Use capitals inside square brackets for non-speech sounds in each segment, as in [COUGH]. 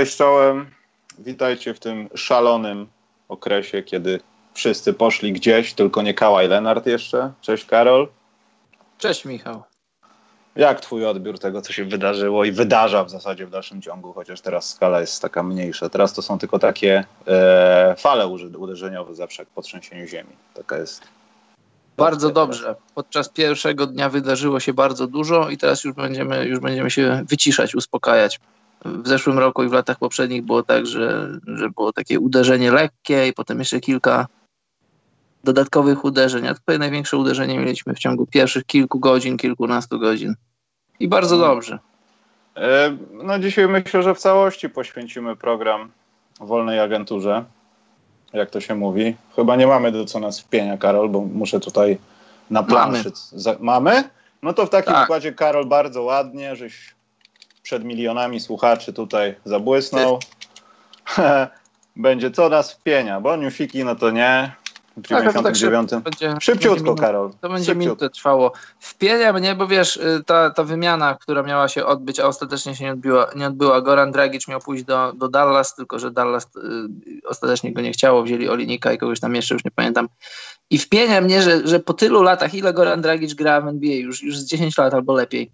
Cześć czołem. Witajcie w tym szalonym okresie, kiedy wszyscy poszli gdzieś, tylko nie Kałaj Lenart jeszcze. Cześć Karol. Cześć Michał. Jak twój odbiór tego, co się wydarzyło i wydarza w zasadzie w dalszym ciągu, chociaż teraz skala jest taka mniejsza. Teraz to są tylko takie e, fale uderzeniowe zawsze po trzęsieniu ziemi. Taka jest. Bardzo dobrze. Podczas pierwszego dnia wydarzyło się bardzo dużo i teraz już będziemy, już będziemy się wyciszać, uspokajać w zeszłym roku i w latach poprzednich było tak, że, że było takie uderzenie lekkie i potem jeszcze kilka dodatkowych uderzeń, a tutaj największe uderzenie mieliśmy w ciągu pierwszych kilku godzin, kilkunastu godzin. I bardzo hmm. dobrze. E, no dzisiaj myślę, że w całości poświęcimy program wolnej agenturze, jak to się mówi. Chyba nie mamy do co nas wpienia, Karol, bo muszę tutaj na planszy... Mamy? mamy? No to w takim tak. układzie, Karol, bardzo ładnie, żeś przed milionami słuchaczy tutaj zabłysnął. [LAUGHS] będzie co nas wpienia, bo newsiki no to nie. W 99. Tak, tak Szybciutko, będzie Karol. To będzie minutę trwało. Wpienia mnie, bo wiesz, y, ta, ta wymiana, która miała się odbyć, a ostatecznie się nie odbyła, nie odbyła. Goran Dragic miał pójść do, do Dallas, tylko że Dallas y, ostatecznie go nie chciało. Wzięli Olinika i kogoś tam jeszcze, już nie pamiętam. I wpienia mnie, że, że po tylu latach, ile Goran Dragic gra w NBA, już, już z 10 lat albo lepiej,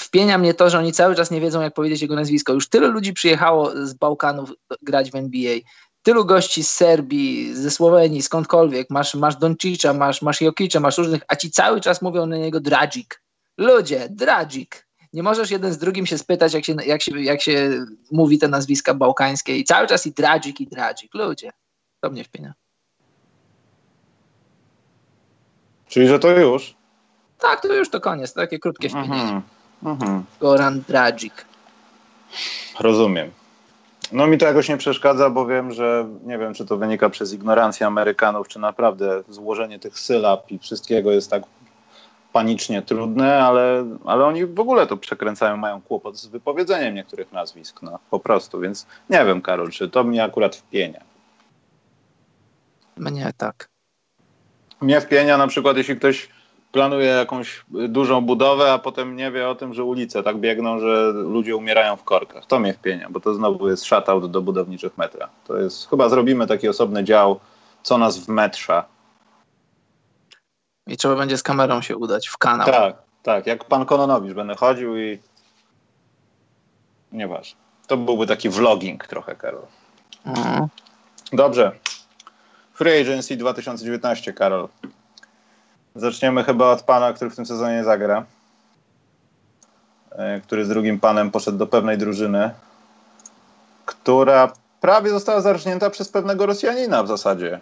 wpienia mnie to, że oni cały czas nie wiedzą, jak powiedzieć jego nazwisko. Już tyle ludzi przyjechało z Bałkanów grać w NBA. Tylu gości z Serbii, ze Słowenii, skądkolwiek. Masz, masz Doncicza, masz, masz Jokicza, masz różnych, a ci cały czas mówią na niego Dragic. Ludzie, Dragic. Nie możesz jeden z drugim się spytać, jak się, jak się, jak się mówi te nazwiska bałkańskie i cały czas i Dragic, i Dragic. Ludzie, to mnie wpienia. Czyli, że to już? Tak, to już to koniec, takie krótkie wpienie. Mhm. Goran Dragic. Rozumiem. No mi to jakoś nie przeszkadza, bo wiem, że nie wiem, czy to wynika przez ignorancję Amerykanów, czy naprawdę złożenie tych sylab i wszystkiego jest tak panicznie trudne, ale, ale oni w ogóle to przekręcają, mają kłopot z wypowiedzeniem niektórych nazwisk, no po prostu, więc nie wiem, Karol, czy to mnie akurat wpienia. Mnie tak. Mnie wpienia na przykład, jeśli ktoś planuje jakąś dużą budowę, a potem nie wie o tym, że ulice tak biegną, że ludzie umierają w korkach. To mnie wpienia, bo to znowu jest shoutout do budowniczych metra. To jest, chyba zrobimy taki osobny dział, co nas w metrza. I trzeba będzie z kamerą się udać w kanał. Tak, tak, jak pan Kononowicz będę chodził i nieważne. To byłby taki vlogging trochę, Karol. Mhm. Dobrze. Free Agency 2019, Karol. Zaczniemy chyba od pana, który w tym sezonie zagra. E, który z drugim panem poszedł do pewnej drużyny, która prawie została zarżnięta przez pewnego Rosjanina w zasadzie.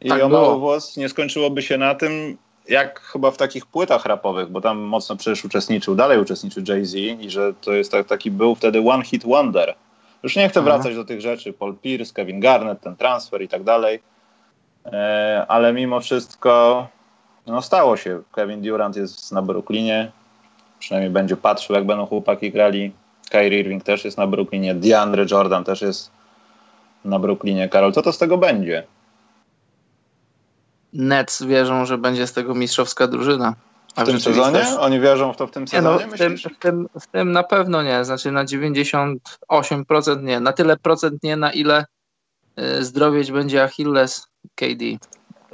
I tak o mało włos nie skończyłoby się na tym, jak chyba w takich płytach rapowych, bo tam mocno przecież uczestniczył, dalej uczestniczy Jay-Z i że to jest tak, taki był wtedy one hit wonder. Już nie chcę wracać do tych rzeczy, Paul Pierce, Kevin Garnett, ten transfer i tak dalej, e, ale mimo wszystko no stało się. Kevin Durant jest na Brooklynie. Przynajmniej będzie patrzył, jak będą chłopaki grali. Kyrie Irving też jest na Brooklynie. DeAndre Jordan też jest na Brooklynie. Karol, co to z tego będzie? Nets wierzą, że będzie z tego mistrzowska drużyna. A w, tym sezonie? Oni wierzą w to w tym sezonie? Nie, no, w, tym, w, tym, w tym na pewno nie. Znaczy na 98% nie. Na tyle procent nie, na ile y, zdrowieć będzie Achilles KD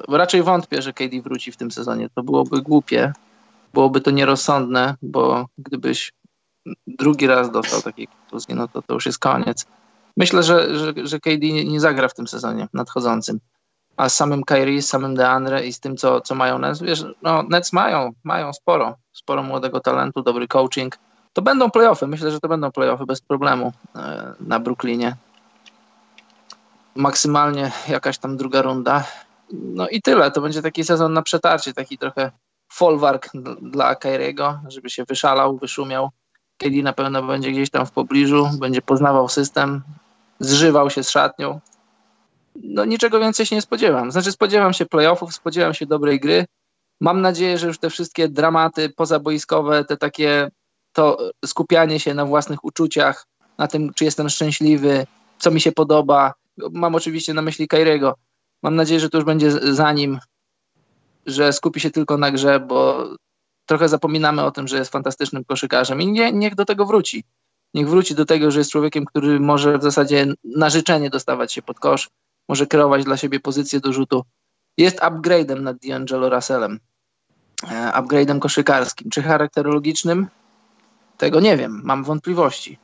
raczej wątpię, że KD wróci w tym sezonie. To byłoby głupie, byłoby to nierozsądne, bo gdybyś drugi raz dostał takiej kontuzji, no to to już jest koniec. Myślę, że, że, że KD nie, zagra w tym sezonie nadchodzącym. A z samym Kyrie, z samym DeAndre i z tym, co, co mają Nets, wiesz, no Nets mają, mają sporo, sporo młodego talentu, dobry coaching. To będą playoffy, myślę, że to będą playoffy bez problemu e, na Brooklynie. Maksymalnie jakaś tam druga runda. No i tyle. To będzie taki sezon na przetarcie, taki trochę folwark dla Kairiego, żeby się wyszalał, wyszumiał KD na pewno będzie gdzieś tam w pobliżu, będzie poznawał system, zżywał się z szatnią. No niczego więcej się nie spodziewam. Znaczy spodziewam się playoffów, spodziewam się dobrej gry. Mam nadzieję, że już te wszystkie dramaty pozaboiskowe, te takie to skupianie się na własnych uczuciach, na tym, czy jestem szczęśliwy, co mi się podoba. Mam oczywiście na myśli Kairiego. Mam nadzieję, że to już będzie za nim, że skupi się tylko na grze, bo trochę zapominamy o tym, że jest fantastycznym koszykarzem i nie, niech do tego wróci. Niech wróci do tego, że jest człowiekiem, który może w zasadzie na życzenie dostawać się pod kosz, może kreować dla siebie pozycję do rzutu. Jest upgrade'em nad D'Angelo Russellem. E, upgrade'em koszykarskim. Czy charakterologicznym? Tego nie wiem, mam wątpliwości.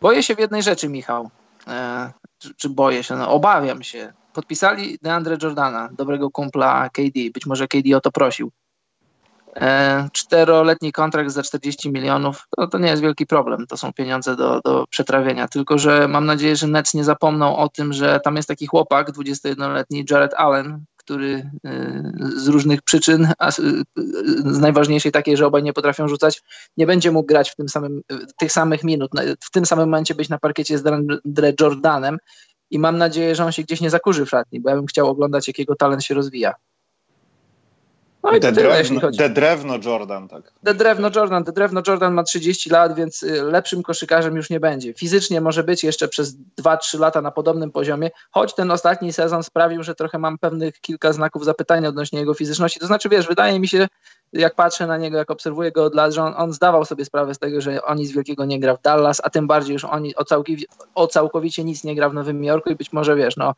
Boję się w jednej rzeczy, Michał. E, czy, czy, boję się? No, obawiam się. Podpisali DeAndre Jordana, dobrego kumpla KD. Być może KD o to prosił. E, czteroletni kontrakt za 40 milionów, to, nie jest wielki problem. To są pieniądze do, do przetrawienia. Tylko, że mam nadzieję, że Nets nie zapomną o tym, że tam jest taki chłopak, 21-letni Jared Allen, który y, z różnych przyczyn, a z najważniejszej takiej, że obaj nie potrafią rzucać, nie będzie mógł grać w tym samym, tych samych minut, w tym samym momencie być na parkiecie z Dre Jordanem i mam nadzieję, że on się gdzieś nie zakurzy w szatni, bo ja bym chciał oglądać, jakiego talent się rozwija. No i drewno, The Drewno Jordan, tak. The Drewno Jordan, The Drewno Jordan ma 30 lat, więc y, lepszym koszykarzem już nie będzie. Fizycznie może być jeszcze przez 2-3 lata na podobnym poziomie, choć ten ostatni sezon sprawił, że trochę mam pewnych kilka znaków zapytania odnośnie jego fizyczności. To znaczy, wiesz, wydaje mi się, jak patrzę na niego, jak obserwuję go od lat, że on, on zdawał sobie sprawę z tego, że on nic wielkiego nie gra w Dallas, a tym bardziej już oni o, całkowicie, o całkowicie nic nie gra w Nowym Jorku i być może, wiesz, no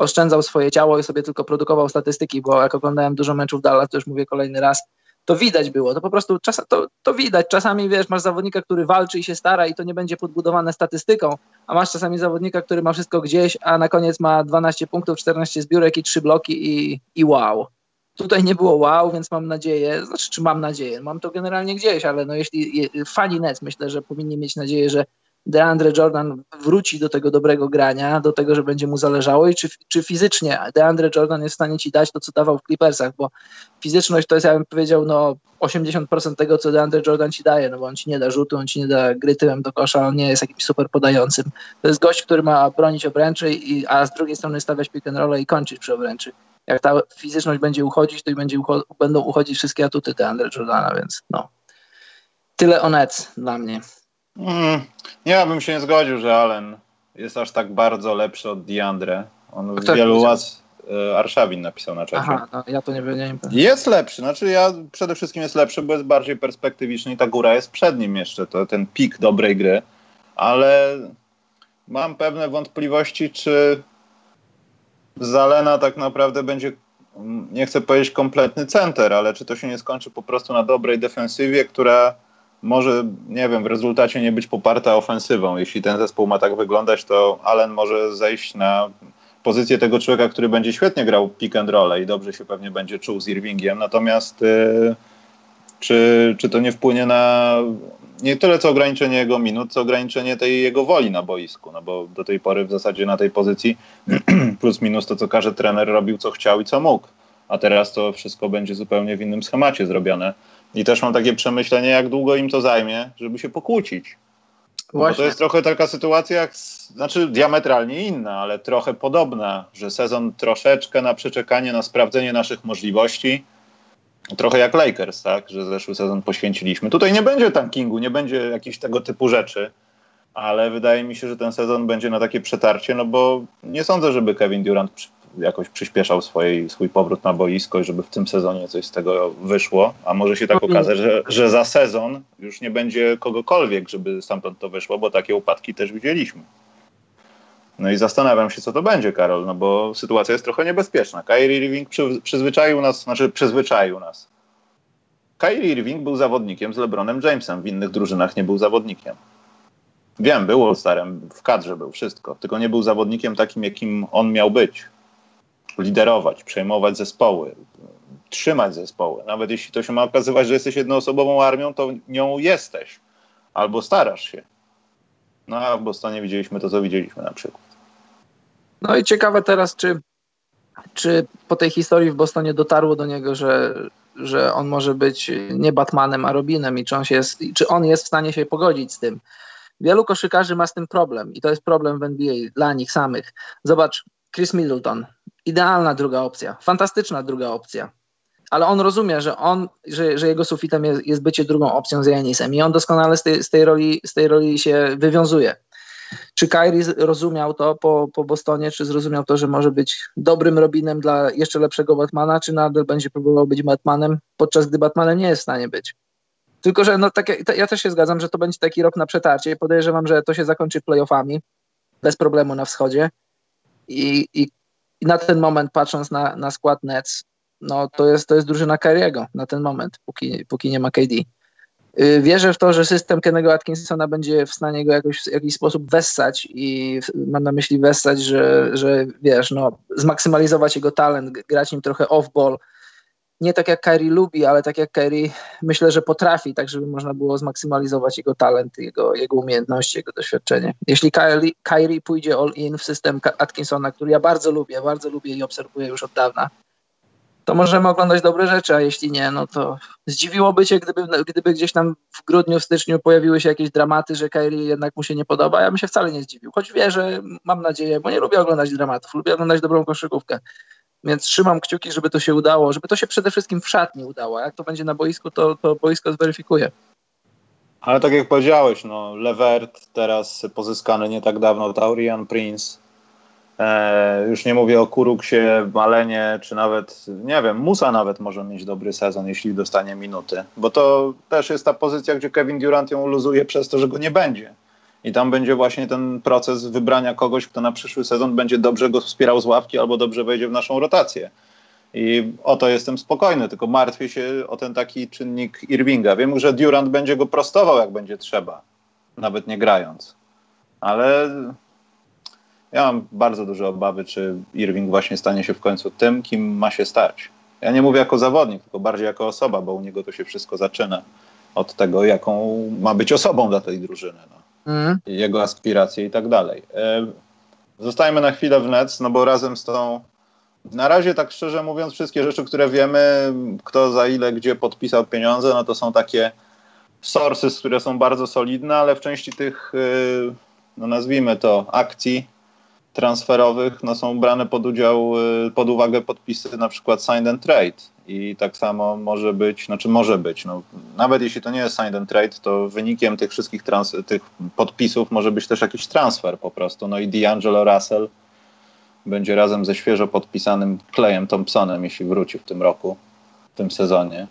oszczędzał swoje ciało i sobie tylko produkował statystyki, bo jak oglądałem dużo meczów Dallas, to już mówię kolejny raz, to widać było, to po prostu czas, to, to widać. Czasami wiesz, masz zawodnika, który walczy i się stara i to nie będzie podbudowane statystyką, a masz czasami zawodnika, który ma wszystko gdzieś, a na koniec ma 12 punktów, 14 zbiórek i 3 bloki i, i wow. Tutaj nie było wow, więc mam nadzieję, znaczy czy mam nadzieję, mam to generalnie gdzieś, ale no jeśli fani Nets myślę, że powinni mieć nadzieję, że DeAndre Jordan wróci do tego dobrego grania, do tego, że będzie mu zależało i czy, czy fizycznie DeAndre Jordan jest w stanie ci dać to, co dawał w Clippersach, bo fizyczność to jest, ja bym powiedział, no 80% tego, co DeAndre Jordan ci daje, no bo on ci nie da rzutu, on ci nie da gry tyłem do kosza, on nie jest jakimś super podającym. To jest gość, który ma bronić obręczy, i, a z drugiej strony stawiać pick and roll i kończyć przy obręczy. Jak ta fizyczność będzie uchodzić, to i będzie ucho będą uchodzić wszystkie atuty DeAndre Jordana, więc no. Tyle o Nets dla mnie. Mm, ja bym się nie zgodził, że Allen jest aż tak bardzo lepszy od Diandre. On w wielu łaz e, Arszawin napisał na czacie. Aha, no, ja to nie wiem. Jest lepszy, znaczy ja przede wszystkim jest lepszy, bo jest bardziej perspektywiczny i ta góra jest przed nim jeszcze, to ten pik dobrej gry, ale mam pewne wątpliwości, czy Zalena tak naprawdę będzie, nie chcę powiedzieć kompletny center, ale czy to się nie skończy po prostu na dobrej defensywie, która może, nie wiem, w rezultacie nie być poparta ofensywą. Jeśli ten zespół ma tak wyglądać, to Allen może zejść na pozycję tego człowieka, który będzie świetnie grał pick and roll i dobrze się pewnie będzie czuł z Irvingiem. Natomiast yy, czy, czy to nie wpłynie na nie tyle co ograniczenie jego minut, co ograniczenie tej jego woli na boisku, no bo do tej pory w zasadzie na tej pozycji [CLEARS THROAT] plus minus to, co każdy trener robił, co chciał i co mógł. A teraz to wszystko będzie zupełnie w innym schemacie zrobione. I też mam takie przemyślenie, jak długo im to zajmie, żeby się pokłócić. Bo to jest trochę taka sytuacja, jak, znaczy diametralnie inna, ale trochę podobna, że sezon troszeczkę na przeczekanie, na sprawdzenie naszych możliwości. Trochę jak Lakers, tak, że zeszły sezon poświęciliśmy. Tutaj nie będzie tankingu, nie będzie jakichś tego typu rzeczy, ale wydaje mi się, że ten sezon będzie na takie przetarcie, no bo nie sądzę, żeby Kevin Durant jakoś przyspieszał swój, swój powrót na boisko i żeby w tym sezonie coś z tego wyszło. A może się tak okazać, że, że za sezon już nie będzie kogokolwiek, żeby stamtąd to wyszło, bo takie upadki też widzieliśmy. No i zastanawiam się, co to będzie, Karol, no bo sytuacja jest trochę niebezpieczna. Kyrie Irving przy, przyzwyczaił nas, znaczy przyzwyczaił nas. Kyrie Irving był zawodnikiem z LeBronem Jamesem, w innych drużynach nie był zawodnikiem. Wiem, był starem, w kadrze był wszystko, tylko nie był zawodnikiem takim, jakim on miał być liderować, przejmować zespoły, trzymać zespoły. Nawet jeśli to się ma okazywać, że jesteś jednoosobową armią, to nią jesteś. Albo starasz się. No a w Bostonie widzieliśmy to, co widzieliśmy na przykład. No i ciekawe teraz, czy, czy po tej historii w Bostonie dotarło do niego, że że on może być nie Batmanem, a Robinem i czy on, się jest, czy on jest w stanie się pogodzić z tym. Wielu koszykarzy ma z tym problem i to jest problem w NBA dla nich samych. Zobacz, Chris Middleton, idealna druga opcja, fantastyczna druga opcja, ale on rozumie, że on, że, że jego sufitem jest, jest bycie drugą opcją z Janisem i on doskonale z tej, z tej, roli, z tej roli się wywiązuje. Czy Kyrie rozumiał to po, po Bostonie, czy zrozumiał to, że może być dobrym Robinem dla jeszcze lepszego Batmana, czy nadal będzie próbował być Batmanem, podczas gdy Batmanem nie jest w stanie być? Tylko, że no, tak, ja też się zgadzam, że to będzie taki rok na przetarcie. Podejrzewam, że to się zakończy playoffami bez problemu na wschodzie. I, i, i na ten moment, patrząc na, na skład Nets, no to jest, to jest drużyna Kyriego na ten moment, póki, póki nie ma KD. Y, wierzę w to, że system Kennego Atkinsona będzie w stanie go jakoś, w jakiś sposób wessać i mam na myśli wessać, że, że wiesz, no, zmaksymalizować jego talent, grać nim trochę off-ball, nie tak jak Kyrie lubi, ale tak jak Kyrie myślę, że potrafi, tak żeby można było zmaksymalizować jego talent, jego, jego umiejętności, jego doświadczenie. Jeśli Kyrie pójdzie all in w system Atkinsona, który ja bardzo lubię, bardzo lubię i obserwuję już od dawna, to możemy oglądać dobre rzeczy, a jeśli nie, no to zdziwiłoby cię, gdyby, gdyby gdzieś tam w grudniu, w styczniu pojawiły się jakieś dramaty, że Kyrie jednak mu się nie podoba. Ja bym się wcale nie zdziwił, choć wierzę, mam nadzieję, bo nie lubię oglądać dramatów, lubię oglądać dobrą koszykówkę. Więc trzymam kciuki, żeby to się udało, żeby to się przede wszystkim w szatni udało. Jak to będzie na boisku, to, to boisko zweryfikuje. Ale tak jak powiedziałeś, no, Levert teraz pozyskany nie tak dawno, Taurian Prince, E, już nie mówię o Kuruksie, Malenie, czy nawet, nie wiem, Musa nawet może mieć dobry sezon, jeśli dostanie minuty. Bo to też jest ta pozycja, gdzie Kevin Durant ją luzuje przez to, że go nie będzie. I tam będzie właśnie ten proces wybrania kogoś, kto na przyszły sezon będzie dobrze go wspierał z ławki albo dobrze wejdzie w naszą rotację. I o to jestem spokojny, tylko martwię się o ten taki czynnik Irvinga. Wiem, że Durant będzie go prostował, jak będzie trzeba, nawet nie grając. Ale ja mam bardzo duże obawy, czy Irving właśnie stanie się w końcu tym, kim ma się stać. Ja nie mówię jako zawodnik, tylko bardziej jako osoba, bo u niego to się wszystko zaczyna od tego, jaką ma być osobą dla tej drużyny. No. Mm. Jego aspiracje i tak dalej. E, zostajmy na chwilę w Nets, no bo razem z tą na razie, tak szczerze mówiąc, wszystkie rzeczy, które wiemy, kto za ile, gdzie podpisał pieniądze, no to są takie sources, które są bardzo solidne, ale w części tych, y, no nazwijmy to, akcji, transferowych no, są brane pod udział, y, pod uwagę podpisy na przykład signed and trade. I tak samo może być, znaczy może być, no, nawet jeśli to nie jest signed and trade, to wynikiem tych wszystkich trans, tych podpisów może być też jakiś transfer po prostu, no i D'Angelo Russell będzie razem ze świeżo podpisanym Clayem Thompsonem, jeśli wróci w tym roku, w tym sezonie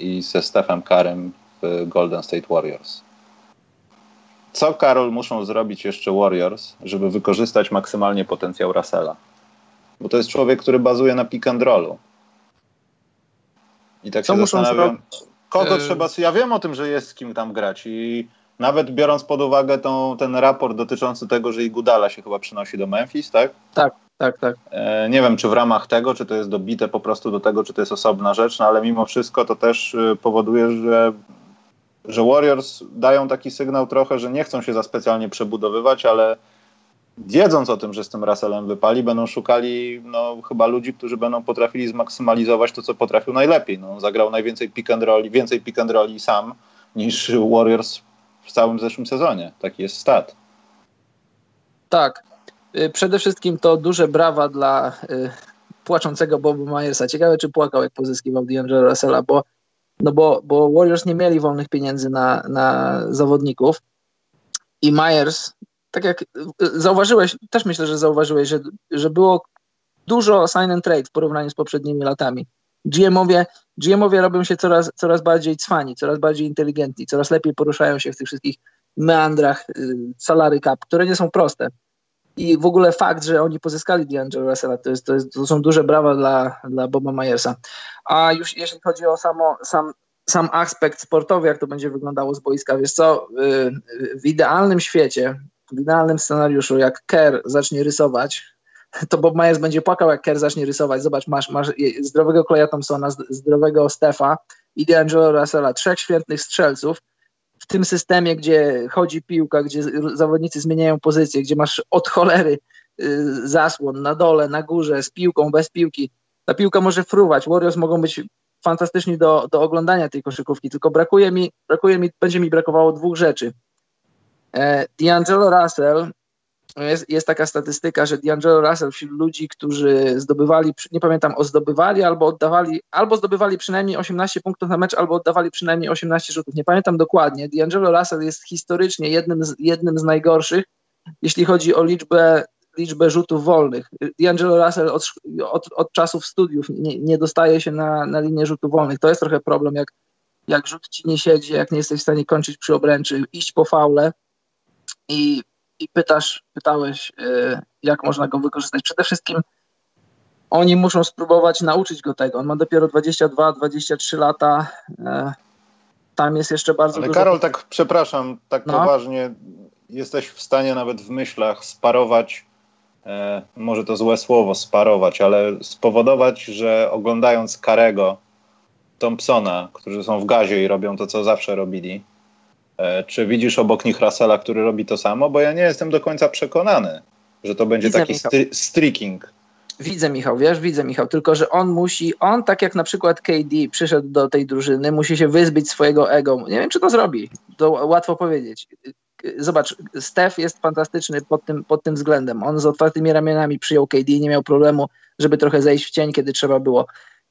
i ze Stephem Karem w Golden State Warriors co Karol muszą zrobić jeszcze Warriors, żeby wykorzystać maksymalnie potencjał Russella? Bo to jest człowiek, który bazuje na pick and rollu. I tak co się muszą zastanawiam, zrobić? kogo y- trzeba... Ja wiem o tym, że jest z kim tam grać i nawet biorąc pod uwagę tą, ten raport dotyczący tego, że Igudala się chyba przynosi do Memphis, tak? Tak, tak, tak. E, nie wiem, czy w ramach tego, czy to jest dobite po prostu do tego, czy to jest osobna rzecz, no ale mimo wszystko to też y, powoduje, że że Warriors dają taki sygnał trochę, że nie chcą się za specjalnie przebudowywać, ale wiedząc o tym, że z tym Russellem wypali, będą szukali no, chyba ludzi, którzy będą potrafili zmaksymalizować to, co potrafił najlepiej. No, zagrał najwięcej pick and roll, więcej pick and rolli sam niż Warriors w całym zeszłym sezonie. Taki jest stat. Tak. Y, przede wszystkim to duże brawa dla y, płaczącego Boba Myersa. Ciekawe, czy płakał, jak pozyskiwał D'Angelo Russella, bo no bo, bo Warriors nie mieli wolnych pieniędzy na, na zawodników i Myers, tak jak zauważyłeś, też myślę, że zauważyłeś, że, że było dużo sign and trade w porównaniu z poprzednimi latami. GM-owie, GM-owie robią się coraz, coraz bardziej cwani, coraz bardziej inteligentni, coraz lepiej poruszają się w tych wszystkich meandrach y, salary cap, które nie są proste. I w ogóle fakt, że oni pozyskali D'Angelo Russella, to, jest, to, jest, to są duże brawa dla, dla Boba Myersa. A już jeśli chodzi o samo, sam, sam aspekt sportowy, jak to będzie wyglądało z boiska, wiesz co, w idealnym świecie, w idealnym scenariuszu, jak Kerr zacznie rysować, to Bob Myers będzie płakał, jak Kerr zacznie rysować. Zobacz, masz, masz zdrowego Claya Thompsona, zdrowego Stefa i D'Angelo Russella, trzech świetnych strzelców, tym systemie, gdzie chodzi piłka, gdzie zawodnicy zmieniają pozycję, gdzie masz od cholery y, zasłon na dole, na górze, z piłką, bez piłki, ta piłka może fruwać. Warriors mogą być fantastyczni do, do oglądania tej koszykówki, tylko brakuje mi, brakuje mi, będzie mi brakowało dwóch rzeczy. E, D'Angelo Russell, jest, jest taka statystyka, że D'Angelo Russell wśród ludzi, którzy zdobywali, nie pamiętam, o zdobywali albo oddawali, albo zdobywali przynajmniej 18 punktów na mecz, albo oddawali przynajmniej 18 rzutów. Nie pamiętam dokładnie. D'Angelo Russell jest historycznie jednym z, jednym z najgorszych, jeśli chodzi o liczbę liczbę rzutów wolnych. D'Angelo Russell od, od, od czasów studiów nie, nie dostaje się na, na linię rzutów wolnych. To jest trochę problem, jak, jak rzut ci nie siedzi, jak nie jesteś w stanie kończyć przy obręczy, iść po faule i, i pytasz, pytałeś, y, jak można go wykorzystać. Przede wszystkim oni muszą spróbować nauczyć go tego. On ma dopiero 22-23 lata. Y, tam jest jeszcze bardzo Ale dużo... Karol, tak przepraszam, tak no. poważnie, jesteś w stanie nawet w myślach sparować E, może to złe słowo, sparować, ale spowodować, że oglądając Karego, Thompsona, którzy są w gazie i robią to, co zawsze robili, e, czy widzisz obok nich Russella, który robi to samo? Bo ja nie jestem do końca przekonany, że to będzie widzę, taki stri streaking. Widzę, Michał, wiesz, widzę, Michał, tylko że on musi, on tak jak na przykład KD przyszedł do tej drużyny, musi się wyzbyć swojego ego. Nie wiem, czy to zrobi, to łatwo powiedzieć zobacz, Steph jest fantastyczny pod tym, pod tym względem. On z otwartymi ramionami przyjął KD, nie miał problemu, żeby trochę zejść w cień, kiedy trzeba było.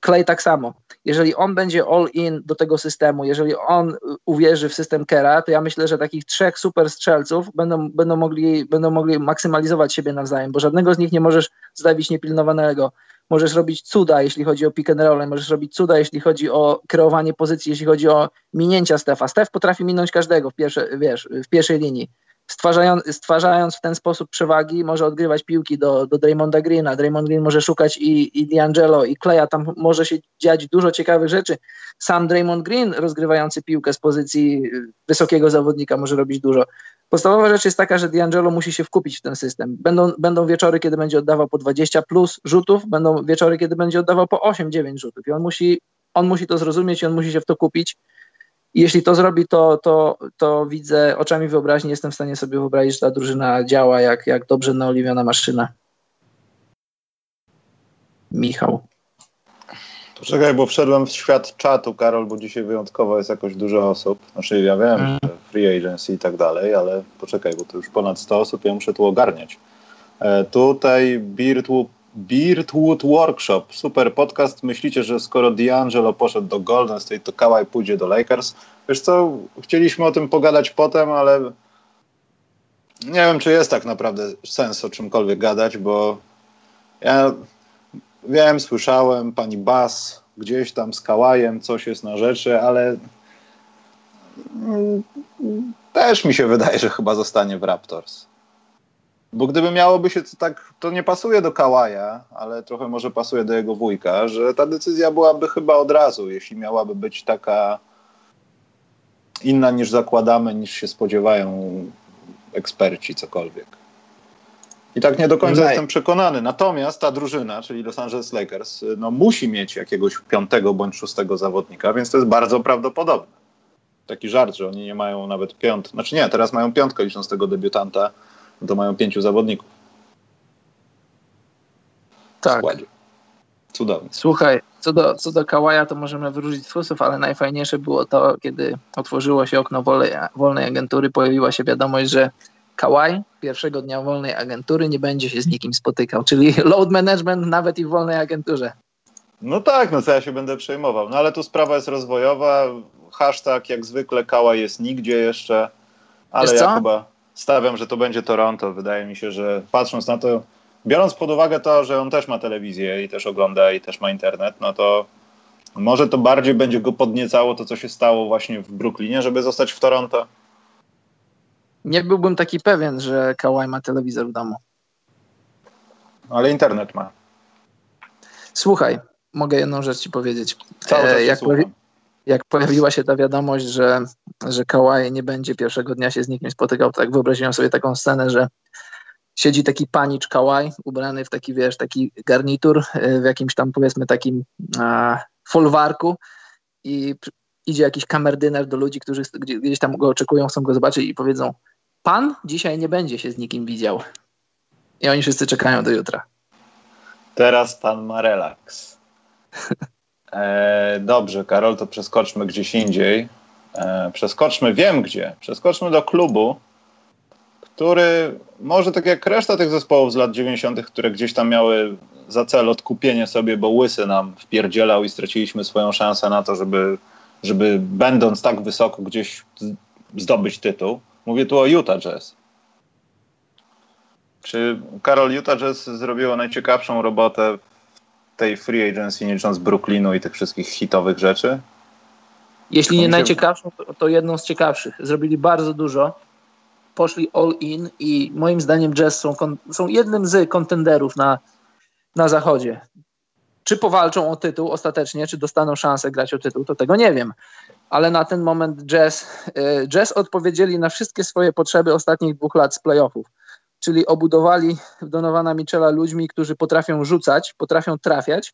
Clay tak samo. Jeżeli on będzie all in do tego systemu, jeżeli on uwierzy w system Kera, to ja myślę, że takich trzech super strzelców będą, będą, mogli, będą mogli maksymalizować siebie nawzajem, bo żadnego z nich nie możesz zostawić niepilnowanego możesz robić cuda, jeśli chodzi o pick and roll, możesz robić cuda, jeśli chodzi o kreowanie pozycji, jeśli chodzi o minięcia Stefa. Stef potrafi minąć każdego w, pierwsze, wiesz, w pierwszej linii. Stwarzając, stwarzając w ten sposób przewagi, może odgrywać piłki do, do Draymonda Greena. Draymond Green może szukać i, i D'Angelo, i Kleja. Tam może się dziać dużo ciekawych rzeczy. Sam Draymond Green, rozgrywający piłkę z pozycji wysokiego zawodnika, może robić dużo. Podstawowa rzecz jest taka, że D'Angelo musi się wkupić w ten system. Będą, będą wieczory, kiedy będzie oddawał po 20 plus rzutów, będą wieczory, kiedy będzie oddawał po 8-9 rzutów i on musi, on musi to zrozumieć i on musi się w to kupić. I jeśli to zrobi, to, to, to widzę oczami wyobraźni, jestem w stanie sobie wyobrazić, że ta drużyna działa jak, jak dobrze naoliwiona maszyna. Michał. Poczekaj, bo wszedłem w świat czatu, Karol, bo dzisiaj wyjątkowo jest jakoś dużo osób. Znaczy ja wiem, mm. że free agency i tak dalej, ale poczekaj, bo to już ponad 100 osób, ja muszę tu ogarniać. E, tutaj Beardwood, Beardwood Workshop, super podcast. Myślicie, że skoro D'Angelo poszedł do Golden State, to Kawhi pójdzie do Lakers? Wiesz co, chcieliśmy o tym pogadać potem, ale nie wiem, czy jest tak naprawdę sens o czymkolwiek gadać, bo ja Wiem, słyszałem, pani Bas gdzieś tam z Kałajem coś jest na rzeczy, ale mm, też mi się wydaje, że chyba zostanie w Raptors. Bo gdyby miałoby się to tak, to nie pasuje do Kałaja, ale trochę może pasuje do jego wujka, że ta decyzja byłaby chyba od razu, jeśli miałaby być taka inna niż zakładamy, niż się spodziewają eksperci, cokolwiek. I tak nie do końca no jestem przekonany. Natomiast ta drużyna, czyli Los Angeles Lakers, no, musi mieć jakiegoś piątego bądź szóstego zawodnika, więc to jest bardzo prawdopodobne. Taki żart, że oni nie mają nawet piąt. Znaczy nie, teraz mają piątkę licząc tego debiutanta, to mają pięciu zawodników. Tak. Cudownie. Słuchaj, co do, co do Kałaja, to możemy wyróżnić twórców, ale najfajniejsze było to, kiedy otworzyło się okno wolnej, wolnej agentury, pojawiła się wiadomość, że Kawaj pierwszego dnia wolnej agentury nie będzie się z nikim spotykał, czyli [LAUGHS] load management nawet i w wolnej agenturze. No tak, no co ja się będę przejmował. No ale tu sprawa jest rozwojowa. Hashtag jak zwykle Kałaj jest nigdzie jeszcze, ale ja chyba stawiam, że to będzie Toronto. Wydaje mi się, że patrząc na to, biorąc pod uwagę to, że on też ma telewizję i też ogląda i też ma internet, no to może to bardziej będzie go podniecało to, co się stało właśnie w Brooklynie, żeby zostać w Toronto nie byłbym taki pewien, że Kawhi ma telewizor w domu. Ale internet ma. Słuchaj, mogę jedną rzecz ci powiedzieć. E, jak, pojawi, jak, pojawiła się ta wiadomość, że, że Kawhi nie będzie pierwszego dnia się z nikim spotykał, tak wyobraziłem sobie taką scenę, że siedzi taki panicz Kawhi, ubrany w taki, wiesz, taki garnitur, e, w jakimś tam powiedzmy takim a, folwarku i idzie jakiś kamerdyner do ludzi, którzy gdzieś tam go oczekują, chcą go zobaczyć i powiedzą Pan dzisiaj nie będzie się z nikim widział. I oni wszyscy czekają do jutra. Teraz pan ma relaks. [LAUGHS] E, dobrze, Karol, to przeskoczmy gdzieś indziej. E, przeskoczmy, wiem gdzie. Przeskoczmy do klubu, który może tak jak reszta tych zespołów z lat 90., które gdzieś tam miały za cel odkupienie sobie, bo łysy nam wpierdzielał i straciliśmy swoją szansę na to, żeby, żeby będąc tak wysoko gdzieś zdobyć tytuł. Mówię tu o Utah Jazz. Czy Karol Utah Jazz zrobiło najciekawszą robotę tej free agency, nie licząc Brooklynu i tych wszystkich hitowych rzeczy? Jeśli nie najciekawszą, to, to jedną z ciekawszych. Zrobili bardzo dużo, poszli all in i moim zdaniem Jazz są, są jednym z kontenderów na, na zachodzie. Czy powalczą o tytuł ostatecznie, czy dostaną szansę grać o tytuł, to tego nie wiem. Ale na ten moment Jazz, e, jazz odpowiedzieli na wszystkie swoje potrzeby ostatnich dwóch lat z playoffów czyli obudowali Donowana Michela ludźmi, którzy potrafią rzucać, potrafią trafiać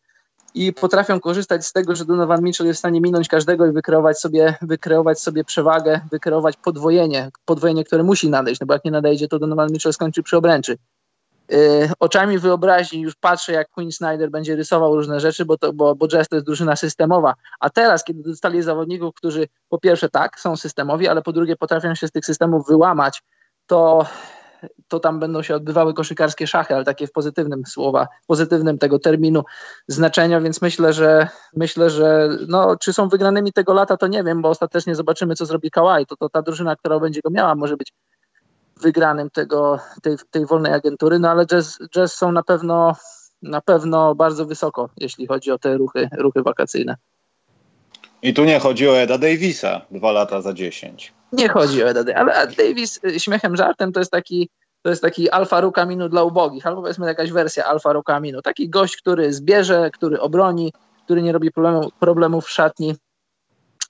i potrafią korzystać z tego, że Donovan Mitchell jest w stanie minąć każdego i wykreować sobie, wykreować sobie przewagę, wykreować podwojenie, podwojenie, które musi nadejść, no bo jak nie nadejdzie, to Donovan Mitchell skończy przy obręczy. Yy, oczami wyobraźni już patrzę, jak Quinn Snyder będzie rysował różne rzeczy, bo, to, bo, bo Jazz to jest drużyna systemowa. A teraz, kiedy dostali zawodników, którzy po pierwsze tak, są systemowi, ale po drugie potrafią się z tych systemów wyłamać, to to tam będą się odbywały koszykarskie szachy, ale takie w pozytywnym słowa, pozytywnym tego terminu znaczenia, więc myślę, że myślę, że no, czy są wygranymi tego lata, to nie wiem, bo ostatecznie zobaczymy, co zrobi Kawhi. To, to ta drużyna, która będzie go miała, może być wygranym tego, tej, tej wolnej agentury, no ale jazz, jazz są na pewno na pewno bardzo wysoko, jeśli chodzi o te ruchy, ruchy wakacyjne. I tu nie chodzi o Eda Davisa, dwa lata za dziesięć. Nie chodzi o Eda Davisa, ale Davis y, śmiechem, żartem to jest taki to jest taki alfa rukaminu dla ubogich, albo powiedzmy jakaś wersja alfa rukaminu. Taki gość, który zbierze, który obroni, który nie robi problemu, problemów w szatni,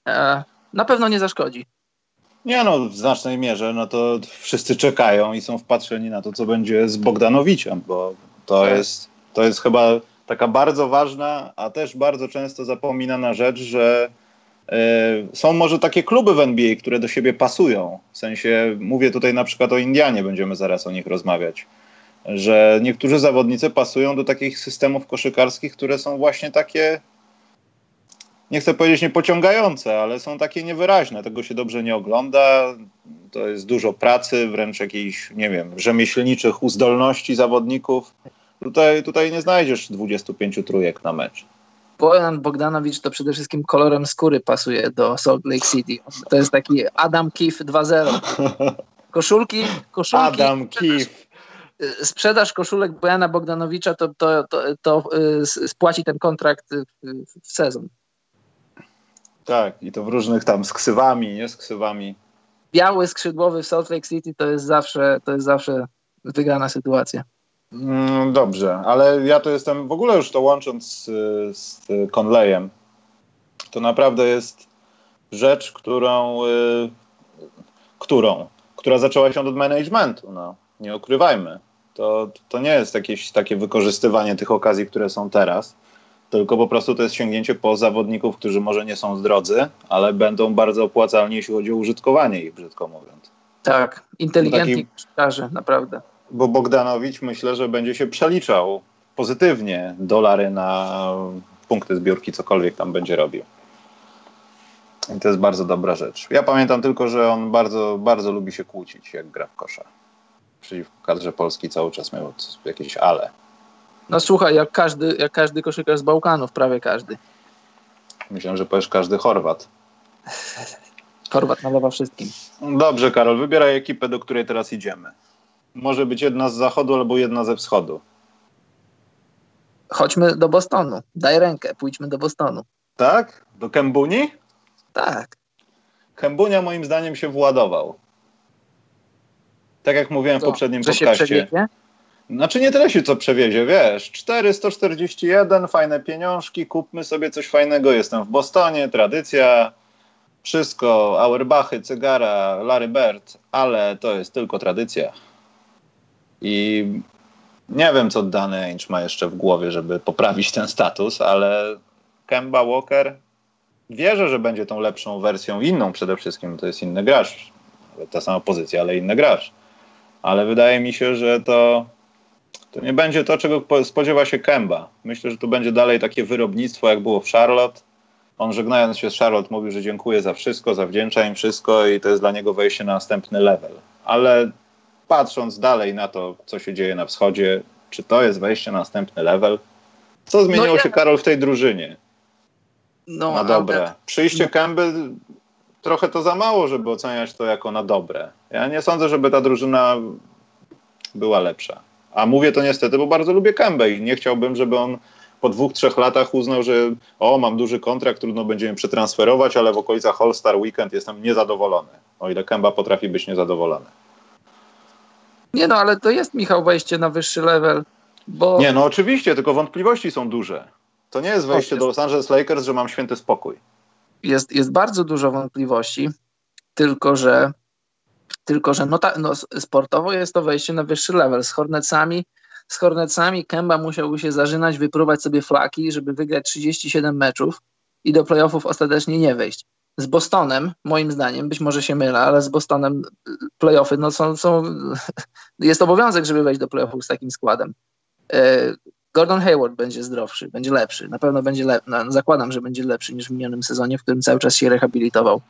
e, na pewno nie zaszkodzi. Nie no, w znacznej mierze, no to wszyscy czekają i są wpatrzeni na to, co będzie z Bogdanowiciem, bo to tak. jest, to jest chyba taka bardzo ważna, a też bardzo często zapominana rzecz, że są może takie kluby w NBA, które do siebie pasują. W sensie, mówię tutaj na przykład o Indianie, będziemy zaraz o nich rozmawiać, że niektórzy zawodnicy pasują do takich systemów koszykarskich, które są właśnie takie, nie chcę powiedzieć niepociągające, ale są takie niewyraźne. Tego się dobrze nie ogląda. To jest dużo pracy, wręcz jakichś, nie wiem, rzemieślniczych uzdolności zawodników Tutaj, tutaj nie znajdziesz 25 trójek na mecz. Bojan Bogdanowicz to przede wszystkim kolorem skóry pasuje do Salt Lake City. To jest taki Adam Keefe 2.0. Koszulki, koszulki. Adam Keefe. Sprzedaż koszulek Bojana Bogdanowicza to, to, to, to y, spłaci ten kontrakt w sezon. Tak, i to w różnych tam z ksywami, nie z ksywami. Biały skrzydłowy w Salt Lake City to jest zawsze, to jest zawsze wygrana sytuacja. Mm, dobrze, ale ja to jestem, w ogóle już to łącząc z, z Conleyem, to naprawdę jest rzecz, którą, y, którą, która zaczęła się od managementu, no, nie ukrywajmy. To, to nie jest jakieś takie wykorzystywanie tych okazji, które są teraz, tylko po prostu to jest sięgnięcie po zawodników, którzy może nie są zdrodzy, ale będą bardzo opłacalni, jeśli chodzi o użytkowanie ich, brzydko mówiąc. Tak, inteligentni taki... naprawdę bo Bogdanowicz myślę, że będzie się przeliczał pozytywnie dolary na punkty zbiórki, cokolwiek tam będzie robił. I to jest bardzo dobra rzecz. Ja pamiętam tylko, że on bardzo, bardzo lubi się kłócić, jak gra w kosza. Przeciwko kadrze Polski cały czas miał jakieś ale. No słuchaj, jak każdy, jak każdy koszykarz z Bałkanów, prawie każdy. Myślałem, że powiesz każdy Chorwat. Chorwat nalewa wszystkim. Dobrze, Karol, wybieraj ekipę, do której teraz idziemy. Może być jedna z zachodu albo jedna ze wschodu. Chodźmy do Bostonu. Daj rękę, pójdźmy do Bostonu. Tak? Do Kembuni? Tak. Kembunia moim zdaniem się władował. Tak jak mówiłem w poprzednim że podcaście. Się Znaczy nie tyle się co przewiezie, wiesz, 441, fajne pieniążki, kupmy sobie coś fajnego, jestem w Bostonie, tradycja, wszystko, Auerbachy, cygara, Larry Bird, ale to jest tylko tradycja. I nie wiem, co Danny Ainge ma jeszcze w głowie, żeby poprawić ten status, ale Kemba Walker wierzę, że będzie tą lepszą wersją, inną przede wszystkim, to jest inny gracz. Ta sama pozycja, ale inny gracz. Ale wydaje mi się, że to, To nie będzie to, czego spodziewa się Kemba. Myślę, że to będzie dalej takie wyrobnictwo, jak było w Charlotte. On żegnając się z Charlotte mówił, że dziękuję za wszystko, zawdzięcza im wszystko i to jest dla niego wejście na następny level. Ale patrząc dalej na to, co się dzieje na wschodzie, czy to jest wejście na następny level? Co zmieniło no ja... się, Karol, w tej drużynie? No, na dobre. Przyjście no. Kemby trochę to za mało, żeby oceniać to jako na dobre. Ja nie sądzę, żeby ta drużyna była lepsza. A mówię to niestety, bo bardzo lubię Kębę i nie chciałbym, żeby on po dwóch, trzech latach uznał, że o, mam duży kontrakt, trudno będziemy przetransferować, ale w okolicach All-Star Weekend jestem niezadowolony. O ile Kęba potrafi być niezadowolony. Nie no, ale to jest, Michał, wejście na wyższy level, bo... Nie, no oczywiście, tylko wątpliwości są duże. To nie jest wejście do Los Angeles Lakers, że mam święty spokój. Jest, jest bardzo dużo wątpliwości, tylko że tylko, że no, ta, no, sportowo jest to wejście na wyższy level. Z Hornetsami, z Hornetsami Kemba musiałby się zażynać, wypróbować sobie flaki, żeby wygrać 37 meczów i do playoffów ostatecznie nie wejść. Z Bostonem, moim zdaniem, być może się mylę, ale z Bostonem playoffy no, są, są [LAUGHS] jest obowiązek, żeby wejść do playoffów z takim składem. E, Gordon Hayward będzie zdrowszy, będzie lepszy. Na pewno będzie lepszy. No, zakładam, że będzie lepszy niż w minionym sezonie, w którym cały czas się rehabilitował.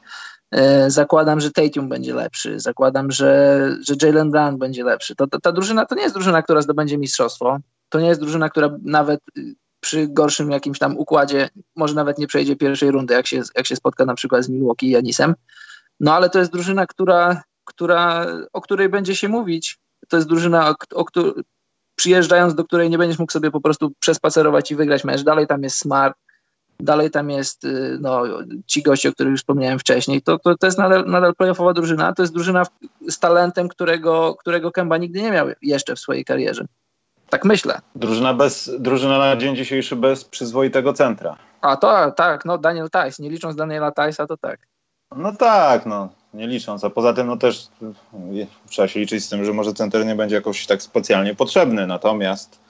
E, zakładam, że Tatum będzie lepszy. Zakładam, że, że Jalen Brown będzie lepszy. To, to, ta drużyna to nie jest drużyna, która zdobędzie mistrzostwo. To nie jest drużyna, która nawet y, przy gorszym jakimś tam układzie może nawet nie przejdzie pierwszej rundy, jak się, jak się spotka na przykład z Milwaukee Janisem. No ale to jest drużyna, która, która, o której będzie się mówić. To jest drużyna, o, o, przyjeżdżając do której nie będziesz mógł sobie po prostu przespacerować i wygrać mecz. Dalej tam jest Smart, dalej tam jest y, no, ci goście, o których już wspomniałem wcześniej. To, to, to jest nadal, nadal playoffowa drużyna. To jest drużyna z talentem, którego, którego Kemba nigdy nie miał jeszcze w swojej karierze. Tak myślę. Drużyna, bez, drużyna na dzień dzisiejszy bez przyzwoitego centra. A to tak, no Daniel Tice, nie licząc Daniela Tice'a, to tak. No tak, no nie licząc, a poza tym no też trzeba się liczyć z tym, że może center nie będzie jakoś tak specjalnie potrzebny, natomiast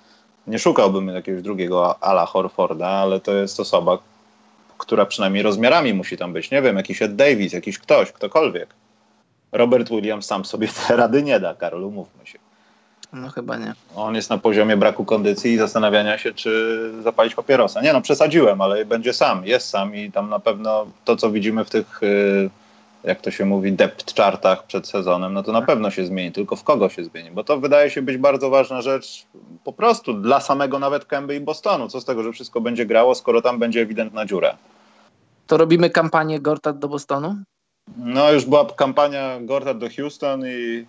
nie szukałbym jakiegoś drugiego ala Horforda, ale to jest osoba, która przynajmniej rozmiarami musi tam być. Nie wiem, jakiś Ed Davis, jakiś ktoś, ktokolwiek. Robert Williams sam sobie [LAUGHS] te rady nie da, Karol, umówmy się. No chyba nie. On jest na poziomie braku kondycji i zastanawiania się, czy zapalić papierosa. Nie no, przesadziłem, ale będzie sam, jest sam i tam na pewno to, co widzimy w tych... Yy, jak to się mówi, depth chartach przed sezonem, no to na pewno się zmieni, tylko w kogo się zmieni, bo to wydaje się być bardzo ważna rzecz po prostu dla samego nawet Kęby i Bostonu. Co z tego, że wszystko będzie grało, skoro tam będzie ewidentna dziura. To robimy kampanię Gortat do Bostonu? No już była kampania Gortat do Houston i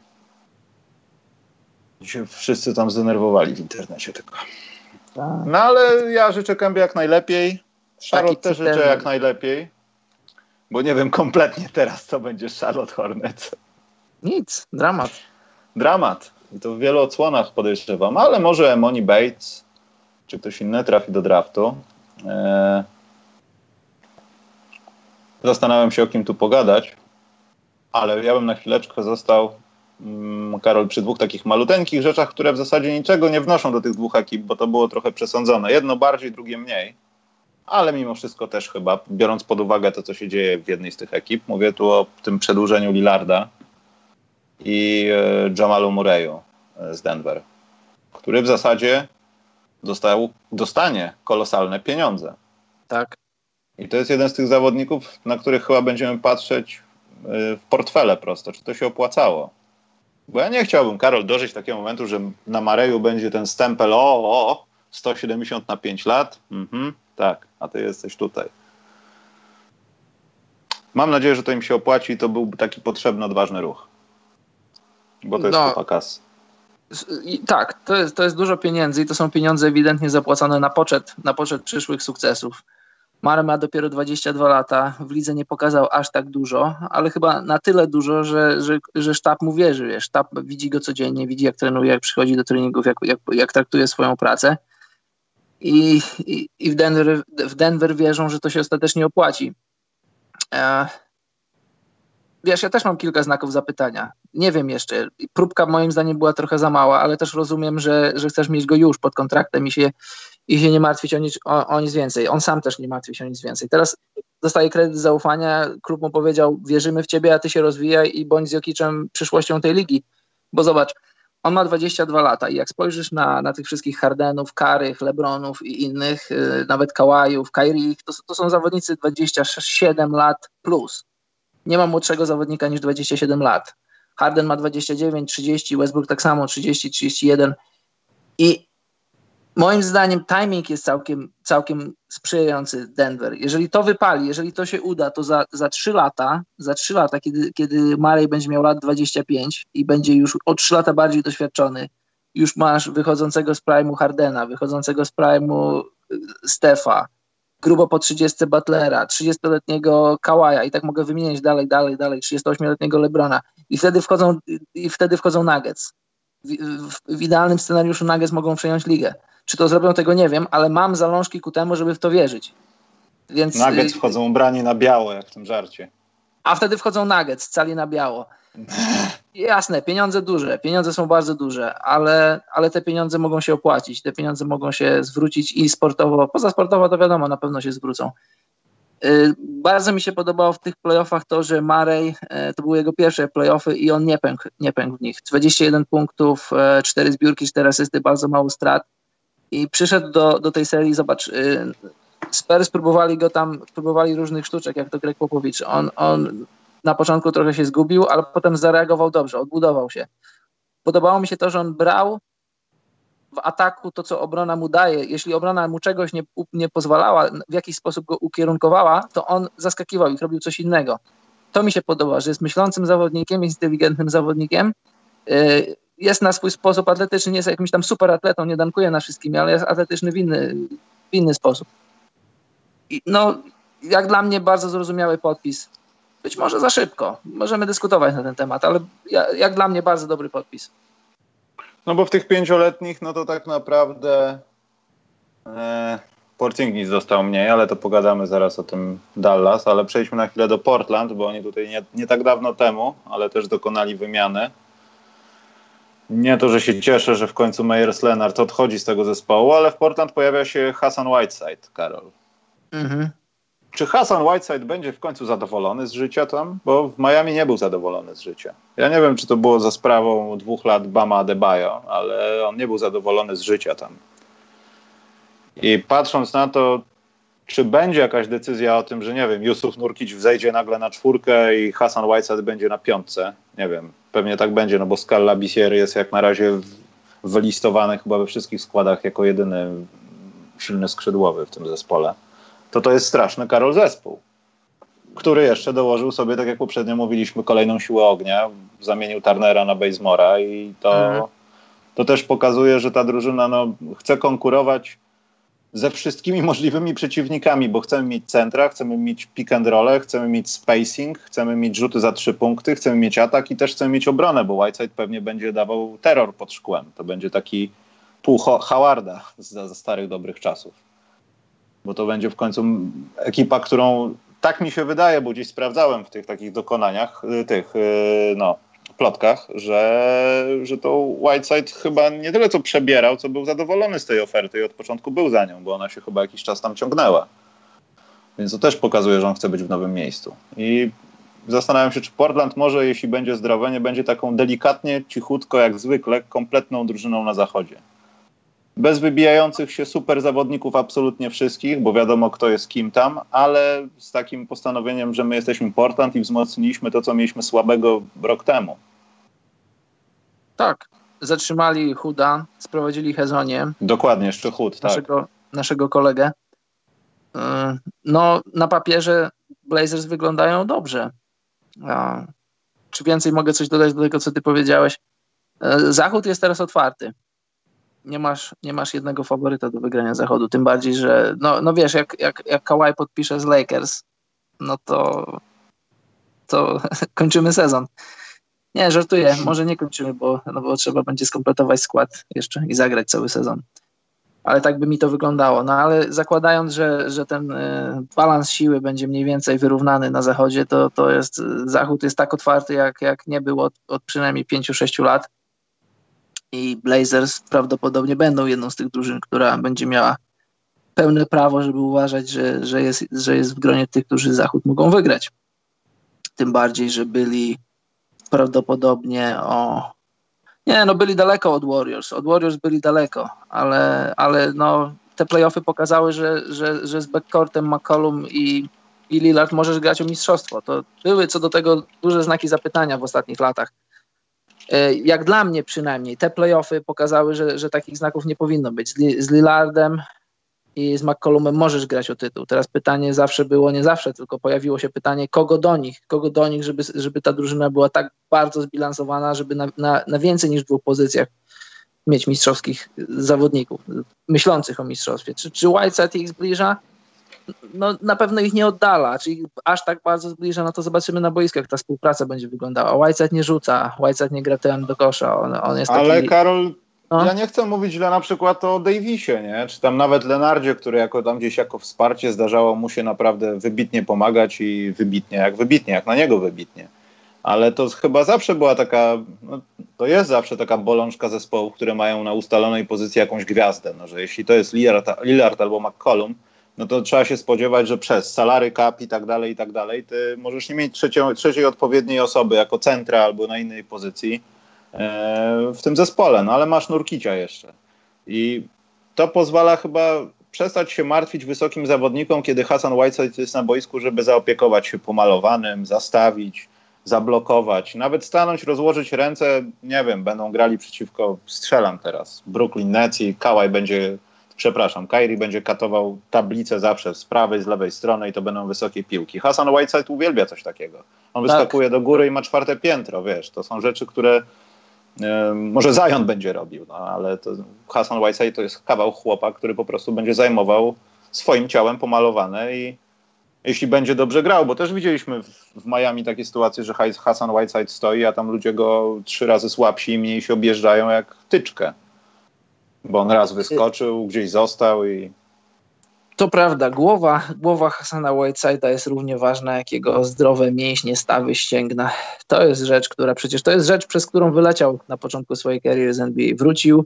się wszyscy tam zdenerwowali w internecie tylko. Tak. No ale ja życzę Kębie jak najlepiej. Charlotte też życzę jak najlepiej. Bo nie wiem kompletnie teraz, co będzie Charlotte Hornets. Nic, dramat. Dramat. I to w wielu odsłonach podejrzewam, ale może Emoni Bates czy ktoś inny trafi do draftu. Eee... Zastanawiam się, o kim tu pogadać, ale ja bym na chwileczkę został, Karol, przy dwóch takich maluteńkich rzeczach, które w zasadzie niczego nie wnoszą do tych dwóch ekip, bo to było trochę przesądzone. Jedno bardziej, drugie mniej ale mimo wszystko też chyba, biorąc pod uwagę to, co się dzieje w jednej z tych ekip, mówię tu o tym przedłużeniu Lillarda i e, Jamalu Murray'u e, z Denver, który w zasadzie dostał, dostanie kolosalne pieniądze. Tak. I to jest jeden z tych zawodników, na których chyba będziemy patrzeć e, w portfele prosto, czy to się opłacało. Bo ja nie chciałbym, Karol, dożyć takiego momentu, że na Mareju będzie ten stempel o, o 170 na 5 lat. Mhm tak, a ty jesteś tutaj. Mam nadzieję, że to im się opłaci i to był taki potrzebny, odważny ruch. Bo to jest no, kupa kas. Tak, to jest, to jest dużo pieniędzy i to są pieniądze ewidentnie zapłacone na poczet, na poczet przyszłych sukcesów. Mare ma dopiero 22 lata, w lidze nie pokazał aż tak dużo, ale chyba na tyle dużo, że, że, że sztab mu wierzy. Wiesz, sztab widzi go codziennie, widzi jak trenuje, jak przychodzi do treningów, jak, jak, jak traktuje swoją pracę i, i, i w, Denver, w Denver wierzą, że to się ostatecznie opłaci. E, wiesz, ja też mam kilka znaków zapytania. Nie wiem jeszcze. Próbka moim zdaniem była trochę za mała, ale też rozumiem, że, że chcesz mieć go już pod kontraktem i się, i się nie martwić o nic, o, o nic więcej. On sam też nie martwi się o nic więcej. Teraz dostaje kredyt zaufania, klub mu powiedział, wierzymy w ciebie, a ty się rozwijaj i bądź z Jokiczem przyszłością tej ligi. Bo zobacz, on ma 22 lata i jak spojrzysz na, na tych wszystkich Hardenów, Karych, Lebronów i innych, yy, nawet Kałajów, Kairich, to, to są zawodnicy 27 lat plus. Nie ma młodszego zawodnika niż 27 lat. Harden ma 29, 30, Westbrook tak samo 30, 31 i moim zdaniem timing jest całkiem, całkiem sprzyjający Denver. Jeżeli to wypali, jeżeli to się uda, to za, za 3 lata, za 3 lata, kiedy, kiedy Murray będzie miał lat 25 i będzie już o 3 lata bardziej doświadczony, już masz wychodzącego z prime'u Hardena, wychodzącego z prime'u y, Stefa, grubo po 30 Butlera, 30-letniego Kawaja i tak mogę wymieniać dalej, dalej, dalej, 38-letniego Lebrona i wtedy wchodzą, i wtedy wchodzą Nuggets. W, w, w idealnym scenariuszu Nuggets mogą przejąć ligę. Czy to zrobią, tego nie wiem, ale mam zalążki ku temu, żeby w to wierzyć. Więc, nuggets y, wchodzą ubrani na biało, jak w tym żarcie. A wtedy wchodzą nuggets, cali na biało. Jasne, pieniądze duże, pieniądze są bardzo duże, ale, ale te pieniądze mogą się opłacić, te pieniądze mogą się zwrócić i sportowo, poza sportowo to wiadomo, na pewno się zwrócą. Y, bardzo mi się podobało w tych playoffach to, że Marej, y, to były jego pierwsze playoffy i on nie pękł, nie pękł w nich. 21 punktów, 4 zbiórki, 4 asysty, bardzo mało strat i przyszedł do, do tej serii, zobacz, y, Spurs próbowali go tam, próbowali różnych sztuczek, jak to Greg Popowicz. On, on na początku trochę się zgubił, ale potem zareagował dobrze, odbudował się. Podobało mi się to, że on brał w ataku to, co obrona mu daje. Jeśli obrona mu czegoś nie, nie pozwalała, w jakiś sposób go ukierunkowała, to on zaskakiwał i robił coś innego. To mi się podoba, że jest myślącym zawodnikiem, jest inteligentnym zawodnikiem. Y, jest na swój sposób atletyczny, nie jest jakimś tam super atletą, nie dankuje na wszystkim, ale jest atletyczny w inny, w inny sposób. I no, jak dla mnie bardzo zrozumiały podpis. Być może za szybko. Możemy dyskutować na ten temat, ale jak dla mnie bardzo dobry podpis. No bo w tych pięcioletnich, no to tak naprawdę e, został mniej, ale to pogadamy zaraz o tym Dallas, ale przejdźmy na chwilę do Portland, bo oni tutaj nie, nie tak dawno temu, ale też dokonali wymiany nie to, że się cieszę, że w końcu Meyers Leonard odchodzi z tego zespołu, ale w Portland pojawia się Hassan Whiteside, Karol. Mhm. Czy Hassan Whiteside będzie w końcu zadowolony z życia tam? Bo w Miami nie był zadowolony z życia. Ja nie wiem, czy to było za sprawą dwóch lat Bama Adebayo, ale on nie był zadowolony z życia tam. I patrząc na to, czy będzie jakaś decyzja o tym, że nie wiem, Yusuf Nurkic wzejdzie nagle na czwórkę i Hassan Whiteside będzie na piątce? Nie wiem, pewnie tak będzie, no bo Scala Bisier jest jak na razie wylistowany chyba we wszystkich składach jako jedyny silny skrzydłowy w tym zespole. To to jest straszny Karol zespół, który jeszcze dołożył sobie, tak jak poprzednio mówiliśmy, kolejną siłę ognia, zamienił Turnera na Bazemora i to, mhm. to też pokazuje, że ta drużyna no, chce konkurować ze wszystkimi możliwymi przeciwnikami, bo chcemy mieć centra, chcemy mieć pick and roll, chcemy mieć spacing, chcemy mieć rzuty za trzy punkty, chcemy mieć atak i też chcemy mieć obronę, bo Whiteside pewnie będzie dawał terror pod szkłem. To będzie taki pół Howarda za starych dobrych czasów. Bo to będzie w końcu ekipa, którą tak mi się wydaje, bo gdzieś sprawdzałem w tych takich dokonaniach, y, tych, y, no, plotkach, że, że to Whiteside chyba nie tyle co przebierał, co był zadowolony z tej oferty i od początku był za nią, bo ona się chyba jakiś czas tam ciągnęła. Więc to też pokazuje, że on chce być w nowym miejscu. I zastanawiam się, czy Portland może, jeśli będzie zdrowe, nie będzie taką delikatnie, cichutko, jak zwykle, kompletną drużyną na zachodzie. Bez wybijających się super zawodników absolutnie wszystkich, bo wiadomo kto jest kim tam, ale z takim postanowieniem, że my jesteśmy Portland i wzmocniliśmy to, co mieliśmy słabego rok temu. Tak. Zatrzymali Huda, sprowadzili Hezonie. Dokładnie, jeszcze Hud, naszego, tak. Naszego kolegę. Y, no, na papierze Blazers wyglądają dobrze. Czy więcej mogę coś dodać do tego, co ty powiedziałeś? Y, Zachód jest teraz otwarty nie masz, nie masz jednego faworyta do wygrania zachodu. Tym bardziej, że no, no wiesz, jak, jak, jak Kawhi podpisze z Lakers, no to, to [LAUGHS] kończymy sezon. Nie, żartuję, może nie kończymy, bo, no bo trzeba będzie skompletować skład jeszcze i zagrać cały sezon. Ale tak by mi to wyglądało. No ale zakładając, że, że ten y, balans siły będzie mniej więcej wyrównany na zachodzie, to, to jest zachód jest tak otwarty, jak, jak nie był od, od przynajmniej 5-6 lat i Blazers prawdopodobnie będą jedną z tych drużyn, która będzie miała pełne prawo, żeby uważać, że, że, jest, że jest w gronie tych, którzy Zachód mogą wygrać. Tym bardziej, że byli prawdopodobnie o Nie, no byli daleko od Warriors. Od Warriors byli daleko, ale, ale no, te playoffy pokazały, że, że, że z backcourtem McCollum i, i Lillard możesz grać o mistrzostwo. To były co do tego duże znaki zapytania w ostatnich latach. E, jak dla mnie przynajmniej, te playoffy pokazały, że, że takich znaków nie powinno być. Z, Lillardem i z McCollumem możesz grać o tytuł. Teraz pytanie zawsze było, nie zawsze, tylko pojawiło się pytanie, kogo do nich, kogo do nich, żeby, żeby ta drużyna była tak bardzo zbilansowana, żeby na, na, na więcej niż dwóch pozycjach mieć mistrzowskich zawodników, myślących o mistrzostwie. Czy, czy Whiteside ich zbliża? No, na pewno ich nie oddala, czyli aż tak bardzo zbliża, no to zobaczymy na boisku, jak ta współpraca będzie wyglądała. Whiteside nie rzuca, Whiteside nie gra tyłem do kosza, on, on jest Ale Karol, no. ja nie chcę mówić źle na przykład o Davisie, nie? czy tam nawet Lenardzie, który jako tam gdzieś jako wsparcie zdarzało mu się naprawdę wybitnie pomagać i wybitnie, jak wybitnie, jak na niego wybitnie ale to chyba zawsze była taka, no, to jest zawsze taka bolączka zespołów, które mają na ustalonej pozycji jakąś gwiazdę, no, że jeśli to jest Lillard, Lillard albo McCollum, no to trzeba się spodziewać, że przez salary cap i tak dalej, i tak dalej, ty możesz nie mieć trzeciej, odpowiedniej osoby jako centra albo na innej pozycji e, w tym zespole, no ale masz Nurkicia jeszcze. I to pozwala chyba przestać się martwić wysokim zawodnikom, kiedy Hasan Whiteside jest na boisku, żeby zaopiekować się pomalowanym, zastawić, zablokować, nawet stanąć, rozłożyć ręce, nie wiem, będą grali przeciwko, strzelam teraz, Brooklyn Nets i Kawhi będzie, przepraszam, Kyrie będzie katował tablicę zawsze z prawej, z lewej strony i to będą wysokie piłki. Hassan Whiteside uwielbia coś takiego. On tak. wyskakuje do góry i ma czwarte piętro, wiesz, to są rzeczy, które może Zion będzie robił, no, ale to Hassan Whiteside to jest kawał chłopa, który po prostu będzie zajmował swoim ciałem pomalowane i jeśli będzie dobrze grał, bo też widzieliśmy w, w Miami takie sytuacje, że Hassan Whiteside stoi, a tam ludzie go trzy razy słabsi i mniej się objeżdżają jak tyczkę. Bo on raz wyskoczył, gdzieś został i... To prawda, głowa, głowa Hassana Whiteside'a jest równie ważna, jak jego zdrowe mięśnie, stawy, ścięgna. To jest rzecz, która przecież, to jest rzecz, przez którą wyleciał na początku swojej kariery z NBA. Wrócił,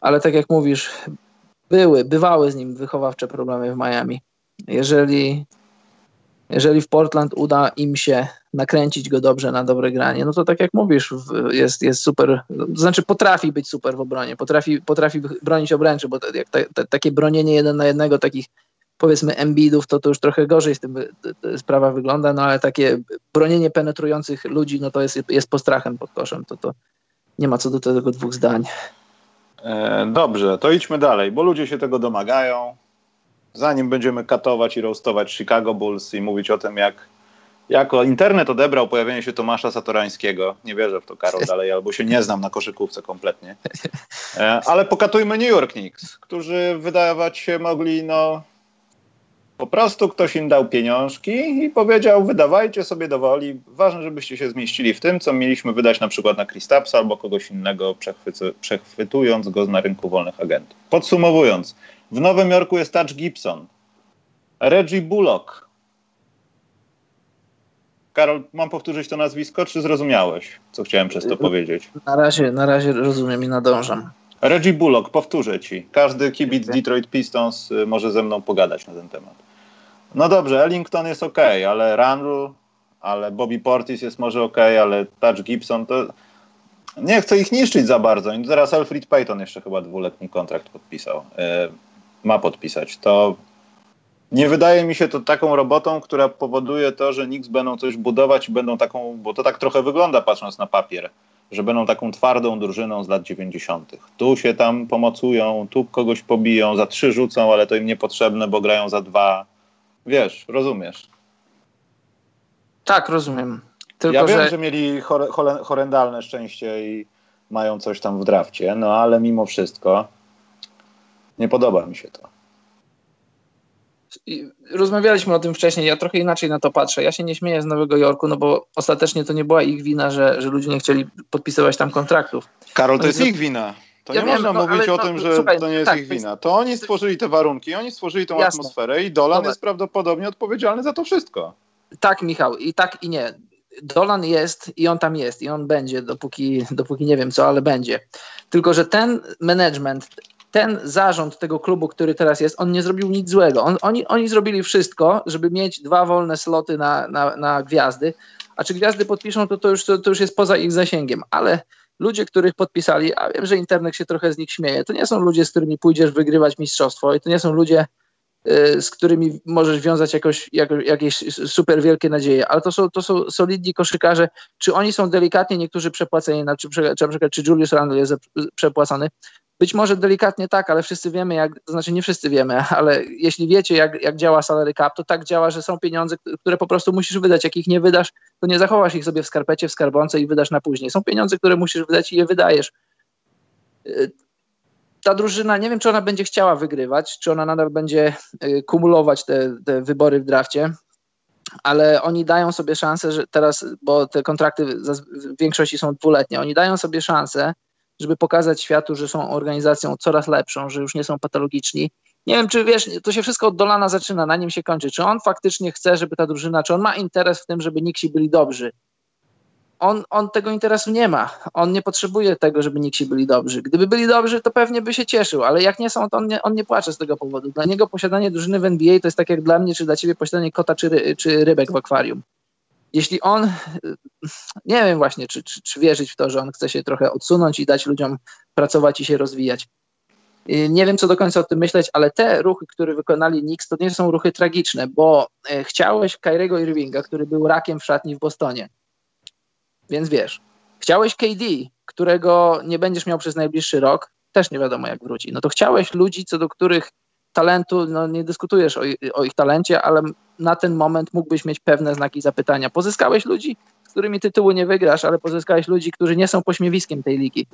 ale tak jak mówisz, były, bywały z nim wychowawcze problemy w Miami. Jeżeli jeżeli w Portland uda im się nakręcić go dobrze na dobre granie, no to tak jak mówisz, jest, jest super, to znaczy potrafi być super w obronie, potrafi, potrafi bronić obręczy, bo jak ta, ta, takie bronienie jeden na jednego takich powiedzmy embidów, to to już trochę gorzej z tym sprawa wygląda, no ale takie bronienie penetrujących ludzi, no to jest, jest postrachem pod koszem, to, to nie ma co do tego dwóch zdań. E, dobrze, to idźmy dalej, bo ludzie się tego domagają zanim będziemy katować i roastować Chicago Bulls i mówić o tym, jak jako internet odebrał pojawienie się Tomasza Satorańskiego. Nie wierzę w to, Karol, [LAUGHS] dalej, albo się nie znam na koszykówce kompletnie. E, ale pokatujmy New York Knicks, którzy wydawać się mogli, no po prostu ktoś im dał pieniążki i powiedział, wydawajcie sobie do woli. Ważne, żebyście się zmieścili w tym, co mieliśmy wydać na przykład na Kristapsa albo kogoś innego, przechwytując go na rynku wolnych agentów. Podsumowując, w Nowym Jorku jest Touch Gibson. Reggie Bullock. Karol, mam powtórzyć to nazwisko, czy zrozumiałeś, co chciałem przez to powiedzieć? Na razie, na razie rozumiem i nadążam. Reggie Bullock, powtórzę ci. Każdy kibic Detroit Pistons y, może ze mną pogadać na ten temat. No dobrze, Ellington jest ok, ale Randall, ale Bobby Portis jest może ok, ale Touch Gibson to nie chcę ich niszczyć za bardzo. I teraz Alfred Payton jeszcze chyba dwuletni kontrakt podpisał. Y, ma podpisać. To nie wydaje mi się to taką robotą, która powoduje to, że Knicks będą coś budować i będą taką, bo to tak trochę wygląda patrząc na papier, że będą taką twardą drużyną z lat 90. Tu się tam pomocują, tu kogoś pobiją, za trzy rzucą, ale to im niepotrzebne, bo grają za dwa. Wiesz, rozumiesz? Tak, rozumiem. Tylko, ja wiem, że, że mieli horrendalne szczęście i mają coś tam w drafcie, no ale mimo wszystko nie podoba mi się to. Rozmawialiśmy o tym wcześniej, ja trochę inaczej na to patrzę. Ja się nie śmieję z Nowego Jorku, no bo ostatecznie to nie była ich wina, że, że ludzie nie chcieli podpisywać tam kontraktów. Karol, to no jest ich wina. To ja nie wiem, można no, mówić o no, tym, że słuchaj, to nie jest tak, ich wina. To oni stworzyli te warunki, oni stworzyli tą jasne. atmosferę i Dolan Dobra. jest prawdopodobnie odpowiedzialny za to wszystko. Tak, Michał, i tak i nie. Dolan jest i on tam jest i on będzie, dopóki, dopóki nie wiem co, ale będzie. Tylko, że ten management ten zarząd tego klubu, który teraz jest, on nie zrobił nic złego. On, oni, oni zrobili wszystko, żeby mieć dwa wolne sloty na, na, na gwiazdy, a czy gwiazdy podpiszą, to, to, już, to, to już jest poza ich zasięgiem, ale ludzie, których podpisali, a wiem, że internet się trochę z nich śmieje, to nie są ludzie, z którymi pójdziesz wygrywać mistrzostwo i to nie są ludzie, y, z którymi możesz wiązać jakoś, jakieś super wielkie nadzieje, ale to są, to są solidni koszykarze. Czy oni są delikatnie niektórzy przepłaceni, czy, czy, czy, czy Julius Randle jest przepłacony? Być może delikatnie tak, ale wszyscy wiemy, jak, to znaczy nie wszyscy wiemy, [LAUGHS] ale jeśli wiecie, jak, jak działa salary cap, to tak działa, że są pieniądze, które po prostu musisz wydać. Jak ich nie wydasz, to nie zachowasz ich sobie w skarpecie, w skarbonce i wydasz na później. Są pieniądze, które musisz wydać i je wydajesz. Y, ta drużyna, nie wiem, czy ona będzie chciała wygrywać, czy ona nadal będzie y, kumulować te, te wybory w drafcie, ale oni dają sobie szansę, że teraz, bo te kontrakty w większości są dwuletnie, oni dają sobie szansę, żeby pokazać światu, że są organizacją coraz lepszą, że już nie są patologiczni. Nie wiem, czy wiesz, to się wszystko od Dolana zaczyna, na nim się kończy. Czy on faktycznie chce, żeby ta drużyna, czy on ma interes w tym, żeby Nixi byli dobrzy? On, on tego interesu nie ma. On nie potrzebuje tego, żeby Nixi byli dobrzy. Gdyby byli dobrzy, to pewnie by się cieszył, ale jak nie są, to on nie, on nie płacze z tego powodu. Dla niego posiadanie drużyny w NBA to jest tak jak dla mnie, czy dla ciebie posiadanie kota czy, ry, czy rybek w akwarium jeśli on, nie wiem właśnie, czy, czy, czy, wierzyć w to, że on chce się trochę odsunąć i dać ludziom pracować i się rozwijać. Nie wiem, co do końca o tym myśleć, ale te ruchy, które wykonali Knicks, to nie są ruchy tragiczne, bo e, chciałeś Kyriego Irvinga, który był rakiem w szatni w Bostonie. Więc wiesz, chciałeś KD, którego nie będziesz miał przez najbliższy rok, też nie wiadomo jak wróci. No to chciałeś ludzi, co do których talentu, no nie dyskutujesz o, o, ich talencie, ale na ten moment mógłbyś mieć pewne znaki zapytania. Pozyskałeś ludzi, z którymi tytułu nie wygrasz, ale pozyskałeś ludzi, którzy nie są pośmiewiskiem tej ligi.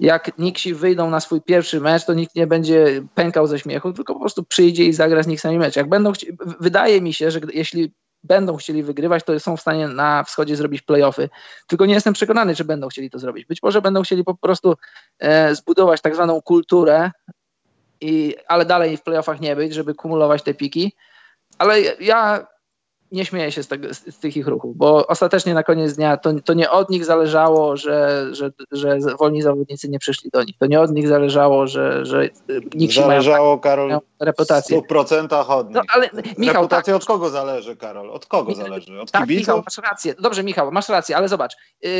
Jak Nixi wyjdą na swój pierwszy mecz, to nikt nie będzie pękał ze śmiechu, tylko po prostu przyjdzie i zagra z nich sami mecz. Jak będą chci- wydaje mi się, że jeśli będą chcieli wygrywać, to są w stanie na wschodzie zrobić playoffy. Tylko nie jestem przekonany, czy będą chcieli to zrobić. Być może będą chcieli po prostu e, zbudować tak zwaną kulturę i, ale dalej w playoffach nie być, żeby kumulować te piki. Ale ja nie śmieję się z, tego, z, tych ich ruchów, bo ostatecznie na koniec dnia to, to nie od nich zależało, że, że, że wolni zawodnicy nie przyszli do nich. To nie od nich zależało, że, że nikt Zależało, mają, Karol, reputację. w 100% od nich. No, ale, Michał, Reputacja tak, od kogo zależy, Karol? Od kogo zależy? Od tak, Michał, masz rację. Dobrze, Michał, masz rację, ale zobacz. Yy,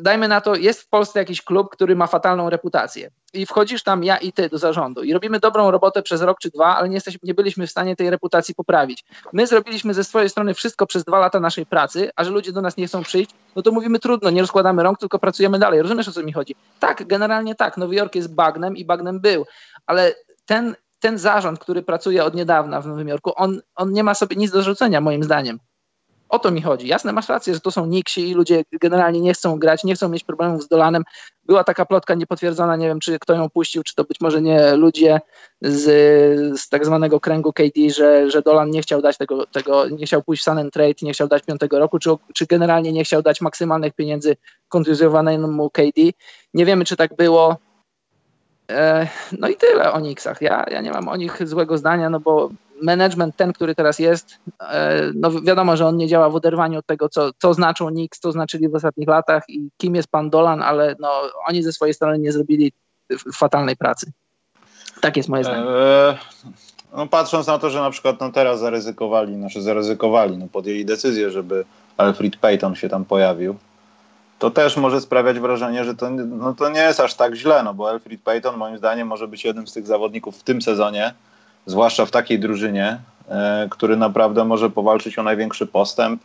dajmy na to, jest w Polsce jakiś klub, który ma fatalną reputację i wchodzisz tam ja i ty do zarządu i robimy dobrą robotę przez rok czy dwa, ale nie, jesteśmy, nie byliśmy w stanie tej reputacji poprawić. My zrobiliśmy ze swojej strony wszystko przez dwa lata naszej pracy, a że ludzie do nas nie chcą przyjść, no to mówimy trudno, nie rozkładamy rąk, tylko pracujemy dalej. Rozumiesz o co mi chodzi? Tak, generalnie tak, Nowy Jork jest bagnem i bagnem był, ale ten, ten zarząd, który pracuje od niedawna w Nowym Jorku, on, on nie ma sobie nic do rzucenia moim zdaniem. O to mi chodzi. Jasne, masz rację, że to są niksi i ludzie generalnie nie chcą grać, nie chcą mieć problemów z Dolanem. Była taka plotka niepotwierdzona, nie wiem, czy kto ją puścił, czy to być może nie ludzie z, z tak zwanego kręgu KD, że, że Dolan nie chciał dać tego, tego, nie chciał pójść w Sun Trade, nie chciał dać piątego roku, czy, czy generalnie nie chciał dać maksymalnych pieniędzy kontuzjowanemu KD. Nie wiemy, czy tak było. E, no i tyle o Nixach. Ja, ja nie mam o nich złego zdania, no bo management ten, który teraz jest, e, no wiadomo, że on nie działa w oderwaniu od tego, co, co znaczą Knicks, co znaczyli w ostatnich latach i kim jest pan Dolan, ale no, oni ze swojej strony nie zrobili fatalnej pracy. Tak jest moje zdanie. Eee, no patrząc na to, że na przykład no teraz zaryzykowali, znaczy zaryzykowali, no podjęli decyzję, żeby Alfred Payton się tam pojawił, to też może sprawiać wrażenie, że to, no to nie jest aż tak źle, no bo Alfred Payton moim zdaniem może być jednym z tych zawodników w tym sezonie, zwłaszcza w takiej drużynie, e, który naprawdę może powalczyć o największy postęp.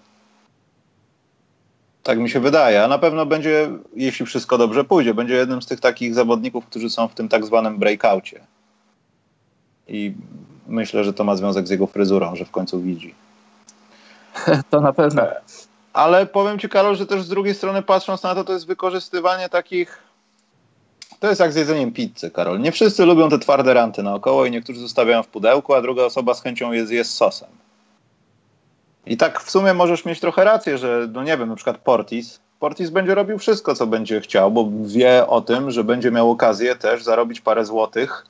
Tak mi się wydaje. A na pewno będzie, jeśli wszystko dobrze pójdzie, będzie jednym z tych takich zawodników, którzy są w tym tak zwanym breakoutie. I myślę, że to ma związek z jego fryzurą, że w końcu widzi. [LAUGHS] To na pewno. Ale powiem Ci, Karol, że też z drugiej strony patrząc na to, to jest wykorzystywanie takich to jest jak z jedzeniem pizzy, Karol. Nie wszyscy lubią te twarde ranty naokoło i niektórzy zostawiają w pudełku, a druga osoba z chęcią je zje z sosem. I tak w sumie możesz mieć trochę rację, że no nie wiem, na przykład Portis. Portis będzie robił wszystko, co będzie chciał, bo wie o tym, że będzie miał okazję też zarobić parę złotych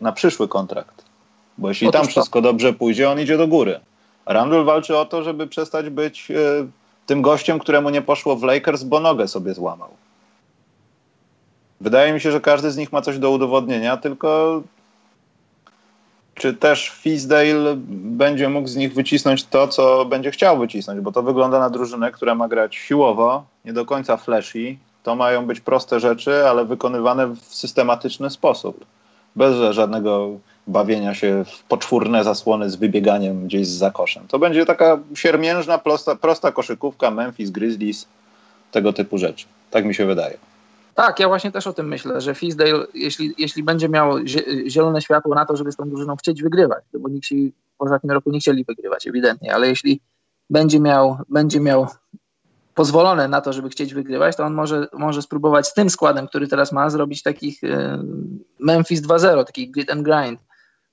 na przyszły kontrakt. Bo jeśli Otóż tam wszystko dobrze pójdzie, on idzie do góry. Randall walczy o to, żeby przestać być y, tym gościem, któremu nie poszło w Lakers, bo nogę sobie złamał. Wydaje mi się, że każdy z nich ma coś do udowodnienia, tylko czy też Fisdale będzie mógł z nich wycisnąć to, co będzie chciał wycisnąć, bo to wygląda na drużynę, która ma grać siłowo, nie do końca flashy. To mają być proste rzeczy, ale wykonywane w systematyczny sposób. Bez żadnego bawienia się w poczwórne zasłony z wybieganiem gdzieś z zakoszem. To będzie taka siermiężna, prosta, prosta koszykówka Memphis Grizzlies, tego typu rzeczy. Tak mi się wydaje. Tak, ja właśnie też o tym myślę, że Fisdale, jeśli, jeśli będzie miał zielone światło na to, żeby z tą drużyną chcieć wygrywać, bo nikt się w ostatnim roku nie chcieli wygrywać, ewidentnie, ale jeśli będzie miał, będzie miał pozwolone na to, żeby chcieć wygrywać, to on może, może spróbować z tym składem, który teraz ma, zrobić takich y, Memphis 2-0, takich grit and grind.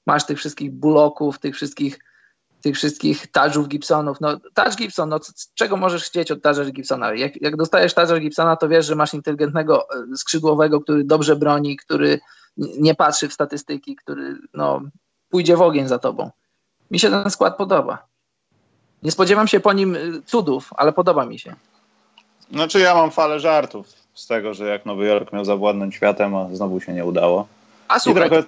Masz tych wszystkich buloków, tych wszystkich tych wszystkich Tadżów Gibsonów. No, Tadż Gibson, no, czego możesz chcieć od Tadża Gibsona? Jak, jak dostajesz Tadża Gibsona, to wiesz, że masz inteligentnego e, skrzydłowego, który dobrze broni, który nie patrzy w statystyki, który no, pójdzie w ogień za tobą. Mi się ten skład podoba. Nie spodziewam się po nim e, cudów, ale podoba mi się. Znaczy ja mam falę żartów z tego, że jak Nowy Jork miał zawładnąć światem, a znowu się nie udało. A słuchaj, I trochę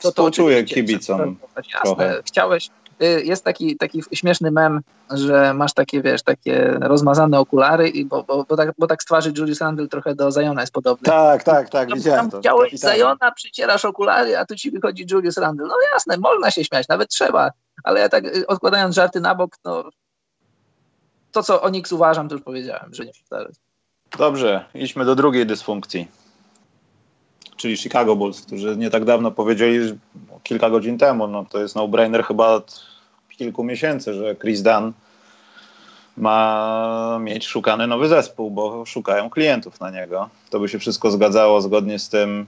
to, to czuję kibicom. Jasne, chciałeś, Y, jest taki, taki śmieszny mem, że masz takie, wiesz, takie rozmazane okulary, i bo, bo, bo, tak, bo tak z twarzy Julius Randle trochę do Zajona jest podobny. Tak, tak, tak, tam, widziałem tam to. Widziałeś Zajona, przycierasz okulary, a tu ci wychodzi Julius Randle. No jasne, można się śmiać, nawet trzeba, ale ja tak y, odkładając żarty na bok, no to, co o Nix uważam, to już powiedziałem, że nie powtarzać. Dobrze, idźmy do drugiej dysfunkcji czyli Chicago Bulls, którzy nie tak dawno powiedzieli, kilka godzin temu, no to jest no-brainer chyba kilku miesięcy, że Chris Dunn ma mieć szukany nowy zespół, bo szukają klientów na niego. To by się wszystko zgadzało zgodnie z tym,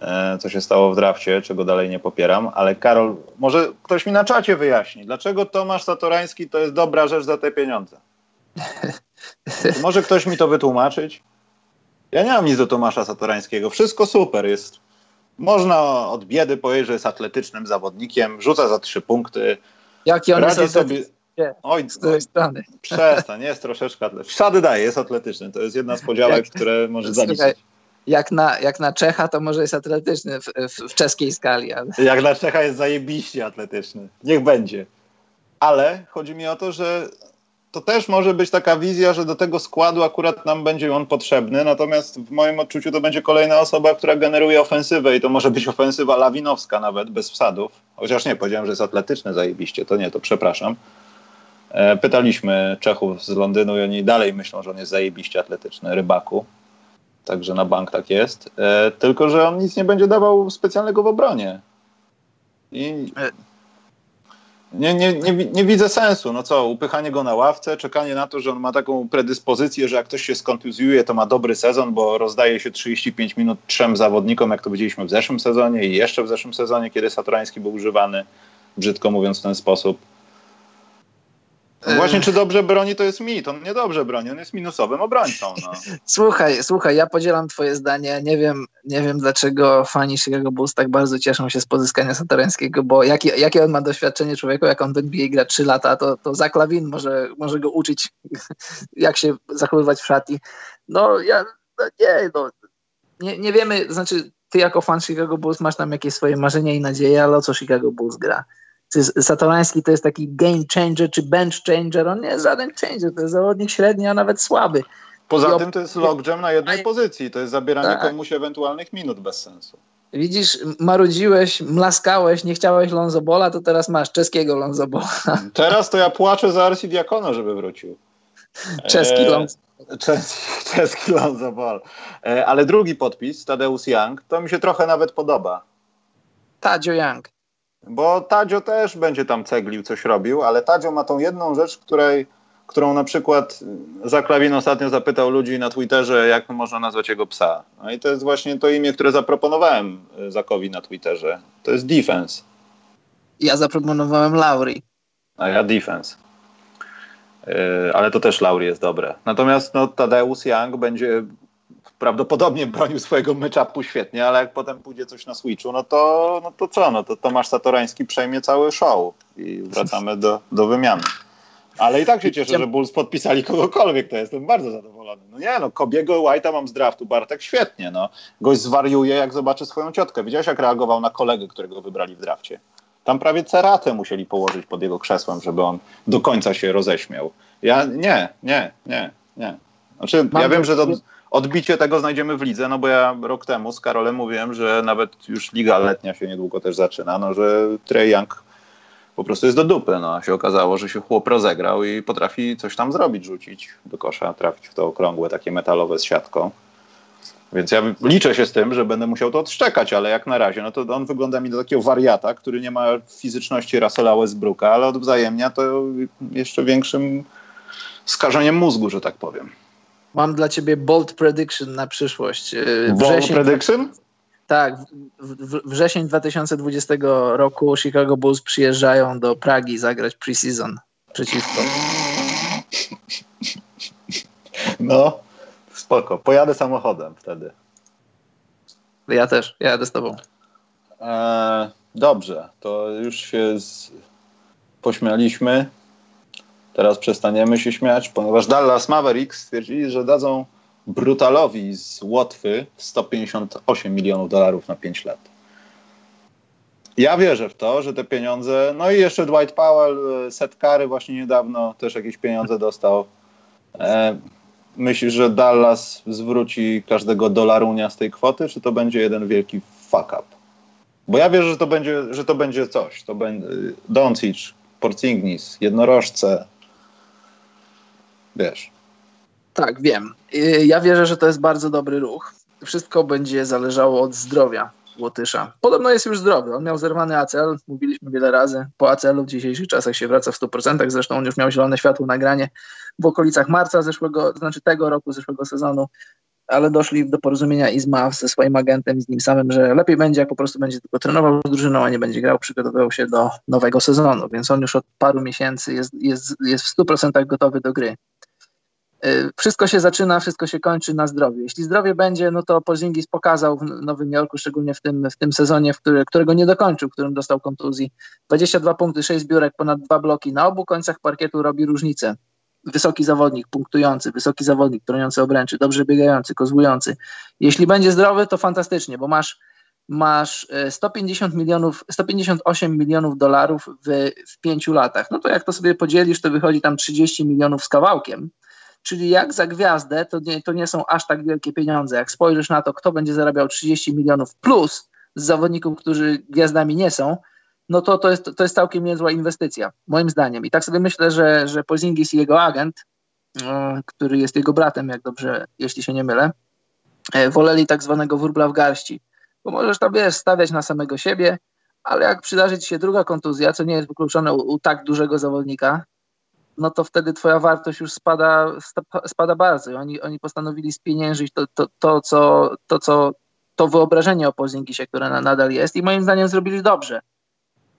e, co się stało w drafcie, czego dalej nie popieram, ale Karol, może ktoś mi na czacie wyjaśni, dlaczego Tomasz Satorański to jest dobra rzecz za te pieniądze? Może ktoś mi to wytłumaczyć? Ja nie mam nic do Tomasza Satorańskiego. Wszystko super jest. Można od biedy powiedzieć, że jest atletycznym zawodnikiem, rzuca za trzy punkty. Jaki on jest sobie... Oj, z której strony? Przestań, jest troszeczkę atletyczny. Szady daje, jest atletyczny. To jest jedna z podziałek, jak, [LAUGHS] które może zaliczyć. Jak na, jak na Czecha, to może jest atletyczny w, w, w czeskiej skali. Ale... Jak na Czecha jest zajebiście atletyczny. Niech będzie. Ale chodzi mi o to, że to też może być taka wizja, że do tego składu akurat nam będzie on potrzebny, natomiast w moim odczuciu to będzie kolejna osoba, która generuje ofensywę i to może być ofensywa lawinowska nawet, bez wsadów. Chociaż nie, powiedziałem, że jest atletyczny zajebiście, to nie, to przepraszam. E, pytaliśmy Czechów z Londynu i oni dalej myślą, że on jest zajebiście atletyczny, rybaku. Także na bank tak jest. E, tylko, że on nic nie będzie dawał specjalnego w obronie. I e, nie, nie, nie, nie, widzę sensu. No co, upychanie go na ławce, czekanie na to, że on ma taką predyspozycję, że jak ktoś się skontuzjuje, to ma dobry sezon, bo rozdaje się 35 minut trzem zawodnikom, jak to widzieliśmy w zeszłym sezonie i jeszcze w zeszłym sezonie, kiedy Satorański był używany, brzydko mówiąc w ten sposób. No właśnie, czy dobrze broni, to jest mit. On niedobrze broni, on jest minusowym obrońcą. No. [LAUGHS] Słuchaj, słuchaj, ja podzielam twoje zdanie. Nie wiem, nie wiem dlaczego fani Chicago Bulls tak bardzo cieszą się z pozyskania Satorańskiego, bo jakie, jakie on ma doświadczenie człowieku, jak on w NBA gra 3 lata, to, to Zach Lawin może, może go uczyć, [LAUGHS] jak się zachowywać w szatni. No, ja, no, nie, no, nie, nie wiemy, znaczy ty jako fan Chicago Bulls masz tam jakieś swoje marzenia i nadzieje, ale o co Chicago Bulls gra? Satorański to jest taki game changer czy bench changer. On nie jest żaden changer, to jest zawodnik średni, a nawet słaby. Poza tym to jest logjam na jednej pozycji. To jest zabieranie tak. komuś ewentualnych minut bez sensu. Widzisz, marudziłeś, mlaskałeś, nie chciałeś Lonzobola, to teraz masz czeskiego Lonzobola. [LAUGHS] Teraz to ja płaczę za Arsi Diakono, żeby wrócił. [LAUGHS] Czeski e, Lonzo. [LAUGHS] Czeski, czeski Lonzobol. E, ale drugi podpis, Tadeusz Young, to mi się trochę nawet podoba. Tadzio Young. Bo Tadzio też będzie tam ceglił, coś robił, ale Tadzio ma tą jedną rzecz, której, którą na przykład Zaklawin ostatnio zapytał ludzi na Twitterze, jak można nazwać jego psa. No i to jest właśnie to imię, które zaproponowałem Zakowi na Twitterze. To jest defense. Ja zaproponowałem Lauri. A ja defense. Yy, ale to też Lauri jest dobre. Natomiast no, Tadeusz Young będzie prawdopodobnie bronił swojego myczapu świetnie, ale jak potem pójdzie coś na Switchu, no to, no to co? No to Tomasz Satorański przejmie cały show i wracamy do, do wymiany. Ale i tak się cieszę, że Bulls podpisali kogokolwiek, to jestem bardzo zadowolony. No nie, no Kobiego White'a mam z draftu, Bartek świetnie, no. Gość zwariuje, jak zobaczy swoją ciotkę. Widziałeś, jak reagował na kolegę, którego wybrali w drafcie? Tam prawie ceratę musieli położyć pod jego krzesłem, żeby on do końca się roześmiał. Ja nie, nie, nie, nie. Znaczy, ja wiem, że to odbicie tego znajdziemy w lidze, no bo ja rok temu z Karolem mówiłem, że nawet już liga letnia się niedługo też zaczyna, no że Trey Young po prostu jest do dupy, no a się okazało, że się chłop rozegrał i potrafi coś tam zrobić, rzucić do kosza, trafić w to okrągłe, takie metalowe z siatką. Więc ja liczę się z tym, że będę musiał to odszczekać, ale jak na razie, no to on wygląda mi do takiego wariata, który nie ma fizyczności Russella Westbrooka, ale odwzajemnia to jeszcze większym skażeniem mózgu, że tak powiem. Mam dla ciebie bold prediction na przyszłość. Wrzesień, bold prediction? Tak, w, wrzesień 2020 roku Chicago Bulls przyjeżdżają do Pragi zagrać preseason przeciwko. No, spoko. Pojadę samochodem wtedy. Ja też, jadę z tobą. Eee, dobrze, to już się z... pośmialiśmy. Teraz przestaniemy się śmiać, ponieważ Dallas Mavericks stwierdzili, że dadzą Brutalowi z Łotwy 158 milionów dolarów na 5 lat. Ja wierzę w to, że te pieniądze, no i jeszcze Dwight Powell, e, setkary właśnie niedawno też jakieś pieniądze dostał. E, myślisz, że Dallas zwróci każdego dolarunia z tej kwoty, czy to będzie jeden wielki fuck up? Bo ja wierzę, że to będzie, że to będzie coś. To będzie Doncic, Porzingis, jednorożce. Wiesz. Tak, wiem. Y, ja wierzę, że to jest bardzo dobry ruch. Wszystko będzie zależało od zdrowia Łotysza. Podobno jest już zdrowy. On miał zerwany ACL, mówiliśmy wiele razy. Po ACL-u w dzisiejszych czasach się wraca w 100%. Zresztą on już miał zielone światło nagranie w okolicach marca zeszłego, znaczy tego roku, zeszłego sezonu. Ale doszli do porozumienia Izma ze swoim agentem i z nim samym, że lepiej będzie, jak po prostu będzie tylko trenował z drużyną, a nie będzie grał, przygotowywał się do nowego sezonu. Więc on już od paru miesięcy jest, jest, jest w 100% gotowy do gry. Y, wszystko się zaczyna, wszystko się kończy na zdrowiu. Jeśli zdrowie będzie, no to Porzingis pokazał w Nowym Jorku, szczególnie w tym, w tym sezonie, w który, którego nie dokończył, w którym dostał kontuzji. 22 punkty, 6 zbiórek, ponad dwa bloki. Na obu końcach parkietu robi różnicę. Wysoki zawodnik, punktujący, wysoki zawodnik, broniący obręczy, dobrze biegający, kozłujący. Jeśli będzie zdrowy, to fantastycznie, bo masz masz 150 y, milionów, 158 milionów dolarów w, w pięciu latach. No to jak to sobie podzielisz, to wychodzi tam 30 milionów z kawałkiem Czyli jak za gwiazdę, to nie, to nie są aż tak wielkie pieniądze. Jak spojrzysz na to, kto będzie zarabiał 30 milionów plus z zawodników, którzy gwiazdami nie są, no to to jest, to jest całkiem niezła inwestycja, moim zdaniem. I tak sobie myślę, że, że Pozingis i jego agent, który jest jego bratem, jak dobrze, jeśli się nie mylę, e, woleli tak zwanego wurbla w garści. Bo możesz tam, wiesz, stawiać na samego siebie, ale jak przydarzy ci się druga kontuzja, co nie jest wykluczone u, u tak dużego zawodnika, no to wtedy twoja wartość już spada, spada bardzo. Oni, oni postanowili spieniężyć to, to, to, co, to, co, to wyobrażenie o Pozingisie, które nadal jest i moim zdaniem zrobili dobrze.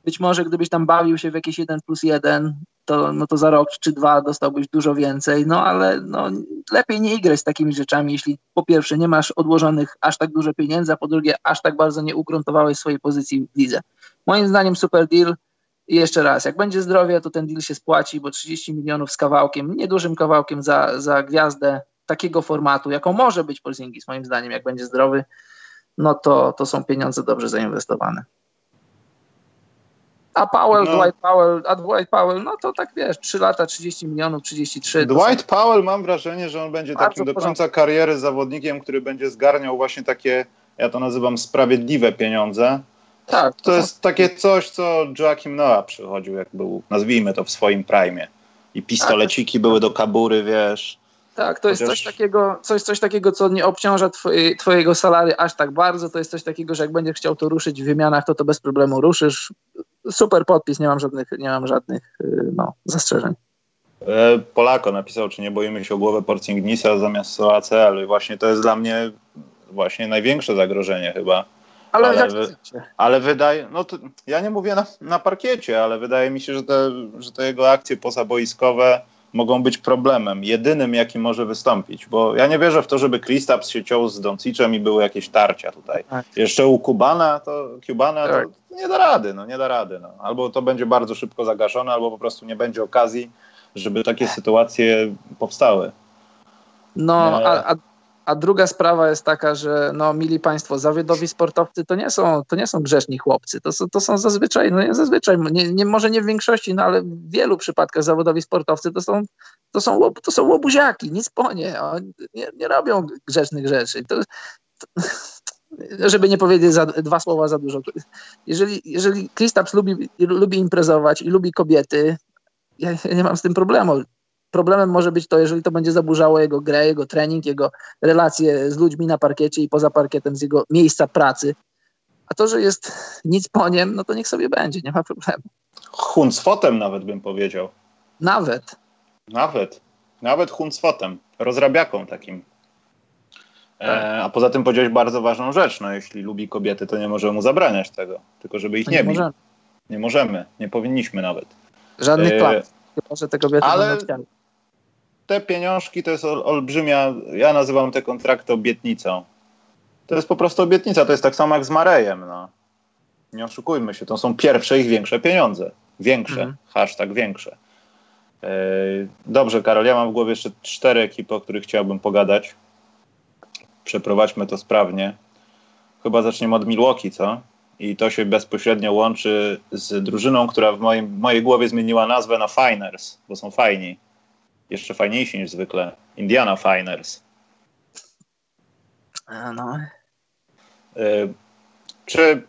Być może gdybyś tam bawił się w jakieś 1 plus 1, to, no to za rok czy dwa dostałbyś dużo więcej, no ale no, lepiej nie igrać z takimi rzeczami, jeśli po pierwsze nie masz odłożonych aż tak dużo pieniędzy, a po drugie aż tak bardzo nie ugruntowałeś swojej pozycji w lidze. Moim zdaniem super deal, i jeszcze raz, jak będzie zdrowie, to ten deal się spłaci, bo 30 milionów z kawałkiem, niedużym kawałkiem za, za gwiazdę takiego formatu, jaką może być Porzingis, moim zdaniem, jak będzie zdrowy, no to, to są pieniądze dobrze zainwestowane. A Powell, no. Dwight Powell, a Dwight Powell, no to tak wiesz, 3 lata, 30 milionów, 33. Dwight są... Powell mam wrażenie, że on będzie takim do końca kariery zawodnikiem, który będzie zgarniał właśnie takie, ja to nazywam sprawiedliwe pieniądze, tak. To, to jest takie coś, co Joachim Noah przychodził, jak był, nazwijmy to w swoim prime. I pistoleciki tak. były do kabury, wiesz. Tak, to jest coś takiego, coś, coś takiego, co nie obciąża twoje, twojego salary aż tak bardzo. To jest coś takiego, że jak będziesz chciał to ruszyć w wymianach, to to bez problemu ruszysz. Super podpis, nie mam żadnych, nie mam żadnych y, no, zastrzeżeń. E, Polako napisał, czy nie boimy się o głowę Porcingnisa zamiast ACL. I właśnie to jest dla mnie właśnie największe zagrożenie chyba ale, ale, ale wydaje, no to ja nie mówię na, na parkiecie, ale wydaje mi się, że te, że te jego akcje pozaboiskowe mogą być problemem, jedynym jaki może wystąpić, bo ja nie wierzę w to, żeby Kristaps się ciął z Doncicem i były jakieś tarcia tutaj. Tak. Jeszcze u Kubana, to Cubana tak. to nie da rady, no nie da rady. No. Albo to będzie bardzo szybko zagaszone, albo po prostu nie będzie okazji, żeby takie sytuacje powstały. No, a, a, a druga sprawa jest taka, że no, mili Państwo, zawodowi sportowcy to nie są, to nie są grzeczni chłopcy. To są, to są zazwyczaj, no nie zazwyczaj, nie, nie, może nie w większości, no ale w wielu przypadkach zawodowi sportowcy to są, to są, to są łobuziaki, nic po nie. Nie, nie robią grzecznych rzeczy. To, to, żeby nie powiedzieć za, dwa słowa za dużo. Jeżeli, jeżeli Kristaps lubi, lubi imprezować i lubi kobiety, ja, ja nie mam z tym problemu Problemem może być to, jeżeli to będzie zaburzało jego grę, jego trening, jego relacje z ludźmi na parkiecie i poza parkietem, z jego miejsca pracy. A to, że jest nic po niem, no to niech sobie będzie, nie ma problemu. Huncwotem nawet bym powiedział. Nawet. Nawet. Nawet huncwotem. Rozrabiaką takim. E, tak. a poza tym powiedziałeś bardzo ważną rzecz. No, jeśli lubi kobiety, to nie może mu zabraniać tego. Tylko żeby ich no nie, nie Możemy. Nie możemy. Nie powinniśmy nawet. Żadnych e, Chyba, że te kobiety Ale te pieniążki to jest ol, olbrzymia, ja nazywam te kontrakty obietnicą. To jest po prostu obietnica, to jest tak samo jak z Marejem. No. Nie oszukujmy się, to są pierwsze ich większe pieniądze. Większe, mhm. hashtag większe. E, dobrze, Karol, ja mam w głowie jeszcze cztery ekipy, o których chciałbym pogadać. Przeprowadźmy to sprawnie. Chyba zaczniemy od Milwaukee, co? I to się bezpośrednio łączy z drużyną, która w moim, mojej głowie zmieniła nazwę na Finers, bo są fajni jeszcze fajniejsi niż zwykle. Indiana Finers. No. Y, czy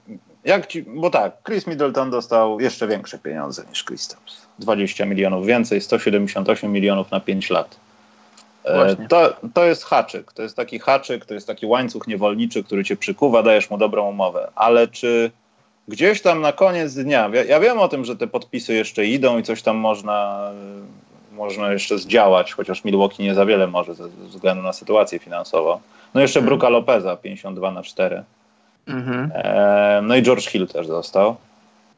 jak ci, bo tak, Chris Middleton dostał jeszcze większe pieniądze niż Kristaps. 20 milionów więcej, 178 milionów na 5 lat. Y, to, to jest haczyk, to jest taki haczyk, to jest taki łańcuch niewolniczy, który cię przykuwa, dajesz mu dobrą umowę. Ale czy gdzieś tam na koniec dnia, ja, ja wiem o tym, że te podpisy jeszcze idą i coś tam można można jeszcze zdziałać, chociaż Milwaukee nie za wiele może ze względu na sytuację finansową. No jeszcze mhm. Bruka Lopeza 52 na 4. Mhm. E, no i George Hill też został.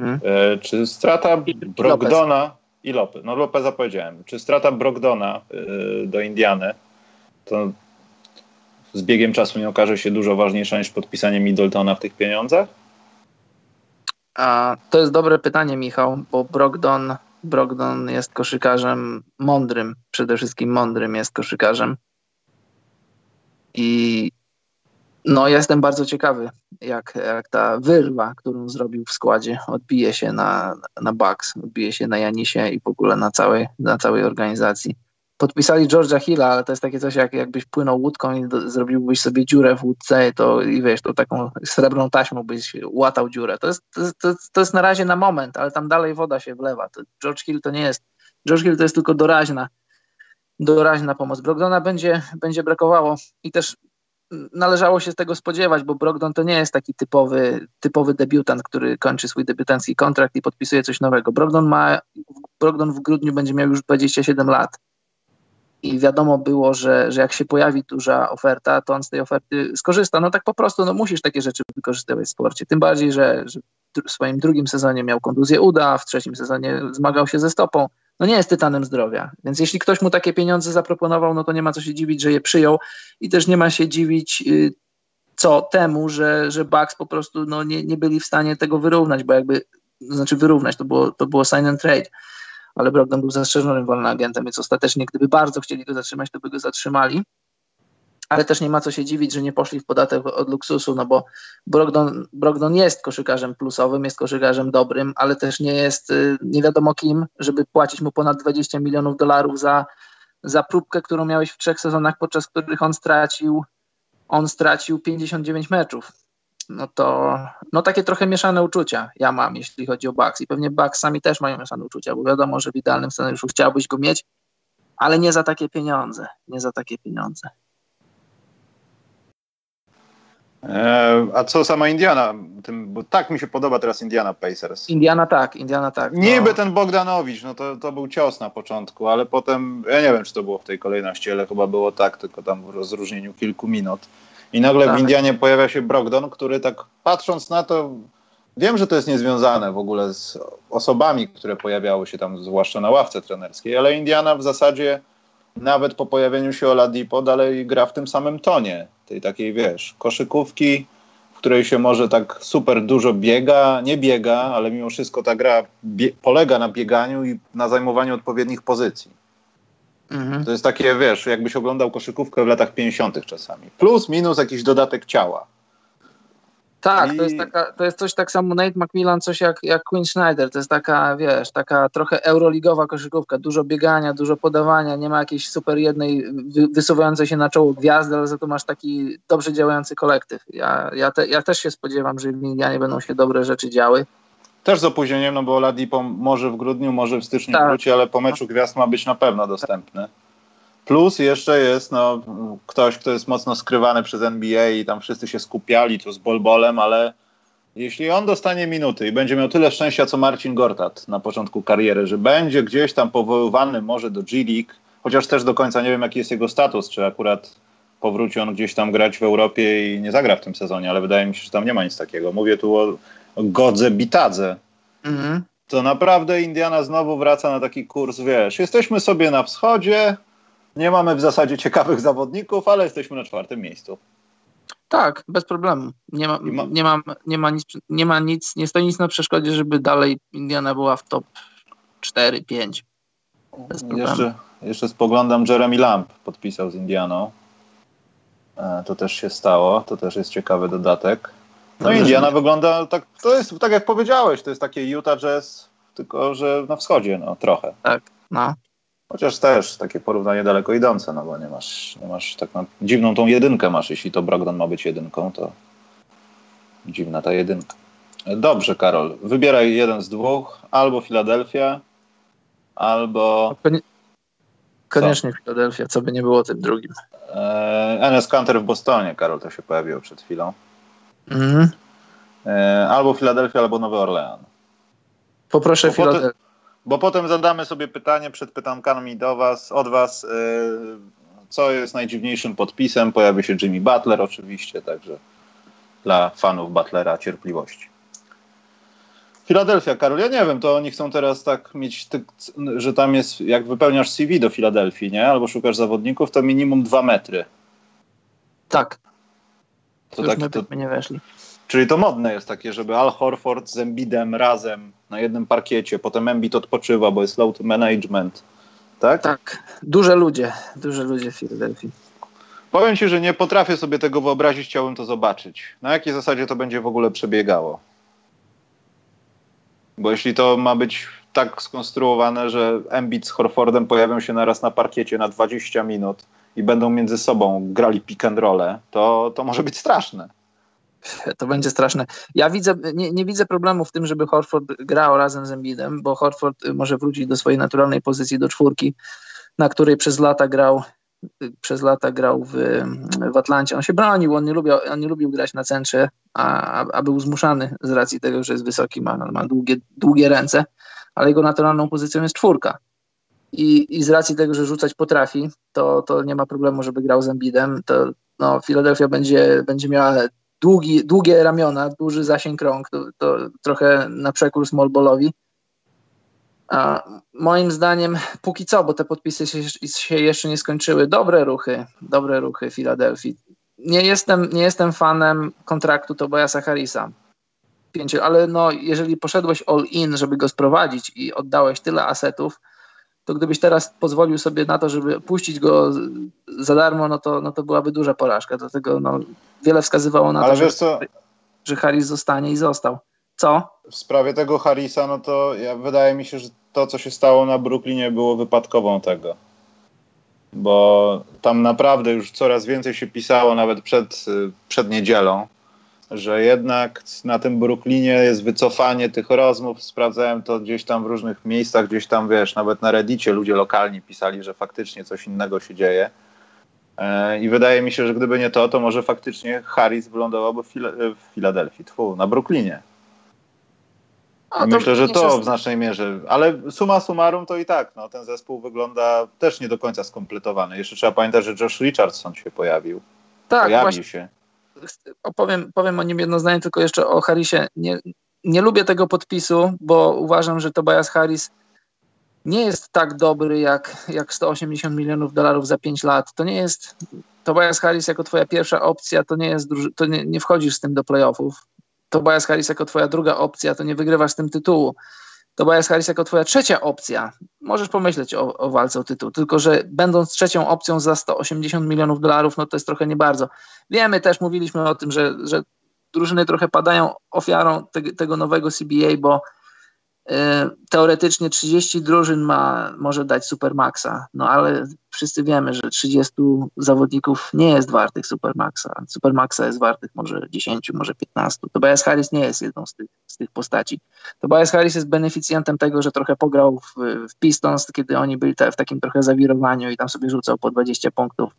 Mhm. E, czy strata Brogdona Lopez. i Lopez, no Lopeza powiedziałem, czy strata Brogdona e, do Indiany to z biegiem czasu nie okaże się dużo ważniejsza niż podpisanie Middletona w tych pieniądzach? A, to jest dobre pytanie, Michał, bo Brogdon Brogdon jest koszykarzem mądrym, przede wszystkim mądrym jest koszykarzem. I no, jestem bardzo ciekawy, jak, jak ta wyrwa, którą zrobił w składzie, odbije się na, na Bucks, odbije się na Janisie i w ogóle na całej, na całej organizacji podpisali George'a Hilla, ale to jest takie coś, jak, jakbyś płynął łódką i do, zrobiłbyś sobie dziurę w łódce to, i wiesz, to taką srebrną taśmą byś łatał dziurę. To jest, to, to, to jest na razie na moment, ale tam dalej woda się wlewa. To George Hill to nie jest, George Hill to jest tylko doraźna, doraźna pomoc. Brogdona będzie, będzie brakowało i też należało się z tego spodziewać, bo Brogdon to nie jest taki typowy, typowy debiutant, który kończy swój debiutancki kontrakt i podpisuje coś nowego. Brogdon ma, Brogdon w grudniu będzie miał już 27 lat i wiadomo było, że, że jak się pojawi duża oferta, to on z tej oferty skorzysta. No tak po prostu, no musisz takie rzeczy wykorzystywać w sporcie. Tym bardziej, że, że w swoim drugim sezonie miał kontuzję uda, w trzecim sezonie zmagał się ze stopą. No nie jest tytanem zdrowia. Więc jeśli ktoś mu takie pieniądze zaproponował, no to nie ma co się dziwić, że je przyjął i też nie ma się dziwić y, co temu, że, że Bucks po prostu no, nie, nie byli w stanie tego wyrównać, bo jakby, znaczy wyrównać, to było, to było sign and trade ale Brogdon był zastrzeżonym wolnym agentem, więc ostatecznie, gdyby bardzo chcieli go zatrzymać, to by go zatrzymali. Ale też nie ma co się dziwić, że nie poszli w podatek od luksusu, no bo Brogdon, Brogdon jest koszykarzem plusowym, jest koszykarzem dobrym, ale też nie jest y, nie wiadomo kim, żeby płacić mu ponad 20 milionów dolarów za, za próbkę, którą miałeś w trzech sezonach, podczas których on stracił, on stracił 59 meczów no to no takie trochę mieszane uczucia ja mam, jeśli chodzi o Bucks i pewnie Bucks sami też mają mieszane uczucia, bo wiadomo, że w idealnym scenariuszu chciałbyś go mieć, ale nie za takie pieniądze, nie za takie pieniądze. E, a co sama Indiana? Tym, bo tak mi się podoba teraz Indiana Pacers. Indiana tak, Indiana tak. No. Niby ten Bogdanowicz, no to, to był cios na początku, ale potem, ja nie wiem, czy to było w tej kolejności, ale chyba było tak, tylko tam w rozróżnieniu kilku minut. I nagle tak. w Indianie pojawia się Brogdon, który tak patrząc na to, wiem, że to jest niezwiązane w ogóle z osobami, które pojawiały się tam, zwłaszcza na ławce trenerskiej, ale Indiana w zasadzie nawet po pojawieniu się Oladipo dalej gra w tym samym tonie, tej takiej, wiesz, koszykówki, w której się może tak super dużo biega, nie biega, ale mimo wszystko ta gra polega na bieganiu i na zajmowaniu odpowiednich pozycji. Mhm. To jest takie, wiesz, jakbyś oglądał koszykówkę w latach 50. czasami. Plus, minus jakiś dodatek ciała. Tak, I... to, jest taka, to jest coś tak samo Nate McMillan, coś jak, jak Quinn Schneider. To jest taka, wiesz, taka trochę euroligowa koszykówka. Dużo biegania, dużo podawania. Nie ma jakiejś super jednej wysuwającej się na czoło gwiazdy, ale za to masz taki dobrze działający kolektyw. Ja, ja, te, ja też się spodziewam, że w Indianie będą się dobre rzeczy działy. Też z opóźnieniem, no bo Ladipo może w grudniu, może w styczniu tak. wróci, ale po meczu gwiazd ma być na pewno dostępny. Plus jeszcze jest no, ktoś, kto jest mocno skrywany przez NBA i tam wszyscy się skupiali tu z Bolbolem, ale jeśli on dostanie minuty i będzie miał tyle szczęścia co Marcin Gortat na początku kariery, że będzie gdzieś tam powoływany może do G League, chociaż też do końca nie wiem jaki jest jego status, czy akurat powróci on gdzieś tam grać w Europie i nie zagra w tym sezonie, ale wydaje mi się, że tam nie ma nic takiego. Mówię tu o Godze Bitadze. Mhm. To naprawdę Indiana znowu wraca na taki kurs, wiesz, jesteśmy sobie na wschodzie, nie mamy w zasadzie ciekawych zawodników, ale jesteśmy na czwartym miejscu. Tak, bez problemu. Nie ma, ma... Nie, ma, nie, ma nic, nie ma nic, nie stoi nic na przeszkodzie, żeby dalej Indiana była w top 4-5. Jeszcze, jeszcze spoglądam, Jeremy Lamb podpisał z Indianą. E, to też się stało, to też jest ciekawy dodatek. No, Indiana wygląda tak, to jest tak jak powiedziałeś, to jest takie Utah Jazz, tylko że na wschodzie, no trochę. Tak, no. Chociaż też takie porównanie daleko idące, no bo nie masz, nie masz tak na... dziwną tą jedynkę masz, jeśli to Brogdon ma być jedynką, to dziwna ta jedynka. Dobrze, Karol, wybieraj jeden z dwóch, albo Filadelfia, albo... Koniecznie co? Filadelfia, co by nie było tym drugim. Eee, NS Canter w Bostonie, Karol, to się pojawiło przed chwilą. Mhm. Eee, albo Filadelfia, albo Nowy Orlean. Poproszę Filadelfię. Bo potem zadamy sobie pytanie przed pytankami do was, od was, yy, co jest najdziwniejszym podpisem. Pojawi się Jimmy Butler oczywiście, także dla fanów Butlera cierpliwości. Filadelfia, Karol, ja nie wiem, to oni chcą teraz tak mieć, że tam jest, jak wypełniasz CV do Filadelfii, nie? Albo szukasz zawodników, to minimum dwa metry. Tak. To, tak, to nie weszli. Czyli to modne jest takie, żeby Al Horford z Embidem razem na jednym parkiecie, potem Embiid odpoczywa, bo jest load management, tak? Tak, duże ludzie, duże ludzie w Filadelfii. Powiem Ci, że nie potrafię sobie tego wyobrazić, chciałbym to zobaczyć. Na jakiej zasadzie to będzie w ogóle przebiegało? Bo jeśli to ma być tak skonstruowane, że Embiid z Horfordem pojawią się naraz na parkiecie na 20 minut i będą między sobą grali pick and roll, to, to może być straszne. To będzie straszne. Ja widzę, nie, nie, widzę problemu w tym, żeby Horford grał razem z Embiidem, bo Horford może wrócić do swojej naturalnej pozycji do czwórki, na której przez lata grał przez lata grał w, w Atlancie. On się bronił, on nie, lubił, on nie lubił grać na centrze, a, a był zmuszany z racji tego, że jest wysoki, ma, ma długie, długie ręce, ale jego naturalną pozycją jest czwórka. I, I z racji tego, że rzucać potrafi, to, to nie ma problemu, żeby grał z Embiidem. To no, Philadelphia będzie, będzie miała długi, długie ramiona, duży zasięg rąk, to, to trochę na przekór small ballowi. A moim zdaniem, póki co, bo te podpisy się, się, jeszcze nie skończyły, dobre ruchy, dobre ruchy Filadelfii. Nie jestem, nie jestem fanem kontraktu Tobiasa Harrisa, ale no, jeżeli poszedłeś all in, żeby go sprowadzić i oddałeś tyle asetów, to gdybyś teraz pozwolił sobie na to, żeby puścić go za darmo, no to, no to byłaby duża porażka. Dlatego no, wiele wskazywało na Ale to, że, co? że Harris zostanie i został. Co? W sprawie tego Harrisa, no to ja, wydaje mi się, że to, co się stało na Brooklynie, było wypadkową tego. Bo tam naprawdę już coraz więcej się pisało, nawet przed, przed niedzielą, że jednak na tym Brooklynie jest wycofanie tych rozmów. Sprawdzałem to gdzieś tam w różnych miejscach, gdzieś tam wiesz, nawet na Reddicie ludzie lokalni pisali, że faktycznie coś innego się dzieje. E, I wydaje mi się, że gdyby nie to, to może faktycznie Harris wylądowałby w, Fil w Filadelfii, tfu, na Brooklynie. Myślę, że to w znacznej mierze, ale suma summarum to i tak, no, ten zespół wygląda też nie do końca skompletowany. Jeszcze trzeba pamiętać, że Josh Richardson się pojawił. Tak, Pojawił właśnie. się opowiem powiem o nim jedno zdanie, tylko jeszcze o Harrisie. Nie, nie lubię tego podpisu, bo uważam, że Tobias Harris nie jest tak dobry jak, jak 180 milionów dolarów za 5 lat. To nie jest Tobias Harris jako twoja pierwsza opcja, to nie jest to nie, nie wchodzisz z tym do playoffów. Tobias Harris jako twoja druga opcja, to nie wygrywasz z tym tytułu. Tobias Harris jako twoja trzecia opcja, możesz pomyśleć o, o walce o tytuł, tylko że będąc trzecią opcją za 180 milionów dolarów, no to jest trochę nie bardzo. Wiemy też, mówiliśmy o tym, że, że drużyny trochę padają ofiarą te, tego nowego CBA, bo E, teoretycznie 30 drużyn ma, może dać Supermaxa, no ale wszyscy wiemy, że 30 zawodników nie jest wartych Supermaxa. Supermaxa jest wartych może 10, może 15. Tobias Harris nie jest jedną z tych, z tych postaci. Tobias Harris jest beneficjentem tego, że trochę pograł w, w Pistons, kiedy oni byli w takim trochę zawirowaniu i tam sobie rzucał po 20 punktów.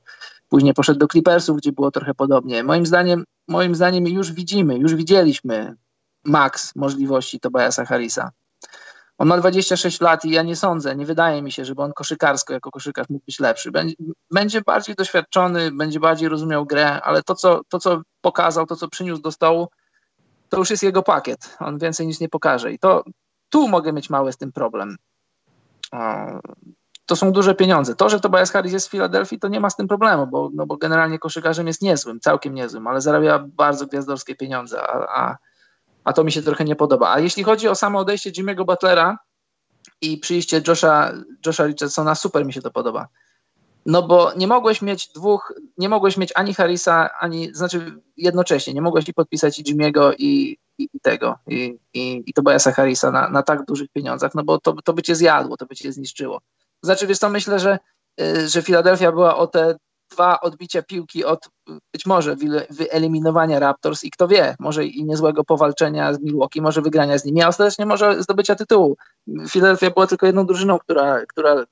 Później poszedł do Clippersów, gdzie było trochę podobnie. Moim zdaniem, moim zdaniem już widzimy, już widzieliśmy max możliwości Tobiasa Harrisa. On ma 26 lat i ja nie sądzę, nie wydaje mi się, żeby on koszykarsko jako koszykarz mógł być lepszy. Będzie, będzie bardziej doświadczony, będzie bardziej rozumiał grę, ale to co, to, co pokazał, to, co przyniósł do stołu, to już jest jego pakiet. On więcej nic nie pokaże. I to tu mogę mieć mały z tym problem. To są duże pieniądze. To, że Tobias Harris jest w Filadelfii, to nie ma z tym problemu, bo, no bo generalnie koszykarzem jest niezłym, całkiem niezłym, ale zarabia bardzo gwiazdorskie pieniądze, a, a a to mi się trochę nie podoba. A jeśli chodzi o samo odejście Jimmy'ego Butlera i przyjście Josha, Josha Richardsona, super mi się to podoba. No bo nie mogłeś mieć dwóch, nie mogłeś mieć ani Harrisa, ani, znaczy jednocześnie, nie mogłeś i podpisać i Jimmy'ego i, i, i, tego, i, i, i Tobiasa Harrisa na, na tak dużych pieniądzach, no bo to, to by cię zjadło, to by cię zniszczyło. Znaczy, wiesz co, myślę, że, y, że Philadelphia była o te dwa odbicia piłki od być może wyeliminowania Raptors i kto wie, może i niezłego powalczenia z Milwaukee, może wygrania z nimi, a ostatecznie może zdobycia tytułu. Philadelphia była tylko jedną drużyną, która, która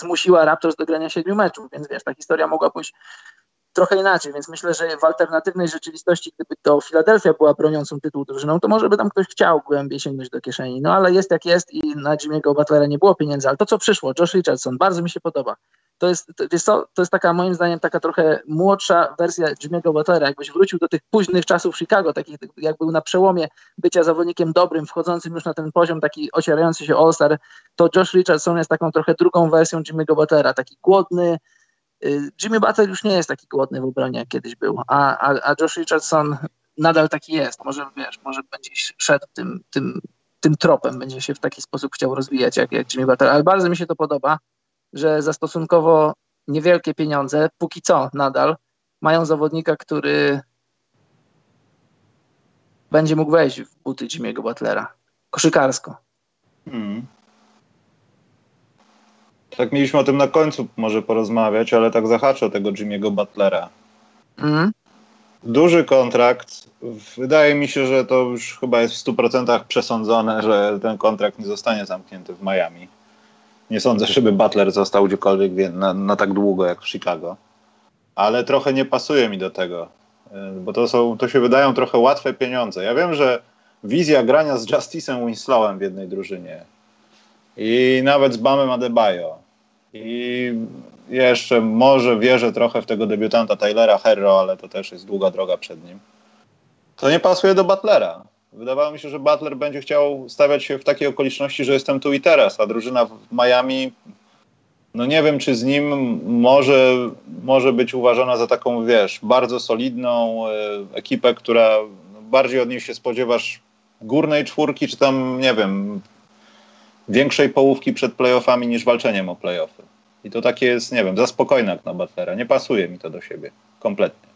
zmusiła Raptors do grania siedmiu meczów, więc wiesz, ta historia mogła pójść trochę inaczej, więc myślę, że w alternatywnej rzeczywistości, gdyby to Philadelphia była broniącą tytułu drużyną, to może by tam ktoś chciał głębiej sięgnąć do kieszeni. No ale jest jak jest i na Jimmy'ego Butlera nie było pieniędzy, ale to co przyszło, Josh Richardson, bardzo mi się podoba to jest, to, to jest taka moim zdaniem taka trochę młodsza wersja Jimmy'ego Butlera. Jakbyś wrócił do tych późnych czasów Chicago, takich jak był na przełomie bycia zawodnikiem dobrym, wchodzącym już na ten poziom taki ocierający się All-Star, to Josh Richardson jest taką trochę drugą wersją Jimmy'ego Butlera, taki głodny. Y, Jimmy Butler już nie jest taki głodny w obronie, jak kiedyś był, a, a, a Josh Richardson nadal taki jest. Może wiesz, może będzie szedł tym, tym, tym tropem, będzie się w taki sposób chciał rozwijać jak, jak Jimmy Butler, ale bardzo mi się to podoba że za stosunkowo niewielkie pieniądze, póki co nadal, mają zawodnika, który będzie mógł wejść w buty Jimmy'ego Butlera. Koszykarsko. Hmm. Tak mieliśmy o tym na końcu może porozmawiać, ale tak zahaczę o tego Jimmy'ego Butlera. Hmm. Duży kontrakt. Wydaje mi się, że to już chyba jest w 100% przesądzone, że ten kontrakt nie zostanie zamknięty w Miami. Nie sądzę, żeby Butler został gdziekolwiek na, na tak długo jak w Chicago. Ale trochę nie pasuje mi do tego, y, bo to, są, to się wydają trochę łatwe pieniądze. Ja wiem, że wizja grania z Justicem Winslowem w jednej drużynie i nawet z Bamem Adebayo i jeszcze może wierzę trochę w tego debiutanta Tylera Herro, ale to też jest długa droga przed nim. To nie pasuje do Butlera. Wydawało mi się, że Butler będzie chciał stawiać się w takiej okoliczności, że jestem tu i teraz, a drużyna w Miami, no nie wiem, czy z nim może, może być uważana za taką, wiesz, bardzo solidną e, ekipę, która bardziej od niej się spodziewasz górnej czwórki, czy tam, nie wiem, większej połówki przed playoffami niż walczeniem o playoffy. I to takie jest, nie wiem, za spokojne jak na Butlera. Nie pasuje mi to do siebie kompletnie.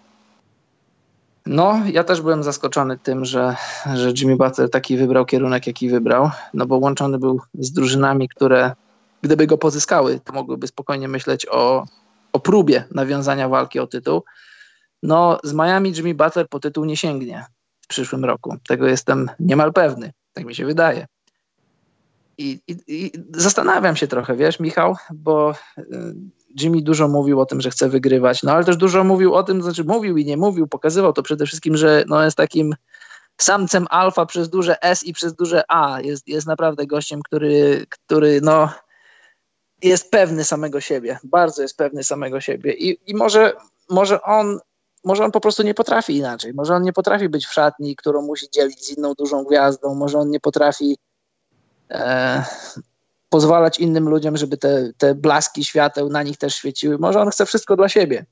No, ja też byłem zaskoczony tym, że, że Jimmy Butler taki wybrał kierunek, jaki wybrał, no bo łączony był z drużynami, które gdyby go pozyskały, to mogłyby spokojnie myśleć o, o próbie nawiązania walki o tytuł. No, z Miami Jimmy Butler po tytuł nie sięgnie w przyszłym roku. Tego jestem niemal pewny, tak mi się wydaje. I, i, i zastanawiam się trochę, wiesz, Michał, bo y, Jimmy dużo mówił o tym, że chce wygrywać, no ale też dużo mówił o tym, znaczy mówił i nie mówił, pokazywał to przede wszystkim, że no jest takim samcem alfa przez duże S i przez duże A. Jest, jest naprawdę gościem, który, który no jest pewny samego siebie, bardzo jest pewny samego siebie i, i może, może on może on po prostu nie potrafi inaczej. Może on nie potrafi być w szatni, którą musi dzielić z inną dużą gwiazdą. Może on nie potrafi e, pozwalać innym ludziom, żeby te, te blaski świateł na nich też świeciły. Może on chce wszystko dla siebie.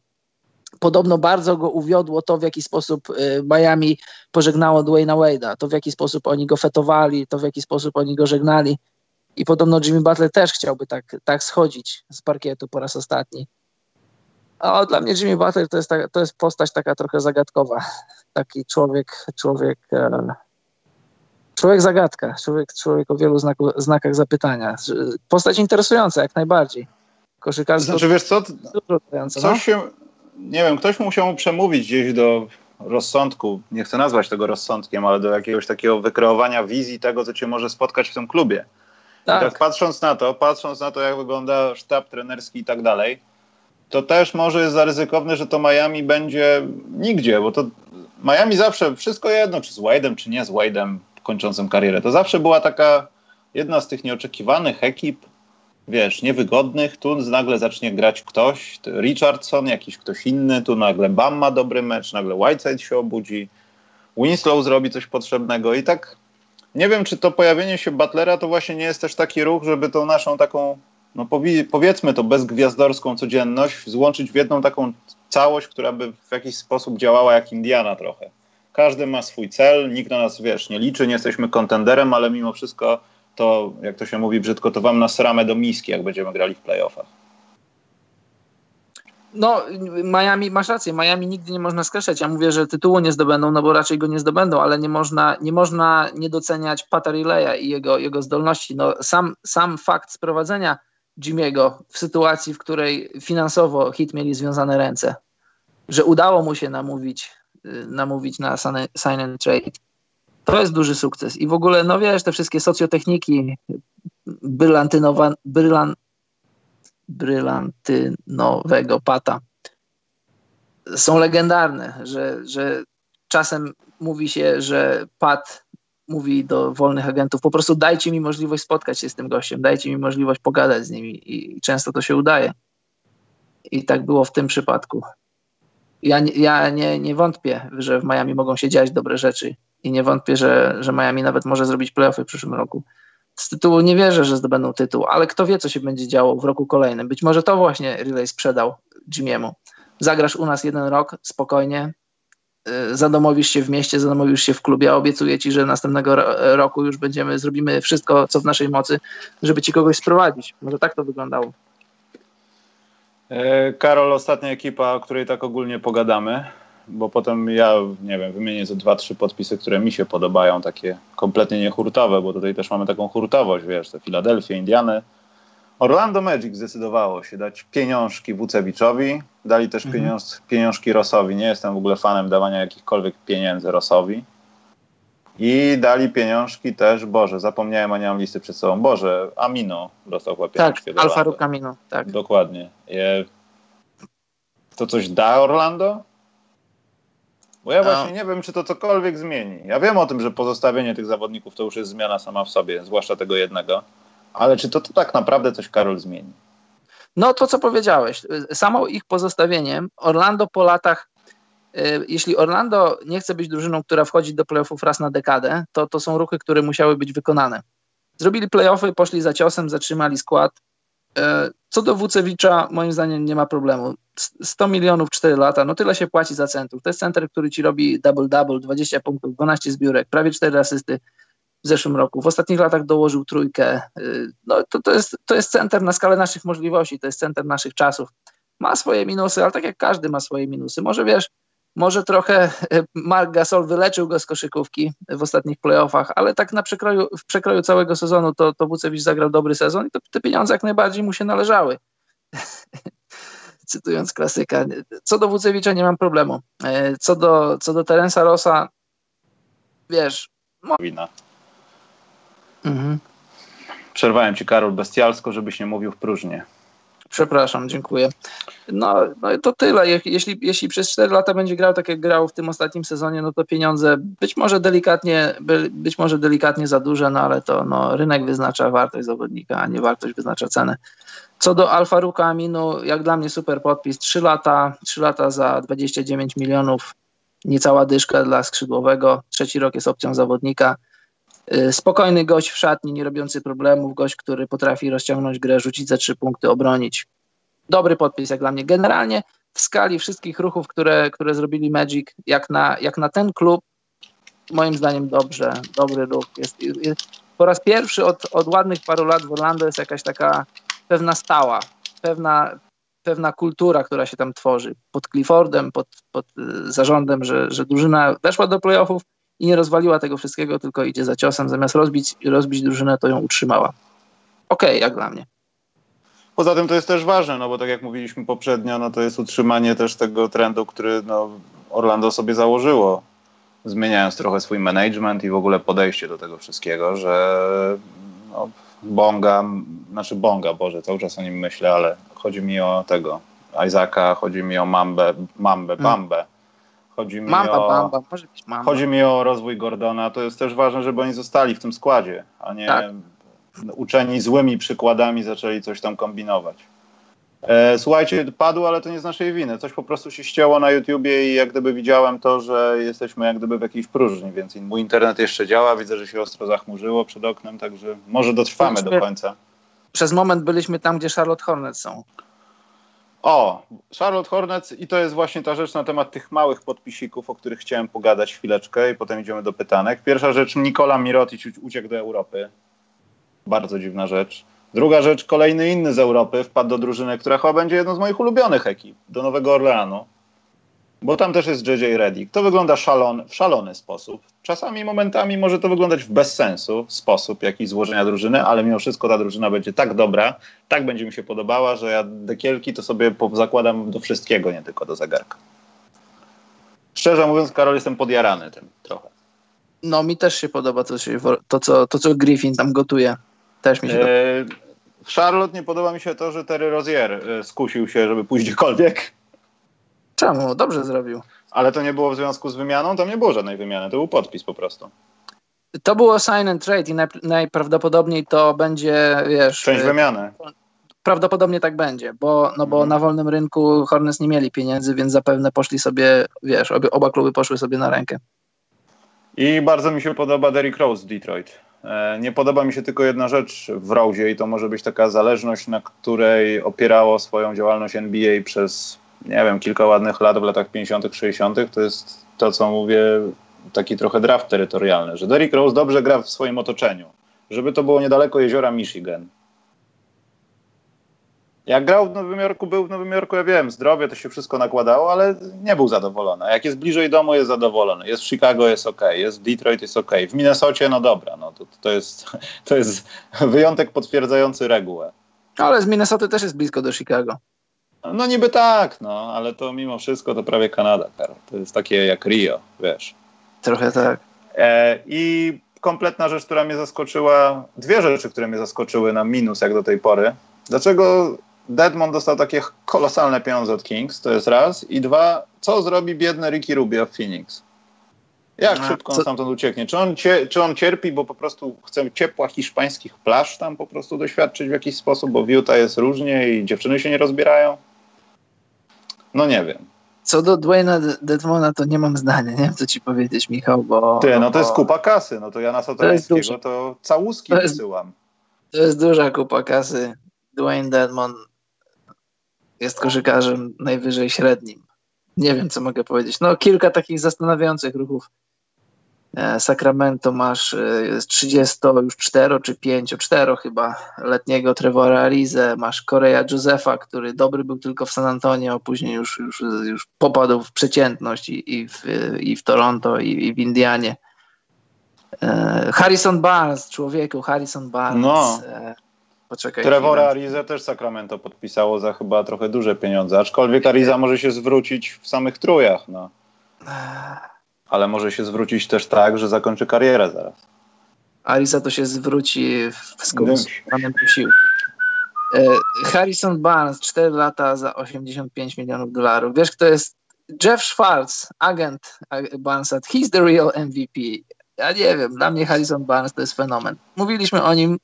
Podobno bardzo go uwiodło to, w jaki sposób y, Miami pożegnało Dwayna Wade'a, to w jaki sposób oni go fetowali, to w jaki sposób oni go żegnali. I podobno Jimmy Butler też chciałby tak, tak schodzić z parkietu po raz ostatni. A dla mnie Jimmy Butler to jest, ta, to jest postać taka trochę zagadkowa. Taki człowiek, człowiek, e, człowiek zagadka, człowiek, człowiek o wielu znaku, znakach zapytania. Postać interesująca jak najbardziej. Koszykarstwo. Znaczy wiesz co, no? się, nie wiem, ktoś musiał mu przemówić gdzieś do rozsądku, nie chcę nazwać tego rozsądkiem, ale do jakiegoś takiego wykreowania wizji tego, co cię może spotkać w tym klubie. Tak. tak patrząc na to, patrząc na to, jak wygląda sztab trenerski i tak dalej, to też może jest zaryzykowne, że to Miami będzie nigdzie, bo to Miami zawsze, wszystko jedno, czy z Wade'em, czy nie z Wade'em kończącym karierę, to zawsze była taka jedna z tych nieoczekiwanych ekip, wiesz, niewygodnych, tu nagle zacznie grać ktoś, Richardson, jakiś ktoś inny, tu nagle Bam ma dobry mecz, nagle Whiteside się obudzi, Winslow zrobi coś potrzebnego. I tak nie wiem, czy to pojawienie się Butlera to właśnie nie jest też taki ruch, żeby tą naszą taką, no powiedzmy to bezgwiazdorską codzienność złączyć w jedną taką całość, która by w jakiś sposób działała jak Indiana trochę. Każdy ma swój cel, nikt na nas, wiesz, nie liczy, nie jesteśmy kontenderem, ale mimo wszystko to, jak to się mówi brzydko, to wam nas ramę do miski, jak będziemy grali w playoffach. No, Miami, masz rację, Miami nigdy nie można skreślać. Ja mówię, że tytułu nie zdobędą, no bo raczej go nie zdobędą, ale nie można nie, można nie doceniać Pata i jego, jego zdolności. No, sam, sam fakt sprowadzenia Jimmy'ego w sytuacji, w której finansowo hit mieli związane ręce, że udało mu się namówić, namówić na sign and trade, to jest duży sukces. I w ogóle, no wiesz, te wszystkie socjotechniki, brylantynowa, brylan, brylantynowego pata są legendarne, że, że czasem mówi się, że Pat mówi do wolnych agentów, po prostu dajcie mi możliwość spotkać się z tym gościem, dajcie mi możliwość pogadać z nimi i często to się udaje. I tak było w tym przypadku. Ja, ja nie, nie wątpię, że w Miami mogą się dziać dobre rzeczy i nie wątpię, że, że Miami nawet może zrobić playoffy w przyszłym roku. Z tytułu nie wierzę, że zdobędą tytuł, ale kto wie, co się będzie działo w roku kolejnym. Być może to właśnie Relay sprzedał Jimiemu. Zagrasz u nas jeden rok, spokojnie, y, zadomowisz się w mieście, zadomowisz się w klubie, obiecuję ci, że następnego roku już będziemy, zrobimy wszystko, co w naszej mocy, żeby ci kogoś sprowadzić. Może tak to wyglądało. E, Karol, ostatnia ekipa, o której tak ogólnie pogadamy bo potem ja, nie wiem, wymienię ze dwa, trzy podpisy, które mi się podobają, takie kompletnie niehurtowe, bo tutaj też mamy taką hurtowość, wiesz, te Filadelfia, Indiany. Orlando Magic zdecydowało się dać pieniążki Wucewiczowi, dali też mhm. pieniąż, pieniążki Rosowi. Nie jestem w ogóle fanem dawania jakichkolwiek pieniędzy Rosowi. I dali pieniążki też, Boże, zapomniałem, a nie mam listy przed sobą. Boże, Amino dostał chyba pieniążki. Tak, Alfa Amino, tak. Dokładnie. To coś da Orlando? Bo ja właśnie nie wiem, czy to cokolwiek zmieni. Ja wiem o tym, że pozostawienie tych zawodników to już jest zmiana sama w sobie, zwłaszcza tego jednego. Ale czy to, to tak naprawdę coś, Karol, zmieni? No to, co powiedziałeś. Samo ich pozostawieniem, Orlando po latach, jeśli Orlando nie chce być drużyną, która wchodzi do playoffów raz na dekadę, to to są ruchy, które musiały być wykonane. Zrobili playoffy, poszli za ciosem, zatrzymali skład, E, co do Wucewicza, moim zdaniem nie ma problemu. 100 milionów 4 lata, no tyle się płaci za centrów. To jest center, który ci robi double-double, 20 punktów, 12 zbiórek, prawie 4 asysty w zeszłym roku. W ostatnich latach dołożył trójkę. E, no to, to, jest, to jest center na skalę naszych możliwości, to jest center naszych czasów. Ma swoje minusy, ale tak jak każdy ma swoje minusy. Może wiesz, może trochę e, Mark Gasol wyleczył go z koszykówki w ostatnich playoffach, ale tak na przekroju, w przekroju całego sezonu to, to Wucewicz zagrał dobry sezon i to, te pieniądze jak najbardziej mu się należały. [LAUGHS] Cytując klasyka. Co do Wucewicza nie mam problemu. E, co do, co do Terensa Rosa, wiesz... Wina. Mhm. Przerwałem ci, Karol, bestialsko, żebyś nie mówił w próżnię. Przepraszam, dziękuję. No, no to tyle. Jeśli, jeśli przez 4 lata będzie grał tak jak grał w tym ostatnim sezonie, no to pieniądze być może delikatnie, być może delikatnie za duże, no ale to no, rynek wyznacza wartość zawodnika, a nie wartość wyznacza cenę. Co do Alfa Ruka Aminu, jak dla mnie super podpis. 3 lata, 3 lata za 29 milionów, niecała dyszka dla skrzydłowego. Trzeci rok jest opcją zawodnika. Y, spokojny gość w szatni, nie robiący problemów, gość, który potrafi rozciągnąć grę, rzucić za trzy punkty, obronić. Dobry podpis jak dla mnie. Generalnie w skali wszystkich ruchów, które, które zrobili Magic, jak na, jak na ten klub, moim zdaniem dobrze, dobry ruch. Jest, jest, po raz pierwszy od, od ładnych paru lat w Orlando jest jakaś taka pewna stała, pewna, pewna kultura, która się tam tworzy. Pod Cliffordem, pod, pod y, zarządem, że, że drużyna weszła do playoffów i nie rozwaliła tego wszystkiego, tylko idzie za ciosem. Zamiast rozbić, rozbić drużynę, to ją utrzymała. Okej, okay, jak dla mnie. Poza tym to jest też ważne, no bo tak jak mówiliśmy poprzednio, no to jest utrzymanie też tego trendu, który no, Orlando sobie założyło, zmieniając trochę swój management i w ogóle podejście do tego wszystkiego, że no, Bonga, znaczy Bonga, Boże, cały czas o nim myślę, ale chodzi mi o tego, Isaaca, chodzi mi o Mambę, Mambę, hmm. Bambę. Chodzi mi, Mamba, o, Bamba, może być Mamba. chodzi mi o rozwój Gordona. To jest też ważne, żeby oni zostali w tym składzie, a nie tak. uczeni złymi przykładami zaczęli coś tam kombinować. E, słuchajcie, padło, ale to nie z naszej winy. Coś po prostu się ścięło na YouTubie i jak gdyby widziałem to, że jesteśmy jak gdyby w jakiejś próżni, więc mój internet jeszcze działa, widzę, że się ostro zachmurzyło przed oknem, także może dotrwamy do końca. Przez moment byliśmy tam, gdzie Charlotte Hornets są. O, Charlotte Hornets i to jest właśnie ta rzecz na temat tych małych podpisików, o których chciałem pogadać chwileczkę i potem idziemy do pytanek. Pierwsza rzecz, Nikola Mirotic uciekł do Europy. Bardzo dziwna rzecz. Druga rzecz, kolejny inny z Europy wpadł do drużyny, która chyba będzie jedną z moich ulubionych ekip, do Nowego Orleanu. Bo tam też jest JJ Reddick. To wygląda szalon, w szalony sposób. Czasami, momentami może to wyglądać w bez sensu sposób jakiś złożenia drużyny, ale mimo wszystko ta drużyna będzie tak dobra, tak będzie mi się podobała, że ja dekielki to sobie zakładam do wszystkiego, nie tylko do zegarka. Szczerze mówiąc, Karol, jestem podjarany tym trochę. No, mi też się podoba to, to, co, to co Griffin tam gotuje. Też mi się e, W Charlotte nie podoba mi się to, że Terry Rozier e, skusił się, żeby pójść gdziekolwiek. Czemu? Dobrze zrobił. Ale to nie było w związku z wymianą? Tam nie było żadnej wymiany, to był podpis po prostu. To było sign and trade i najprawdopodobniej to będzie, wiesz... Część wymiany. Prawdopodobnie tak będzie, bo, no bo mhm. na wolnym rynku Hornets nie mieli pieniędzy, więc zapewne poszli sobie, wiesz, obie, oba kluby poszły sobie na rękę. I bardzo mi się podoba Derrick Rose w Detroit. E, nie podoba mi się tylko jedna rzecz w Rose i to może być taka zależność, na której opierało swoją działalność NBA przez, nie wiem, kilka ładnych lat w latach 50., 60. To jest to, co mówię, taki trochę draft terytorialny, że Derrick Rose dobrze gra w swoim otoczeniu. Żeby to było niedaleko jeziora Michigan, jak grał w Nowym Jorku, był w Nowym Jorku, ja wiem, zdrowie to się wszystko nakładało, ale nie był zadowolony. Jak jest bliżej domu, jest zadowolony. Jest w Chicago, jest ok. Jest w Detroit, jest ok. W Minnesocie, no dobra, no to, to, jest, [LAUGHS] to jest wyjątek potwierdzający regułę. Ale z Minnesoty też jest blisko do Chicago. No niby tak, no, ale to mimo wszystko to prawie Kanada, Karol. To jest takie jak Rio, wiesz. Trochę tak. E, I kompletna rzecz, która mnie zaskoczyła, dwie rzeczy, które mnie zaskoczyły na minus jak do tej pory. Dlaczego Deadmond dostał takie kolosalne pieniądze od Kings, to jest raz. I dwa, co zrobi biedny Ricky Rubio w Phoenix? Jak A, szybko on co? stamtąd ucieknie? Czy on, cie, czy on cierpi, bo po prostu chce ciepła hiszpańskich plaż tam po prostu doświadczyć w jakiś sposób, bo w Utah jest różnie i dziewczyny się nie rozbierają? No nie wiem. Co do Dwayna Deadmona, to nie mam zdania, nie wiem co ci powiedzieć, Michał, bo... Ty, no to jest kupa kasy, no to ja na Sotorańskiego to, całuski to jest, wysyłam. To jest duża kupa kasy. Dwayne Deadmon jest koszykarzem najwyżej średnim. Nie wiem, co mogę powiedzieć. No, kilka takich zastanawiających ruchów. E, Sacramento masz 30 e, już 4 czy 5, 4 chyba letniego Trevora Arizę, masz Korea Josefa, który dobry był tylko w San Antonio, później już, już, już popadł w przeciętność i, i, w, i w Toronto, i, i w Indianie. E, Harrison Barnes, człowieku, Harrison Barnes. No. Poczekaj. Trevora Ariza też Sacramento podpisało za chyba trochę duże pieniądze, aczkolwiek Ariza może się zwrócić w samych trójach, no. Ale może się zwrócić też tak, że zakończy karierę zaraz. Ariza to się zwróci w skonsumowanym posiłku. E, Harrison Barnes, 4 lata za 85 milionów dolarów. Wiesz, kto jest Jeff Schwartz, agent Barnesa. He's the real MVP. Ja nie wiem, dla mnie Harrison Barnes to jest fenomen. Mówiliśmy o nim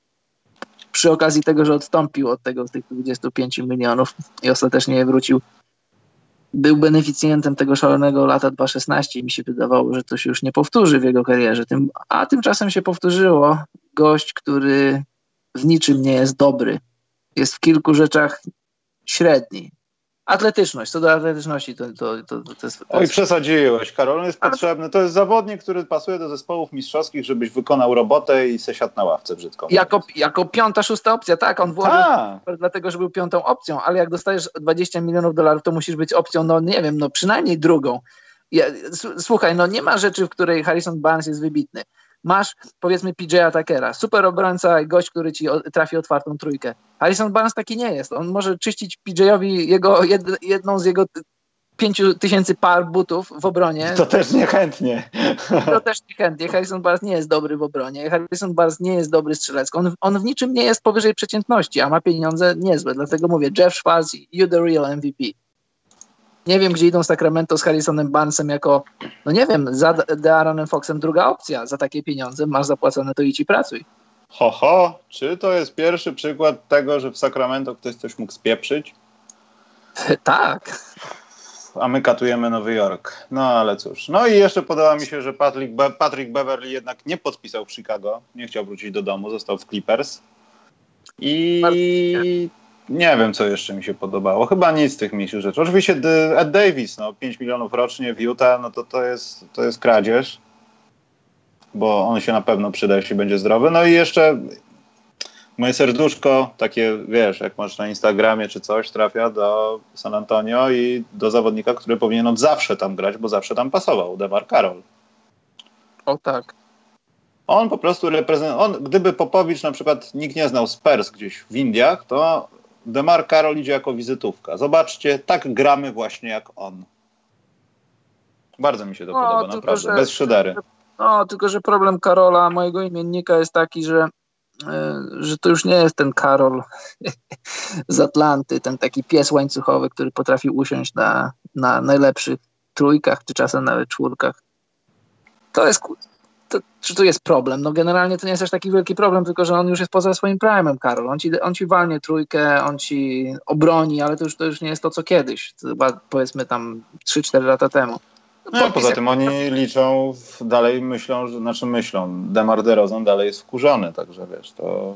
przy okazji tego, że odstąpił od tego tych 25 milionów i ostatecznie wrócił, był beneficjentem tego szalonego lata 2016 i mi się wydawało, że to się już nie powtórzy w jego karierze. Tym, a tymczasem się powtórzyło. Gość, który w niczym nie jest dobry. Jest w kilku rzeczach średni, Atletyczność, co do atletyczności to, to, to, to jest... To Oj, jest... przesadziłeś, Karol, jest Ale... potrzebny. To jest zawodnik, który pasuje do zespołów mistrzowskich, żebyś wykonał robotę i se siadł na ławce brzydko. Jako, jako piąta, szósta opcja, tak, on włożył dlatego, że był piątą opcją, ale jak dostajesz 20 milionów dolarów, to musisz być opcją, no nie wiem, no przynajmniej drugą. Ja, słuchaj, no nie ma rzeczy, w której Harrison Barnes jest wybitny masz powiedzmy PJ'a Tuckera, super obrońca i gość, który ci trafi otwartą trójkę. Harrison Barnes taki nie jest. On może czyścić PJ'owi jego, jed, jedną z jego pięciu tysięcy par butów w obronie. To też niechętnie. To też niechętnie. Harrison Barnes nie jest dobry w obronie. Harrison Barnes nie jest dobry strzelecko. On, on w niczym nie jest powyżej przeciętności, a ma pieniądze niezłe. Dlatego mówię, Jeff Schwartz, you the real MVP. Nie wiem, gdzie idą Sacramento z Harrisonem Barnesem jako, no nie wiem, za De'Aaronem Foxem druga opcja. Za takie pieniądze masz zapłacone, to idź i pracuj. Ho, ho, czy to jest pierwszy przykład tego, że w Sacramento ktoś coś mógł spieprzyć? [LAUGHS] tak. A my katujemy Nowy Jork. No ale cóż. No i jeszcze podoba mi się, że Patrick, Be Patrick Beverly jednak nie podpisał w Chicago. Nie chciał wrócić do domu, został w Clippers. I nie wiem, co jeszcze mi się podobało. Chyba nic z tych mniejszych rzeczy. Oczywiście Ed Davis, no 5 milionów rocznie w Utah, no to to jest, to jest kradzież, bo on się na pewno przyda, jeśli będzie zdrowy. No i jeszcze moje serduszko, takie wiesz, jak masz na Instagramie czy coś, trafia do San Antonio i do zawodnika, który powinien od zawsze tam grać, bo zawsze tam pasował, Demar Carroll. O tak. On po prostu reprezentuje, gdyby Popowicz na przykład nikt nie znał Spurs gdzieś w Indiach, to Demar Karol idzie jako wizytówka. Zobaczcie, tak gramy właśnie jak on. Bardzo mi się to no, podoba, naprawdę, że, bez szydery. No, tylko że problem Karola, mojego imiennika, jest taki, że, e, że to już nie jest ten Karol [LAUGHS] z Atlanty, ten taki pies łańcuchowy, który potrafi usiąść na, na najlepszych trójkach, czy czasem nawet czwórkach. To jest, to, czy to jest problem? No generalnie to nie jest aż taki wielki problem, tylko że on już jest poza swoim prime'em, Karol. On ci, on ci walnie trójkę, on ci obroni, ale to już, to już nie jest to, co kiedyś. To chyba powiedzmy tam 3-4 lata temu. No, no poza tym oni liczą, dalej myślą, że, znaczy myślą, Demar DeRozan dalej jest wkurzony, także wiesz, to...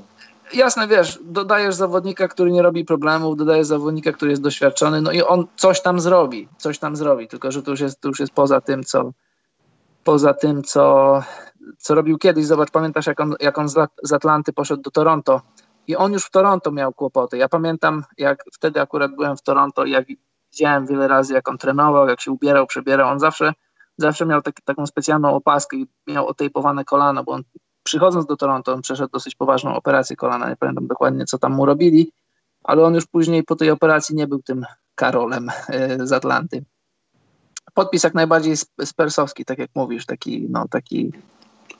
Jasne, wiesz, dodajesz zawodnika, który nie robi problemów, dodajesz zawodnika, który jest doświadczony, no i on coś tam zrobi, coś tam zrobi, tylko że to już jest, to już jest poza tym, co, poza tym, co, co robił kiedyś. Zobacz, pamiętasz, jak on, jak on z Atlanty poszedł do Toronto i on już w Toronto miał kłopoty. Ja pamiętam, jak wtedy akurat byłem w Toronto i jak widziałem wiele razy, jak on trenował, jak się ubierał, przebierał. On zawsze, zawsze miał tak, taką specjalną opaskę i miał otejpowane kolano, bo on przychodząc do Toronto, on przeszedł dosyć poważną operację kolana. Nie pamiętam dokładnie, co tam mu robili, ale on już później po tej operacji nie był tym Karolem e, z Atlanty podpis jak najbardziej spersowski, tak jak mówisz, taki, no, taki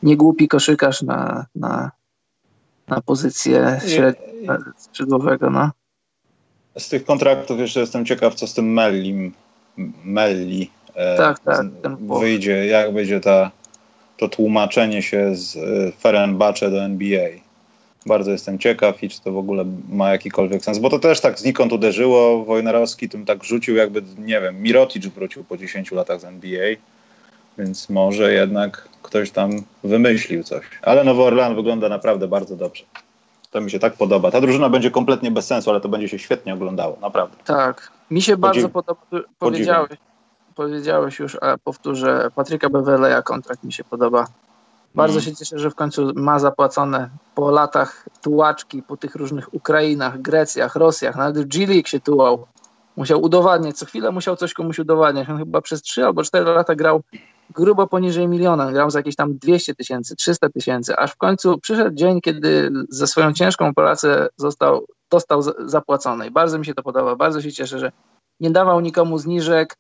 niegłupi koszykarz na, na, na pozycję skrzydłowego. No. Z tych kontraktów jeszcze jestem ciekaw, co z tym Mellim, Melli e, tak, tak, wyjdzie, jak będzie ta, to tłumaczenie się z e, Ferenbacze do NBA. Bardzo jestem ciekaw i czy to w ogóle ma jakikolwiek sens, bo to też tak znikąd uderzyło. Wojnarowski tym tak rzucił, jakby, nie wiem, Mirotic wrócił po 10 latach z NBA, więc może jednak ktoś tam wymyślił coś. Ale Nowy Orlean wygląda naprawdę bardzo dobrze. To mi się tak podoba. Ta drużyna będzie kompletnie bez sensu, ale to będzie się świetnie oglądało, naprawdę. Tak. Mi się bardzo podoba. Powiedziałeś, powiedziałeś już, a powtórzę, Patryka Beweleja kontrakt mi się podoba. Bardzo mm. się cieszę, że w końcu ma zapłacone po latach tułaczki, po tych różnych Ukrainach, Grecjach, Rosjach, nawet w G-League się tułał. Musiał udowadniać, co chwilę musiał coś komuś udowadniać. On chyba przez 3 albo 4 lata grał grubo poniżej miliona, grał za jakieś tam 200 tysięcy, 300 tysięcy, aż w końcu przyszedł dzień, kiedy za swoją ciężką pracę został, dostał zapłacone. I bardzo mi się to podoba, bardzo się cieszę, że nie dawał nikomu zniżek,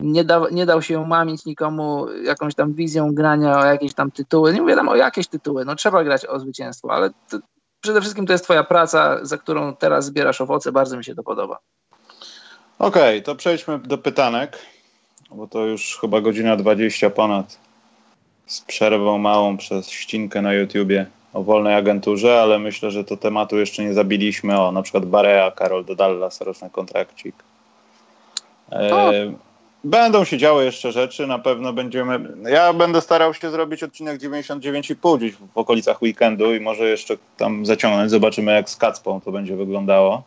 nie, da, nie dał się mamić nikomu jakąś tam wizją grania o jakieś tam tytuły. Nie mówię tam o jakieś tytuły, no trzeba grać o zwycięstwo, ale to, przede wszystkim to jest twoja praca, za którą teraz zbierasz owoce, bardzo mi się to podoba. Okej, okay, to przejdźmy do pytanek, bo to już chyba godzina 20 ponad z przerwą małą przez ścinkę na YouTubie o wolnej agenturze, ale myślę, że to tematu jeszcze nie zabiliśmy. O, na przykład Barea, Karol do Dallas, roczny kontrakcik. E, Będą się działy jeszcze rzeczy, na pewno będziemy. Ja będę starał się zrobić odcinek 99,5 gdzieś w okolicach weekendu i może jeszcze tam zaciągnąć. Zobaczymy, jak z Kacpą to będzie wyglądało.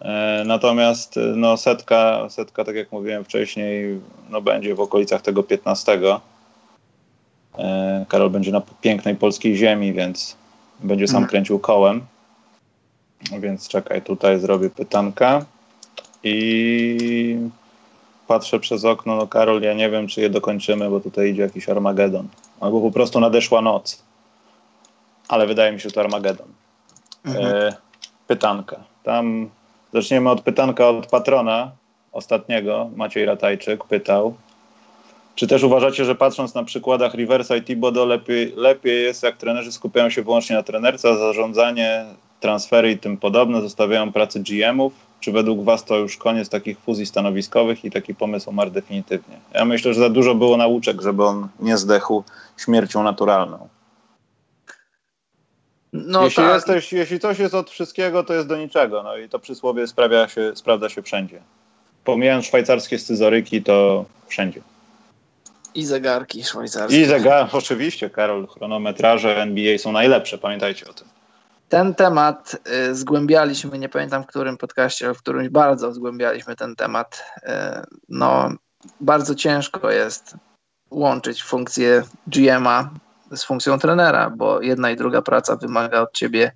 E, natomiast no, setka, setka, tak jak mówiłem wcześniej, no, będzie w okolicach tego 15. E, Karol będzie na pięknej polskiej ziemi, więc będzie sam mhm. kręcił kołem. Więc czekaj, tutaj zrobię pytanka i patrzę przez okno, no Karol, ja nie wiem, czy je dokończymy, bo tutaj idzie jakiś Armagedon. Albo po prostu nadeszła noc. Ale wydaje mi się, że to Armagedon. Mhm. E, pytanka. Tam zaczniemy od pytanka od patrona ostatniego. Maciej Ratajczyk pytał, czy też uważacie, że patrząc na przykładach Riversa i Thibodeau lepiej, lepiej jest, jak trenerzy skupiają się wyłącznie na trenerce, a zarządzanie, transfery i tym podobne zostawiają pracy GM-ów? Czy według Was to już koniec takich fuzji stanowiskowych i taki pomysł umarł definitywnie? Ja myślę, że za dużo było nauczek, żeby on nie zdechł śmiercią naturalną. No jeśli, tak. jesteś, jeśli coś jest od wszystkiego, to jest do niczego. No i to przysłowie sprawia się, sprawdza się wszędzie. Pomijając szwajcarskie scyzoryki, to wszędzie. I zegarki szwajcarskie. I zegar, oczywiście, Karol, chronometraże NBA są najlepsze, pamiętajcie o tym. Ten temat y, zgłębialiśmy, nie pamiętam w którym podcaście, ale w którymś bardzo zgłębialiśmy ten temat. Y, no, bardzo ciężko jest łączyć funkcję GM-a z funkcją trenera, bo jedna i druga praca wymaga od ciebie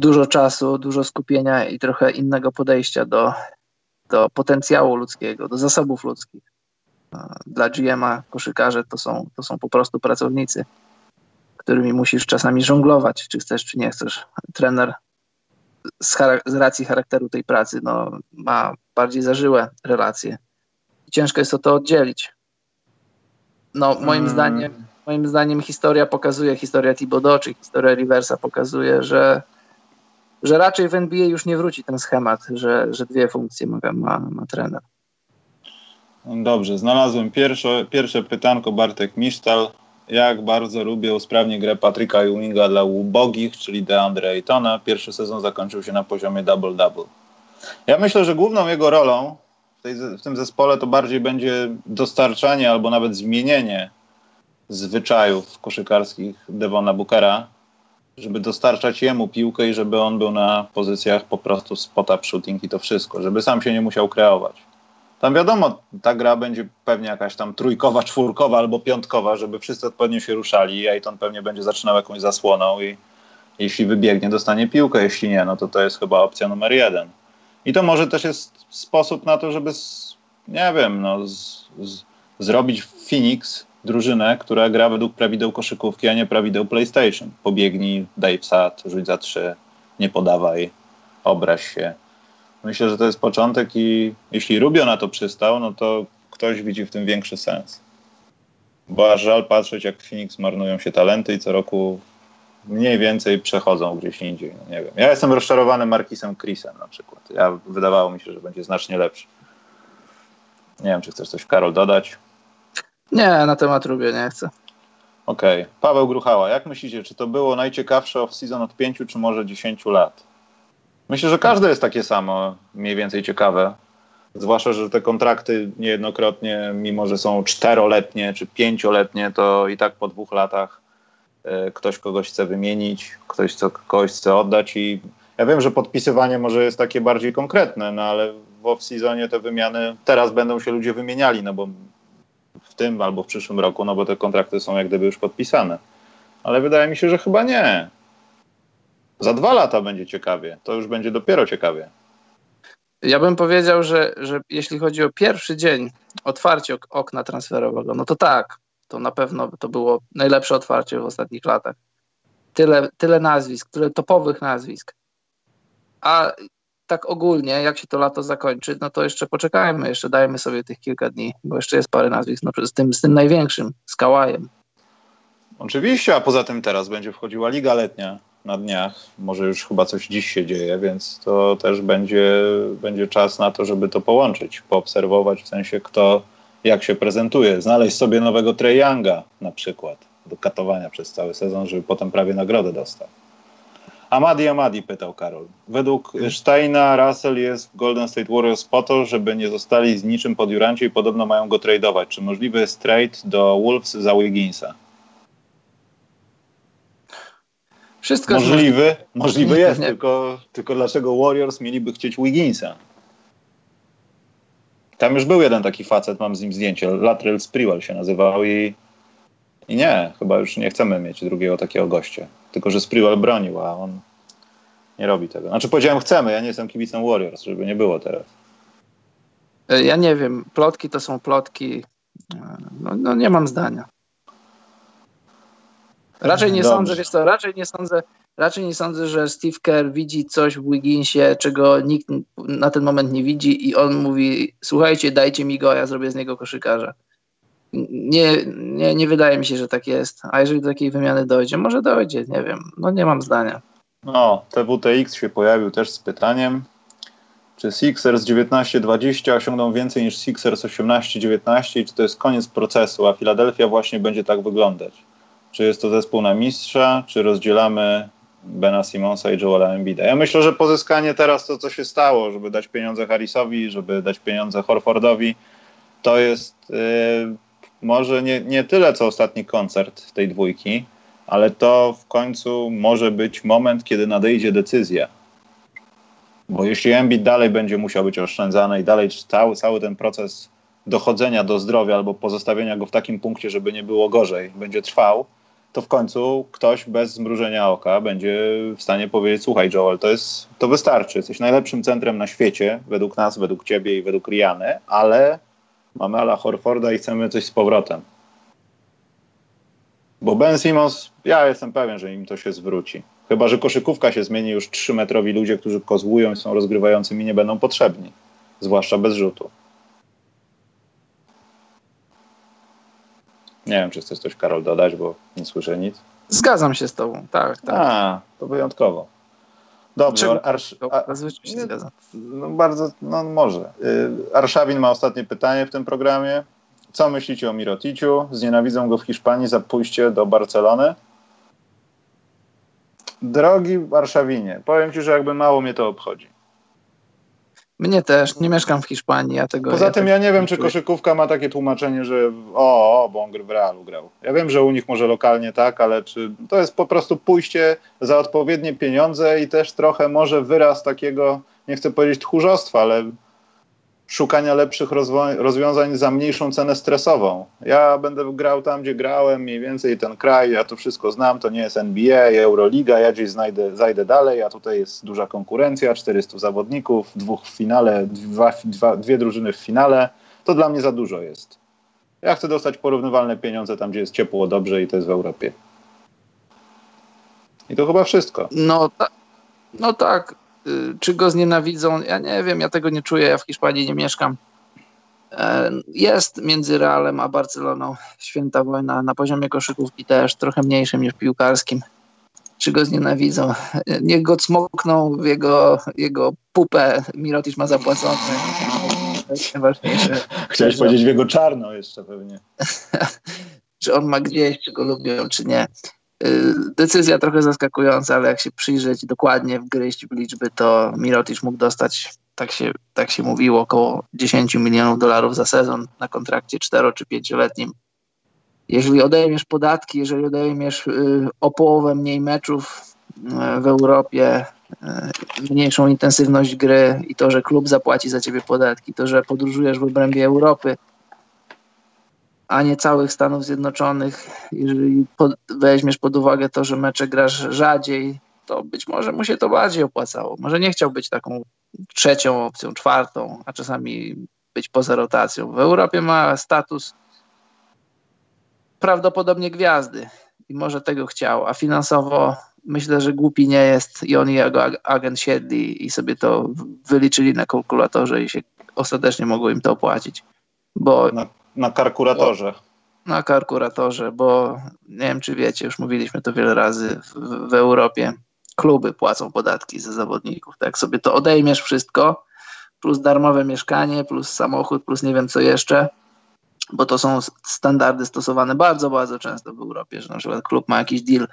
dużo czasu, dużo skupienia i trochę innego podejścia do, do potencjału ludzkiego, do zasobów ludzkich. Dla GM-a koszykarze to są, to są po prostu pracownicy, którymi musisz czasami żonglować, czy chcesz, czy nie chcesz. Trener z, z racji charakteru tej pracy no, ma bardziej zażyłe relacje. ciężko jest to, to oddzielić. No, moim hmm. zdaniem moim zdaniem historia pokazuje, historia Thibodeau czy historia Riversa pokazuje, że, że raczej w NBA już nie wróci ten schemat, że, że dwie funkcje ma, ma, ma trener. Dobrze, znalazłem pierwsze, pierwsze pytanko Bartek Misztal. Jak bardzo lubię usprawnić grę Patryka Ewinga dla ubogich, czyli DeAndre Aytona. Pierwszy sezon zakończył się na poziomie double-double. Ja myślę, że główną jego rolą w, tej, w tym zespole to bardziej będzie dostarczanie albo nawet zmienienie zwyczajów koszykarskich Devona Bookera, żeby dostarczać jemu piłkę i żeby on był na pozycjach po prostu spot-up shooting i to wszystko, żeby sam się nie musiał kreować. Tam wiadomo, ta gra będzie pewnie jakaś tam trójkowa, czwórkowa albo piątkowa, żeby wszyscy odpowiednio się ruszali Ayton pewnie będzie zaczynał jakąś zasłoną i jeśli wybiegnie, dostanie piłkę, jeśli nie, no to to jest chyba opcja numer jeden. I to może też jest sposób na to, żeby, nie wiem, no, z, z, zrobić Phoenix drużynę, która gra według prawideł koszykówki, a nie prawideł PlayStation. Pobiegnij, daj wsad, rzuć za trzy, nie podawaj, obraź się. Myślę, że to jest początek i jeśli Rubio na to przystał, no to ktoś widzi w tym większy sens. Bo aż żal patrzeć, jak Phoenix marnują się talenty i co roku mniej więcej przechodzą gdzieś indziej. No nie wiem. Ja jestem rozczarowany Markisem Chrisem na przykład. Ja wydawało mi się, że będzie znacznie lepszy. Nie wiem, czy chcesz coś, Karol, dodać? Nie, na temat Rubio nie chcę. Okej. Okay. Paweł Gruchała, jak myślicie, czy to było najciekawsze off-season od pięciu, czy może dziesięciu lat? Myślę, że każde jest takie samo, mniej więcej ciekawe. Zwłaszcza, że te kontrakty niejednokrotnie, mimo że są czteroletnie czy pięcioletnie, to i tak po dwóch latach e, ktoś kogoś chce wymienić, ktoś co, kogoś chce oddać i ja wiem, że podpisywanie może jest takie bardziej konkretne, no ale w off-seasonie te wymiany, teraz będą się ludzie wymieniali, no bo w tym albo w przyszłym roku, no bo te kontrakty są jak gdyby już podpisane. Ale wydaje mi się, że chyba nie. Za dwa lata będzie ciekawie. To już będzie dopiero ciekawie. Ja bym powiedział, że, że jeśli chodzi o pierwszy dzień otwarcie okna transferowego, no to tak, to na pewno to było najlepsze otwarcie w ostatnich latach. Tyle, tyle nazwisk, tyle topowych nazwisk. A tak ogólnie, jak się to lato zakończy, no to jeszcze poczekajmy, jeszcze dajmy sobie tych kilka dni, bo jeszcze jest parę nazwisk, no z tym, z tym największym, z Kałajem. Oczywiście, a poza tym teraz będzie wchodziła Liga Letnia na dniach. Może już chyba coś dziś się dzieje, więc to też będzie, będzie czas na to, żeby to połączyć, poobserwować w sensie kto jak się prezentuje, znaleźć sobie nowego Treyanga na przykład do katowania przez cały sezon, żeby potem prawie nagrodę dostał. Amadi Amadi pytał Karol. Według Steina Russell jest w Golden State Warriors po to, żeby nie zostali z niczym pod Jurancie i podobno mają go tradeować. Czy możliwy jest trade do Wolves za Wigginsa? Wszystko możliwy, jest możliwy jest, tylko, tylko dlaczego Warriors mieliby chcieć Wigginsa? Tam już był jeden taki facet, mam z nim zdjęcie, Latrell Sprewell się nazywał i, i nie, chyba już nie chcemy mieć drugiego takiego gościa. Tylko, że Sprewell bronił, a on nie robi tego. Znaczy powiedziałem chcemy, ja nie jestem kibicem Warriors, żeby nie było teraz. E, ja nie wiem, plotki to są plotki. E, no, no nie mam zdania. Raczej nie Dobrze. sądzę, wiesz co, raczej nie sądzę, raczej nie sądzę, że Steve Kerr widzi coś w Wigginsie, czego nikt na ten moment nie widzi i on mówi, słuchajcie, dajcie mi go, a ja zrobię z niego koszykarza. Nie, nie, nie wydaje mi się, że tak jest. A jeżeli do takiej wymiany dojdzie, może dojdzie, nie wiem. No nie mam zdania. No, TWTX się pojawił też z pytaniem, czy Sixers 19-20 osiągną więcej niż Sixers 18-19 i czy to jest koniec procesu, a Filadelfia właśnie będzie tak wyglądać. Czy jest to zespół na mistrza, czy rozdzielamy Bena Simonsa i Joela Embida. Ja myślę, że pozyskanie teraz to, co się stało, żeby dać pieniądze Harrisowi, żeby dać pieniądze Horfordowi, to jest yy, może nie, nie tyle, co ostatni koncert tej dwójki, ale to w końcu może być moment, kiedy nadejdzie decyzja. Bo jeśli Embiid dalej będzie musiał być oszczędzany i dalej cały, cały ten proces dochodzenia do zdrowia albo pozostawienia go w takim punkcie, żeby nie było gorzej, będzie trwał, to w końcu ktoś bez zmrużenia oka będzie w stanie powiedzieć: Słuchaj, Joel, to, jest, to wystarczy. Jesteś najlepszym centrem na świecie, według nas, według ciebie i według Riany, ale mamy Ala Horforda i chcemy coś z powrotem. Bo Ben Simmons, ja jestem pewien, że im to się zwróci. Chyba, że koszykówka się zmieni, już 3-metrowi ludzie, którzy kozłują i są rozgrywającymi, nie będą potrzebni. Zwłaszcza bez rzutu. Nie wiem, czy chcesz coś, Karol, dodać, bo nie słyszę nic. Zgadzam się z tobą, tak, tak. A, to wyjątkowo. Dobrze, Arsz... się zgadzam. No bardzo, no może. Y, Arszawin ma ostatnie pytanie w tym programie. Co myślicie o Miroticiu? Znienawidzą go w Hiszpanii za pójście do Barcelony? Drogi Warszawinie, powiem ci, że jakby mało mnie to obchodzi. Mnie też, nie mieszkam w Hiszpanii, ja tego... Poza ja tym ja nie wiem, czy koszykówka ma takie tłumaczenie, że o, o, bo on w Realu grał. Ja wiem, że u nich może lokalnie tak, ale czy to jest po prostu pójście za odpowiednie pieniądze i też trochę może wyraz takiego, nie chcę powiedzieć tchórzostwa, ale szukania lepszych rozwiązań za mniejszą cenę stresową. Ja będę grał tam, gdzie grałem, mniej więcej ten kraj, ja to wszystko znam, to nie jest NBA, Euroliga, ja gdzieś znajdę, zajdę dalej, a tutaj jest duża konkurencja, 400 zawodników, dwóch w finale, dwa, dwa, dwie drużyny w finale, to dla mnie za dużo jest. Ja chcę dostać porównywalne pieniądze tam, gdzie jest ciepło, dobrze i to jest w Europie. I to chyba wszystko. No, ta, no tak, czy go znienawidzą? Ja nie wiem, ja tego nie czuję, ja w Hiszpanii nie mieszkam. E, jest między Realem a Barceloną święta wojna na poziomie koszykówki też, trochę mniejszym niż piłkarskim. Czy go znienawidzą? Niech go cmokną w jego, jego pupę. Mirotisz ma zapłacone. Chciałeś powiedzieć w jego czarno jeszcze pewnie. [LAUGHS] czy on ma gdzieś, czy go lubią, czy nie. Y, decyzja trochę zaskakująca, ale jak się przyjrzeć dokładnie, wgryźć w liczby, to Mirotic mógł dostać, tak się, tak się mówiło, około 10 milionów dolarów za sezon na kontrakcie 4 czy 5-letnim. Jeżeli odejmiesz podatki, jeżeli odejmiesz y, o połowę mniej meczów y, w Europie, mniejszą intensywność gry i to, że klub zapłaci za ciebie podatki, to, że podróżujesz w obrębie Europy, a nie całych Stanów Zjednoczonych. Jeżeli pod, weźmiesz pod uwagę to, że mecze grasz rzadziej, to być może mu się to bardziej opłacało. Może nie chciał być taką trzecią opcją, czwartą, a czasami być poza rotacją. W Europie ma status prawdopodobnie gwiazdy i może tego chciał, a finansowo myślę, że głupi nie jest i on i jego agent siedli i sobie to wyliczyli na kalkulatorze i się ostatecznie mogło im to opłacić. Bo no. Na karkuratorze. Na karkuratorze, bo nie wiem, czy wiecie, już mówiliśmy to wiele razy w, w Europie. Kluby płacą podatki za zawodników. Tak sobie to odejmiesz wszystko, plus darmowe mieszkanie, plus samochód, plus nie wiem co jeszcze, bo to są standardy stosowane bardzo, bardzo często w Europie, że na przykład klub ma jakiś deal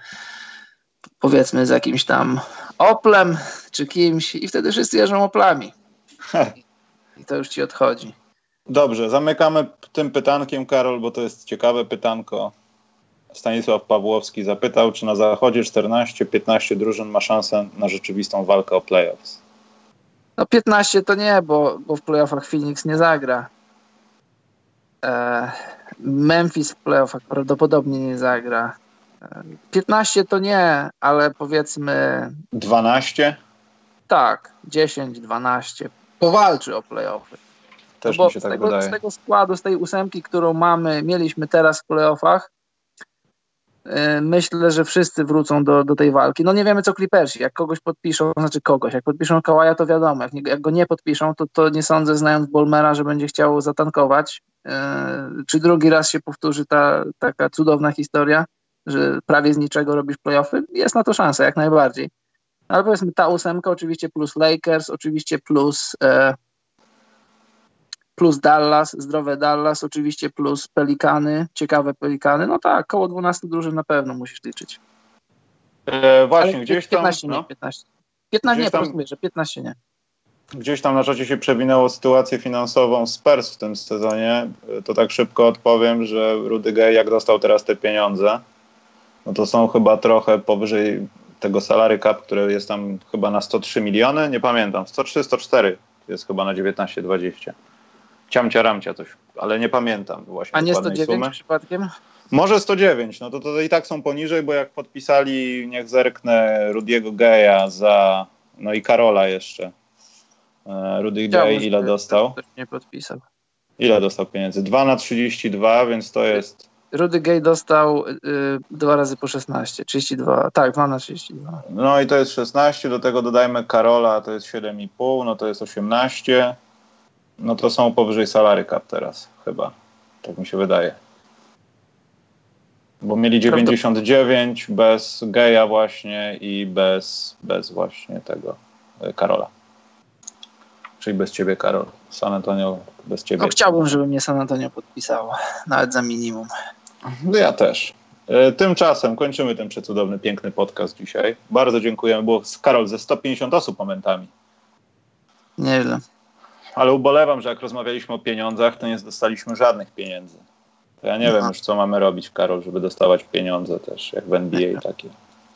powiedzmy z jakimś tam Oplem czy kimś i wtedy wszyscy jeżdżą Oplami. I to już ci odchodzi. Dobrze, zamykamy tym pytankiem, Karol, bo to jest ciekawe pytanko. Stanisław Pawłowski zapytał, czy na zachodzie 14-15 drużyn ma szansę na rzeczywistą walkę o playoffs. No 15 to nie, bo, bo w playoffach Phoenix nie zagra. E, Memphis w playoffach prawdopodobnie nie zagra. 15 to nie, ale powiedzmy. 12? Tak, 10, 12. Powalczy o playoffy. Też no mi się tak tego, wydaje. Z tego składu, z tej ósemki, którą mamy, mieliśmy teraz w playoffach, yy, myślę, że wszyscy wrócą do, do tej walki. No nie wiemy, co Clippersi. Jak kogoś podpiszą, znaczy kogoś. Jak podpiszą Kałaja, to wiadomo. Jak, nie, jak go nie podpiszą, to, to nie sądzę, znając Bolmera, że będzie chciał zatankować. Yy, czy drugi raz się powtórzy ta taka cudowna historia? że prawie z niczego robisz playoffy, jest na to szansa jak najbardziej. Ale powiedzmy ta ósemka oczywiście plus Lakers, oczywiście plus e, plus Dallas, zdrowe Dallas, oczywiście plus Pelikany, ciekawe Pelikany, no tak, koło 12 drużyn na pewno musisz liczyć. E, właśnie, Ale gdzieś 15 tam... Nie, no. 15 15 nie, tam, że 15 nie. Gdzieś tam na czacie się przewinęło sytuację finansową Spurs w tym sezonie. To tak szybko odpowiem, że Rudy Gay jak dostał teraz te pieniądze, no to są chyba trochę powyżej tego salary cap, które jest tam chyba na 103 miliony, nie pamiętam, 103, 104 jest chyba na 19-20. Ciamcia ramcia coś, ale nie pamiętam właśnie A nie 109 sumy. przypadkiem? Może 109, no to, to i tak są poniżej, bo jak podpisali, niech zerknę, Rudiego Geja za, no i Karola jeszcze. E, Rudy Gay ile dostał? Nie podpisał. Ile dostał pieniędzy? 2 na 32, więc to jest Rudy Gay dostał y, dwa razy po 16, 32, tak, 2 na 32. No i to jest 16, do tego dodajmy Karola, to jest 7,5, no to jest 18. No to są powyżej salary cap teraz chyba, tak mi się wydaje. Bo mieli 99 bez Geja właśnie i bez, bez właśnie tego y, Karola. Czyli bez ciebie, Karol. San Antonio bez ciebie. No chciałbym, żeby mnie San Antonio podpisało, nawet za minimum. No ja też. E, tymczasem kończymy ten przecudowny, piękny podcast dzisiaj. Bardzo dziękujemy. Było Karol ze 150 osób momentami. Nieźle. Ale ubolewam, że jak rozmawialiśmy o pieniądzach, to nie dostaliśmy żadnych pieniędzy. To ja nie no. wiem już, co mamy robić, Karol, żeby dostawać pieniądze też, jak w NBA [LAUGHS] takie.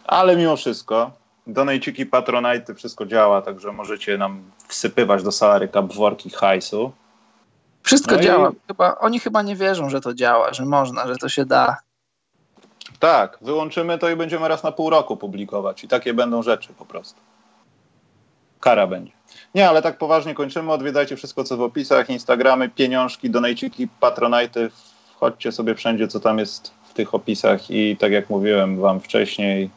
Ale mimo wszystko, donajciki, patronajty, wszystko działa, także możecie nam wsypywać do salary cap worki hajsu. Wszystko no działa. I... Chyba, oni chyba nie wierzą, że to działa, że można, że to się da. Tak, wyłączymy to i będziemy raz na pół roku publikować. I takie będą rzeczy po prostu. Kara będzie. Nie, ale tak poważnie kończymy. Odwiedzajcie wszystko, co w opisach. Instagramy, pieniążki, donajciki, patronajty. Wchodźcie sobie wszędzie, co tam jest w tych opisach. I tak jak mówiłem wam wcześniej,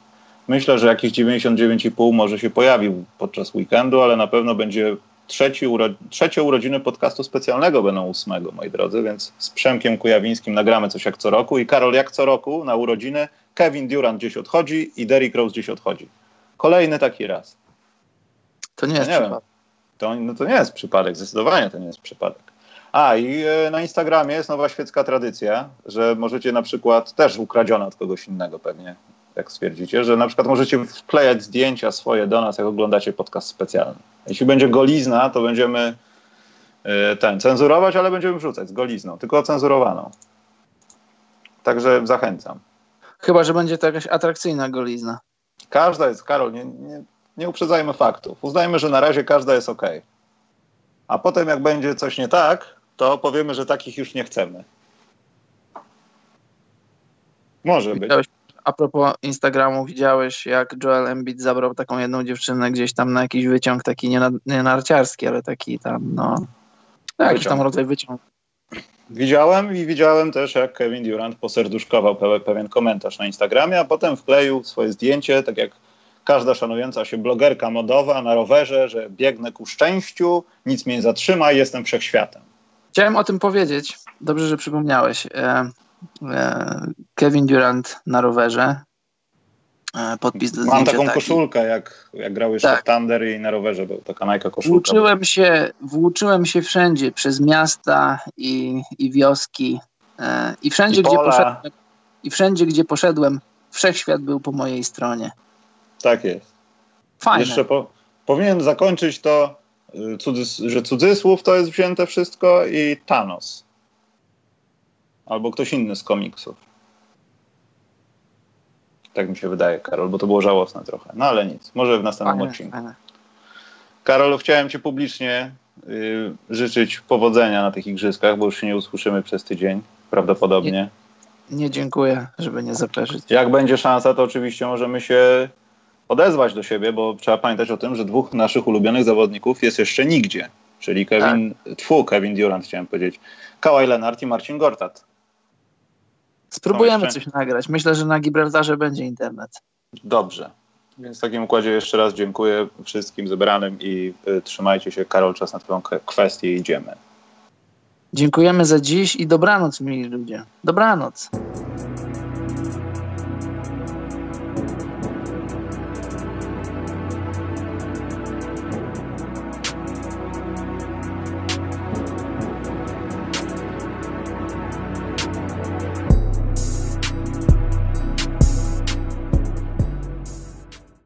myślę, że jakiś 99,5 może się pojawił podczas weekendu, ale na pewno będzie trzeci uro, trzecie urodziny podcastu specjalnego będą ósmego, moi drodzy, więc z Przemkiem Kujawińskim nagramy coś jak co roku i Karol jak co roku na urodziny Kevin Durant gdzieś odchodzi i Derrick Rose gdzieś odchodzi. Kolejny taki raz. To nie jest nie przypadek. To, no to nie jest przypadek, zdecydowanie to nie jest przypadek. A i e, na Instagramie jest nowa świecka tradycja, że możecie na przykład, też ukradziona od kogoś innego pewnie, jak stwierdzicie, że na przykład możecie wklejać zdjęcia swoje do nas, jak oglądacie podcast specjalny. Jeśli będzie golizna, to będziemy y, ten cenzurować, ale będziemy wrzucać z golizną, tylko cenzurowaną. Także zachęcam. Chyba, że będzie to jakaś atrakcyjna golizna. Każda jest, Karol, nie, nie, nie uprzedzajmy faktów. Uznajmy, że na razie każda jest ok. A potem, jak będzie coś nie tak, to powiemy, że takich już nie chcemy. Może być a propos Instagramu, widziałeś, jak Joel Embiid zabrał taką jedną dziewczynę gdzieś tam na jakiś wyciąg, taki nie, na, nie narciarski, ale taki tam, no, jakiś tam rodzaj wyciąg. Widziałem i widziałem też, jak Kevin Durant poserduszkował pe pewien komentarz na Instagramie, a potem wkleił swoje zdjęcie, tak jak każda szanująca się blogerka modowa na rowerze, że biegnę ku szczęściu, nic mnie nie zatrzyma, jestem wszechświatem. Chciałem o tym powiedzieć. Dobrze, że przypomniałeś. E, E, Kevin Durant na rowerze. E, podpis do Mam taką taki. koszulkę, jak, jak grały tak. Thunder i na rowerze był taka Nike koszulka. Włóczyłem się, włóczyłem się wszędzie, przez miasta i, i wioski e, i wszędzie, I gdzie poszedłem, i wszędzie, gdzie poszedłem, wszechświat był po mojej stronie. Tak jest. Fajne. Jeszcze po, powinien zakończyć to, y, cudzys że cudzysłów to jest wzięte wszystko i Thanos albo ktoś inny z komiksów. Tak mi się wydaje, Karol, bo to było żałosne trochę. No ale nic, może w następnym fajne, odcinku. Fajne. Karol, chciałem Ci publicznie y, życzyć powodzenia na tych igrzyskach, bo już się nie usłyszymy przez tydzień, prawdopodobnie. Nie, nie dziękuję, żeby nie zaperzyć. Jak będzie szansa, to oczywiście możemy się odezwać do siebie, bo trzeba pamiętać o tym, że dwóch naszych ulubionych zawodników jest jeszcze nigdzie. Czyli Kevin, tak. tfu, Kevin Durant chciałem powiedzieć, Kawhi Leonard i Marcin Gortat. Spróbujemy coś nagrać. Myślę, że na Gibraltarze będzie internet. Dobrze. Więc w takim układzie jeszcze raz dziękuję wszystkim zebranym i y, trzymajcie się. Karol, czas na twoją kwestię idziemy. Dziękujemy za dziś i dobranoc, mili ludzie. Dobranoc.